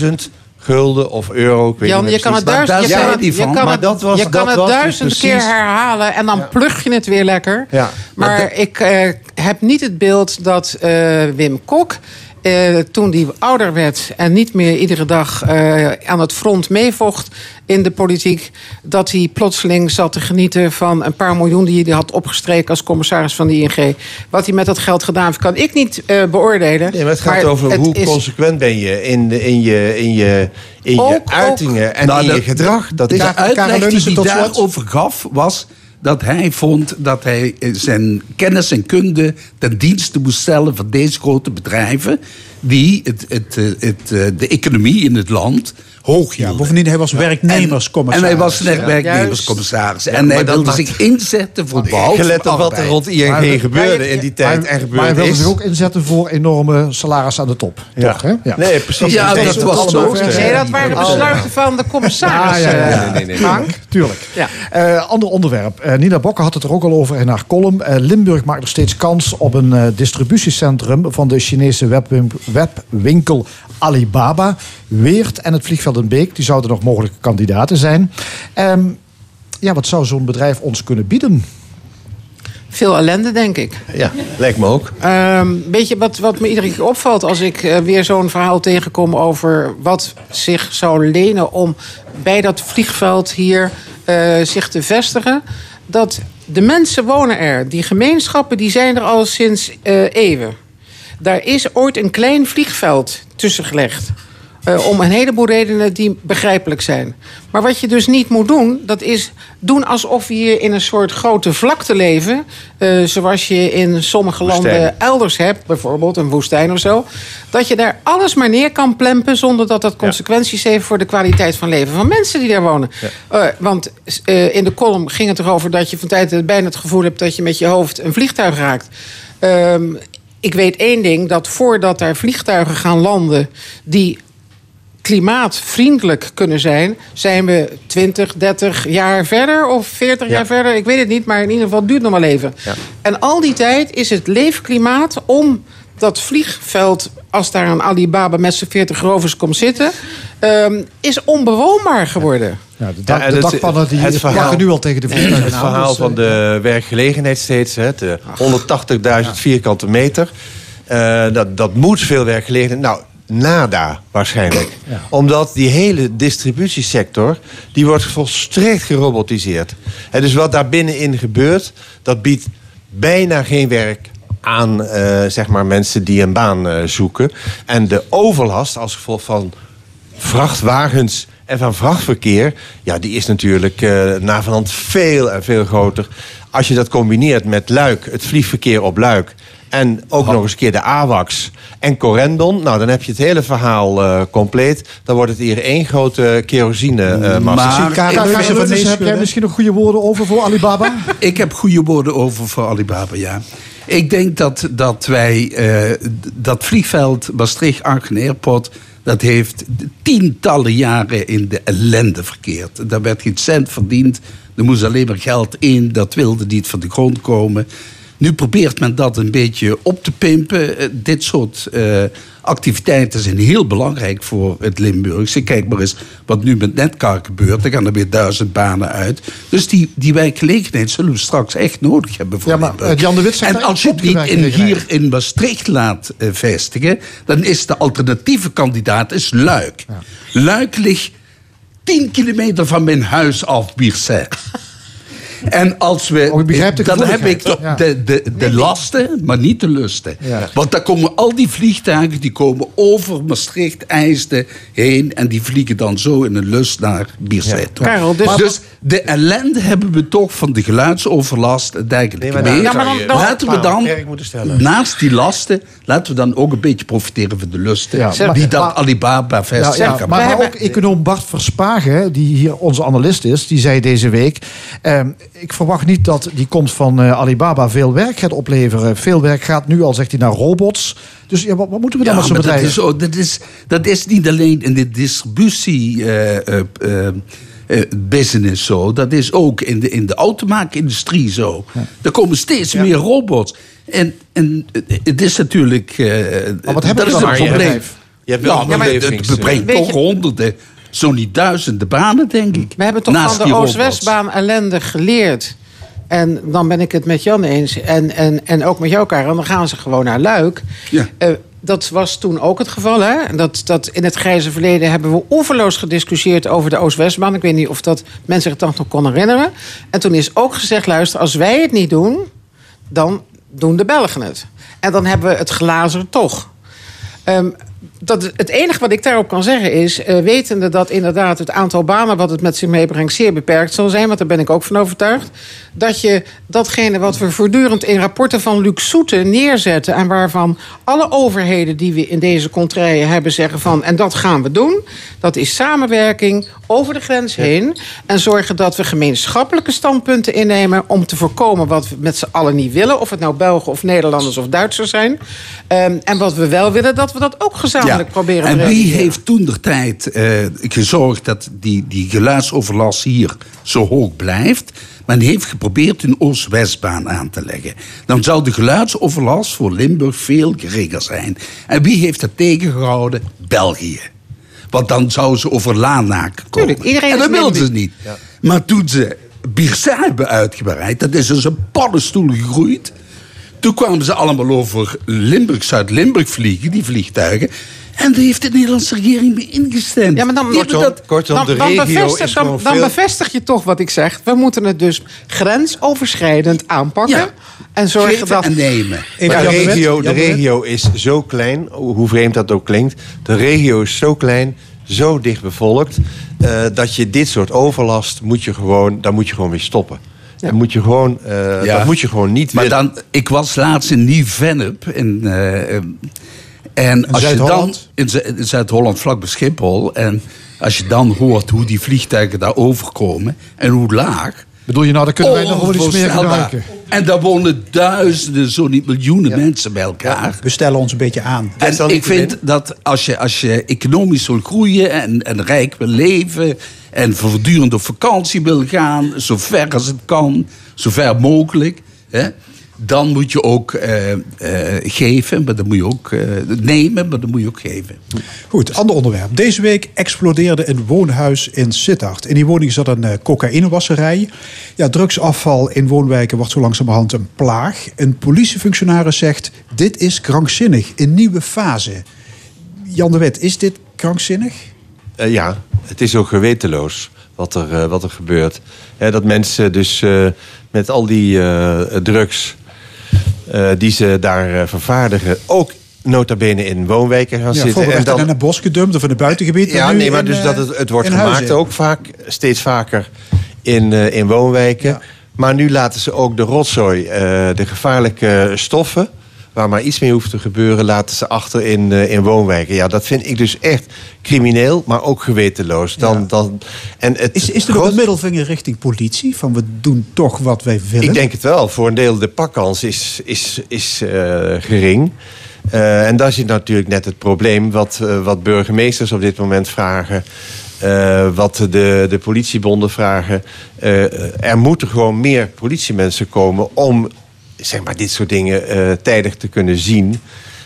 30.000 gulden of euro. Ik weet Jan, niet je kan het duizend, je kan het, je zei hij kan van. het, Maar dat was- je kan dat het was dus duizend keer herhalen en dan plug je het weer lekker. Ja. Maar ik eh, heb niet het beeld dat eh, Wim Kok, eh, toen hij ouder werd en niet meer iedere dag eh, aan het front meevocht in de politiek, dat hij plotseling zat te genieten van een paar miljoen die hij had opgestreken als commissaris van de ING. Wat hij met dat geld gedaan heeft, kan ik niet eh, beoordelen. Nee, maar het gaat over het hoe is- consequent ben je in, de, in je, in je, in je Ook- uitingen en Nou, in je de- gedrag. Dat is de uitleg die hij daarover gaf was dat hij vond dat hij eh, zijn kennis en kunde ten dienste moest stellen van deze grote bedrijven die het, het, eh, het, eh, de economie in het land hoog hielden. Bovendien, hij was werknemerscommissaris. En hij was net Ja. werknemerscommissaris. Ja, en hij dat wilde zich inzetten voor het behoud Gelet van op wat er rond ING Maar- gebeurde in die tijd Maar- en Maar gebeurd hij wilde is. zich ook inzetten voor enorme salaris aan de top. Ja. Toch, hè? Nee, precies. Ja, Dat dat was allemaal zo. Nee, dat waren besluiten van de commissaris. Ja, ja, ja, ja. Nee, nee, nee. Frank. Tuurlijk. Ja. Eh, ander onderwerp. Eh, Nina Bokker had het er ook al over in haar column. Eh, Limburg maakt nog steeds kans op een eh, distributiecentrum van de Chinese webwin- webwinkel Alibaba. Weert en het vliegveld Beek, die zouden nog mogelijke kandidaten zijn. Ehm, ja, wat zou zo'n bedrijf ons kunnen bieden? Veel ellende, denk ik. Ja, lijkt me ook. Ehm, weet je wat, wat me iedere keer opvalt als ik eh, weer zo'n verhaal tegenkom over wat zich zou lenen om bij dat vliegveld hier eh, zich te vestigen? Dat de mensen wonen er. Die gemeenschappen die zijn er al sinds eh, eeuwen. Daar is ooit een klein vliegveld tussen gelegd. Eh, om een heleboel redenen die begrijpelijk zijn. Maar wat je dus niet moet doen, dat is doen alsof we hier in een soort grote vlakte leven. eh, zoals je in sommige landen elders hebt, bijvoorbeeld een woestijn of zo. Dat je daar alles maar neer kan plempen zonder dat dat consequenties heeft voor de kwaliteit van leven van mensen die daar wonen. Eh, want in de column ging het erover dat je van tijd tot tijd bijna het gevoel hebt dat je met je hoofd een vliegtuig raakt. Ehm, ik weet één ding, dat voordat daar vliegtuigen gaan landen die klimaatvriendelijk kunnen zijn, zijn we 20, 30 jaar verder of 40 jaar verder. Ik weet het niet, maar in ieder geval duurt nog wel even. En al die tijd is het leefklimaat om dat vliegveld, als daar een Alibaba met z'n 40 rovers komt zitten, ehm, is onbewoonbaar geworden. Ja, de, dak- Ja, en de dakpannen die het verhaal- plakken nu al tegen de vliegtuigen Het verhaal dus, van eh, de werkgelegenheid steeds. Hè, de 180.000 vierkante meter. Eh, dat, dat moet veel werkgelegenheid. Nou, nada waarschijnlijk. Omdat die hele distributiesector... die wordt volstrekt gerobotiseerd. Hè, dus wat daar binnenin gebeurt... dat biedt bijna geen werk aan eh, zeg maar mensen die een baan eh, zoeken. En de overlast als gevolg van vrachtwagens en van vrachtverkeer, ja, die is natuurlijk eh na van hand veel en veel groter. Als je dat combineert met Luik, het vliegverkeer op Luik. En ook nog eens een keer de AWAX en Corendon. Nou, dan heb je het hele verhaal eh, compleet. Dan wordt het hier één grote kerosine uh, Maar- Karel dus heb jij misschien nog goede woorden over voor Alibaba? Ik heb goede woorden over voor Alibaba, ja. Ik denk dat, dat wij eh, dat vliegveld Maastricht-Arken Airport... Dat heeft tientallen jaren in de ellende verkeerd. Daar werd geen cent verdiend. Er moest alleen maar geld in. Dat wilde niet van de grond komen. Nu probeert men dat een beetje op te pimpen. Eh, Dit soort eh, activiteiten zijn heel belangrijk voor het Limburgse. Kijk maar eens wat nu met Netcar gebeurt. Er gaan er weer duizend banen uit. Dus die, die werkgelegenheid zullen we straks echt nodig hebben voor Limburg. eh, Jan de Wit En als je het niet die in, hier in Maastricht laat vestigen... dan is de alternatieve kandidaat is Luik. Luik ligt 10 kilometer van mijn huis af, Bierset. En als we. Oh, begrijp de dan heb ik de, de, de lasten, maar niet de lusten. Ja. Want dan komen al die vliegtuigen die komen over Maastricht, IJsden heen. En die vliegen dan zo in een lust naar toe. Karel, dus- dus de ellende hebben we toch van de geluidsoverlast en dergelijke Nee, maar mee. daar Ja, maar dan- zou je dan- laten we dan, naast die lasten, laten we dan ook een beetje profiteren van de lusten. Ja, maar- die dat maar- Alibaba Ja, vestigt. ja, maar, maar ook econoom Bart Verspagen, die hier onze analist is, die zei deze week... ehm, ik verwacht niet dat die komst van eh, Alibaba veel werk gaat opleveren. Veel werk gaat nu al, zegt hij, naar robots. Dus ja, wat, wat moeten we dan Ja, met zo'n maar dat bedrijf? is, ook- dat, is, dat is niet alleen in de distributie eh, eh, business zo. Dat is ook in de, in de automaakindustrie zo. Er komen steeds meer robots. En, en het is natuurlijk... eh, Maar wat hebben dat we is dan een probleem. bedrijf? Je hebt wel ja, andere maar het, brengt toch honderden, zo niet duizenden banen, denk ik. We hebben toch Naast van die de. Oost-Westbaan ellende geleerd. En dan ben ik het met Jan eens. En, en, en ook met jou, Karel. Dan gaan ze gewoon naar Luik. Eh, dat was toen ook het geval. Hè? Dat, dat in het grijze verleden hebben we oeverloos gediscussieerd over de Oost-Westbaan. Ik weet niet of dat mensen zich dat nog kon herinneren. En toen is ook gezegd: luister, als wij het niet doen, dan doen de Belgen het. En dan hebben we het glazen toch. Ehm, dat, het enige wat ik daarop kan zeggen is, eh, wetende dat inderdaad het aantal banen wat het met zich meebrengt zeer beperkt zal zijn, want daar ben ik ook van overtuigd, dat je datgene wat we voortdurend in rapporten van Luc Soete neerzetten en waarvan alle overheden die we in deze contraien hebben zeggen van en dat gaan we doen, dat is samenwerking over de grens heen en zorgen dat we gemeenschappelijke standpunten innemen om te voorkomen wat we met z'n allen niet willen, of het nou Belgen of Nederlanders of Duitsers zijn. Ehm, en wat we wel willen, dat we dat ook gezamenlijk proberen te En wie heeft toen de tijd eh, gezorgd dat die, die geluidsoverlast hier zo hoog blijft? Men heeft geprobeerd een Oost-Westbaan aan te leggen. Dan zou de geluidsoverlast voor Limburg veel geringer zijn. En wie heeft dat tegengehouden? België. Want dan zouden ze over Lanaak komen. Tuurlijk, iedereen en dat wilden ze niet. Maar toen ze Biersa hebben uitgebreid, dat is dus een paddenstoel gegroeid. Toen kwamen ze allemaal over Limburg, Zuid-Limburg vliegen, die vliegtuigen. En daar heeft de Nederlandse regering mee ingestemd. Ja, maar dan, dan, dat- dan, dan bevestig, dan, dan bevestig je toch wat ik zeg. We moeten het dus grensoverschrijdend aanpakken. En zorgen Geven dat. en nemen. Maar de regio, de regio is zo klein, hoe vreemd dat ook klinkt. De regio is zo klein, zo dicht bevolkt. eh, dat je dit soort overlast moet je gewoon, daar moet je gewoon mee stoppen. Dan moet je gewoon, eh, Ja. Dat moet je gewoon niet Maar dan, ik was laatst in Nieuw-Vennep. In, eh, en als je dan in Zuid-Holland, vlak bij Schiphol. En als je dan hoort hoe die vliegtuigen daar overkomen en hoe laag. Bedoel je nou, dan kunnen wij nog wel iets meer gebruiken. En daar wonen duizenden, zo niet miljoenen mensen bij elkaar. We stellen ons een beetje aan. En ik vind dat als je, als je economisch wil groeien en, en rijk wil leven... en voortdurend op vakantie wil gaan, zo ver als het kan, zo ver mogelijk... Hè, dan moet je ook eh, eh, geven, maar dan moet je ook eh, nemen, maar dan moet je ook geven. Goed, ander onderwerp. Deze week explodeerde een woonhuis in Sittard. In die woning zat een cocaïnewasserij. Ja, drugsafval in woonwijken wordt zo langzamerhand een plaag. Een politiefunctionaris zegt, dit is krankzinnig, een nieuwe fase. Jan de Wet, is dit krankzinnig? Eh, ja, het is ook gewetenloos wat er, eh, wat er gebeurt. Hè, dat mensen dus eh, met al die eh, drugs die ze daar eh, vervaardigen... ook nota bene in woonwijken gaan Ja, zitten. En dan, in een bos gedumpt of in een buitengebied. ja, nee, maar in, dus eh, dat het, het wordt gemaakt huizen. ook vaak, steeds vaker in, eh, in woonwijken. Maar nu laten ze ook de rotzooi, eh, de gevaarlijke stoffen... waar maar iets mee hoeft te gebeuren, laten ze achter in, eh, in woonwijken. Ja, dat vind ik dus echt crimineel, maar ook gewetenloos. Dan, dan, en het Is, is er groot- een middelvinger richting politie? Van we doen toch wat wij willen? ik denk het wel. Voor een deel de pakkans is, is, is eh, gering. Eh, en daar zit natuurlijk net het probleem wat, wat burgemeesters op dit moment vragen. wat de, de politiebonden vragen. Er moeten gewoon meer politiemensen komen om zeg maar, dit soort dingen eh, tijdig te kunnen zien.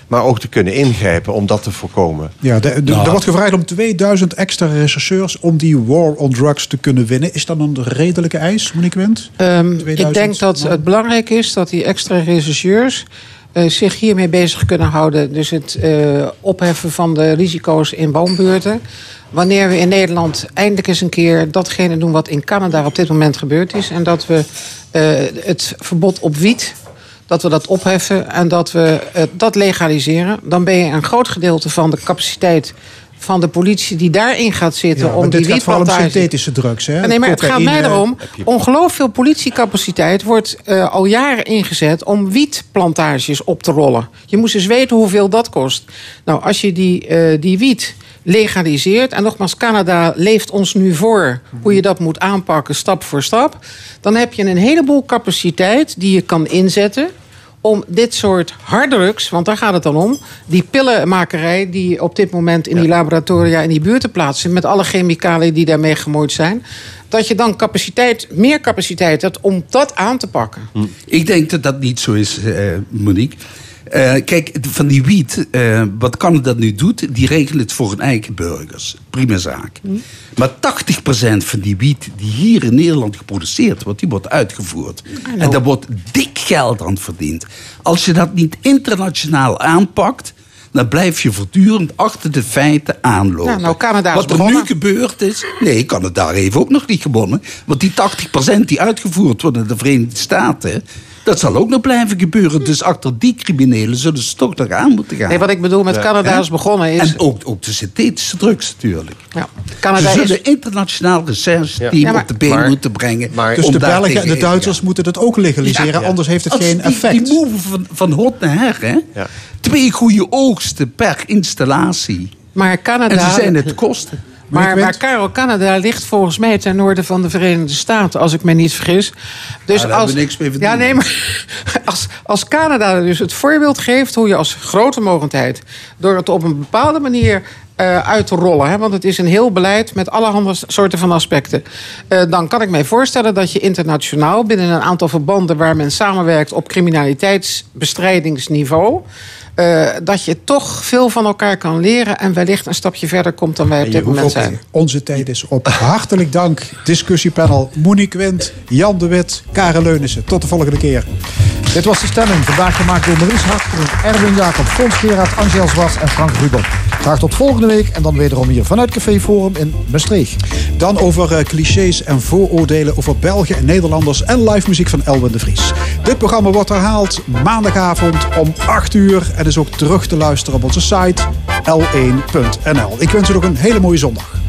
Maar ook te kunnen ingrijpen om dat te voorkomen. Ja, de, de- Nou. er wordt gevraagd om 2000 extra rechercheurs om die war on drugs te kunnen winnen. Is dat een redelijke eis, Monique Wendt? Ehm, ik 2000 denk dat het belangrijk is dat die extra rechercheurs eh, zich hiermee bezig kunnen houden. Dus het eh, opheffen van de risico's in woonbuurten. Wanneer we in Nederland eindelijk eens een keer datgene doen wat in Canada op dit moment gebeurd is. En dat we eh, het verbod op wiet, dat we dat opheffen en dat we dat legaliseren. Dan ben je een groot gedeelte van de capaciteit van de politie die daarin gaat zitten Ja, om die gaat vooral om synthetische drugs, hè? Nee, maar het gaat mij erom. Ongelooflijk veel politiecapaciteit wordt eh, al jaren ingezet om wietplantages op te rollen. Je moest eens weten hoeveel dat kost. Nou, als je die, eh, die wiet legaliseert, en nogmaals, Canada leeft ons nu voor hoe je dat moet aanpakken, stap voor stap. Dan heb je een heleboel capaciteit die je kan inzetten om dit soort harddrugs, want daar gaat het dan om, die pillenmakerij die op dit moment in die laboratoria in die buurten plaatsvindt, met alle chemicaliën die daarmee gemoeid zijn, dat je dan capaciteit, meer capaciteit hebt om dat aan te pakken. Ik denk dat dat niet zo is, eh, Monique. Eh, kijk, van die wiet, eh, wat Canada nu doet, die regelen het voor hun eigen burgers. Prima zaak. Maar 80% van die wiet die hier in Nederland geproduceerd wordt, die wordt uitgevoerd. En daar wordt dik geld aan verdiend. Als je dat niet internationaal aanpakt, dan blijf je voortdurend achter de feiten aanlopen. Ja, nou, Canada is Wat er begonnen. nu gebeurd is. Nee, Canada heeft ook nog niet gewonnen. Want die 80% die uitgevoerd wordt in de Verenigde Staten. Dat zal ook nog blijven gebeuren. Dus achter die criminelen zullen ze toch nog aan moeten gaan. Nee, wat ik bedoel met Canada is begonnen is- En ook, ook de synthetische drugs natuurlijk. Ja. Canada ze zullen is- internationaal recherche-team Ja, maar- op de been maar- moeten brengen. Dus de Belgen en de Duitsers moeten het ook legaliseren, Ja, ja. anders heeft het Als geen die, effect. Die move van, van hot naar her, hè? Twee goede oogsten per installatie. Maar Canada. En ze zijn het kosten. Maar, maar Karel, Canada ligt volgens mij ten noorden van de Verenigde Staten, als ik me niet vergis. Dus Ja, als, niks mee Ja, nee, maar als, als Canada dus het voorbeeld geeft hoe je als grote mogendheid, door het op een bepaalde manier eh, uit te rollen, hè, want het is een heel beleid met allerhande soorten van aspecten, eh, dan kan ik mij voorstellen dat je internationaal binnen een aantal verbanden waar men samenwerkt op criminaliteitsbestrijdingsniveau. Eh, dat je toch veel van elkaar kan leren en wellicht een stapje verder komt dan wij op dit moment zijn. Onze tijd is op. Hartelijk dank, discussiepanel Monique Wind, Jan de Wit, Karel Leunissen. Tot de volgende keer. Dit was de stemming. Vandaag gemaakt door Maurice Hartgen, Erwin Jacob, Fons Gerard, Angel Zwas en Frank Ruber. Graag tot volgende week en dan wederom hier vanuit Café Forum in Maastricht. Dan over eh, clichés en vooroordelen over Belgen en Nederlanders en live muziek van Elwin de Vries. Dit programma wordt herhaald maandagavond om 8 uur en is ook terug te luisteren op onze site l1.nl. Ik wens u nog een hele mooie zondag.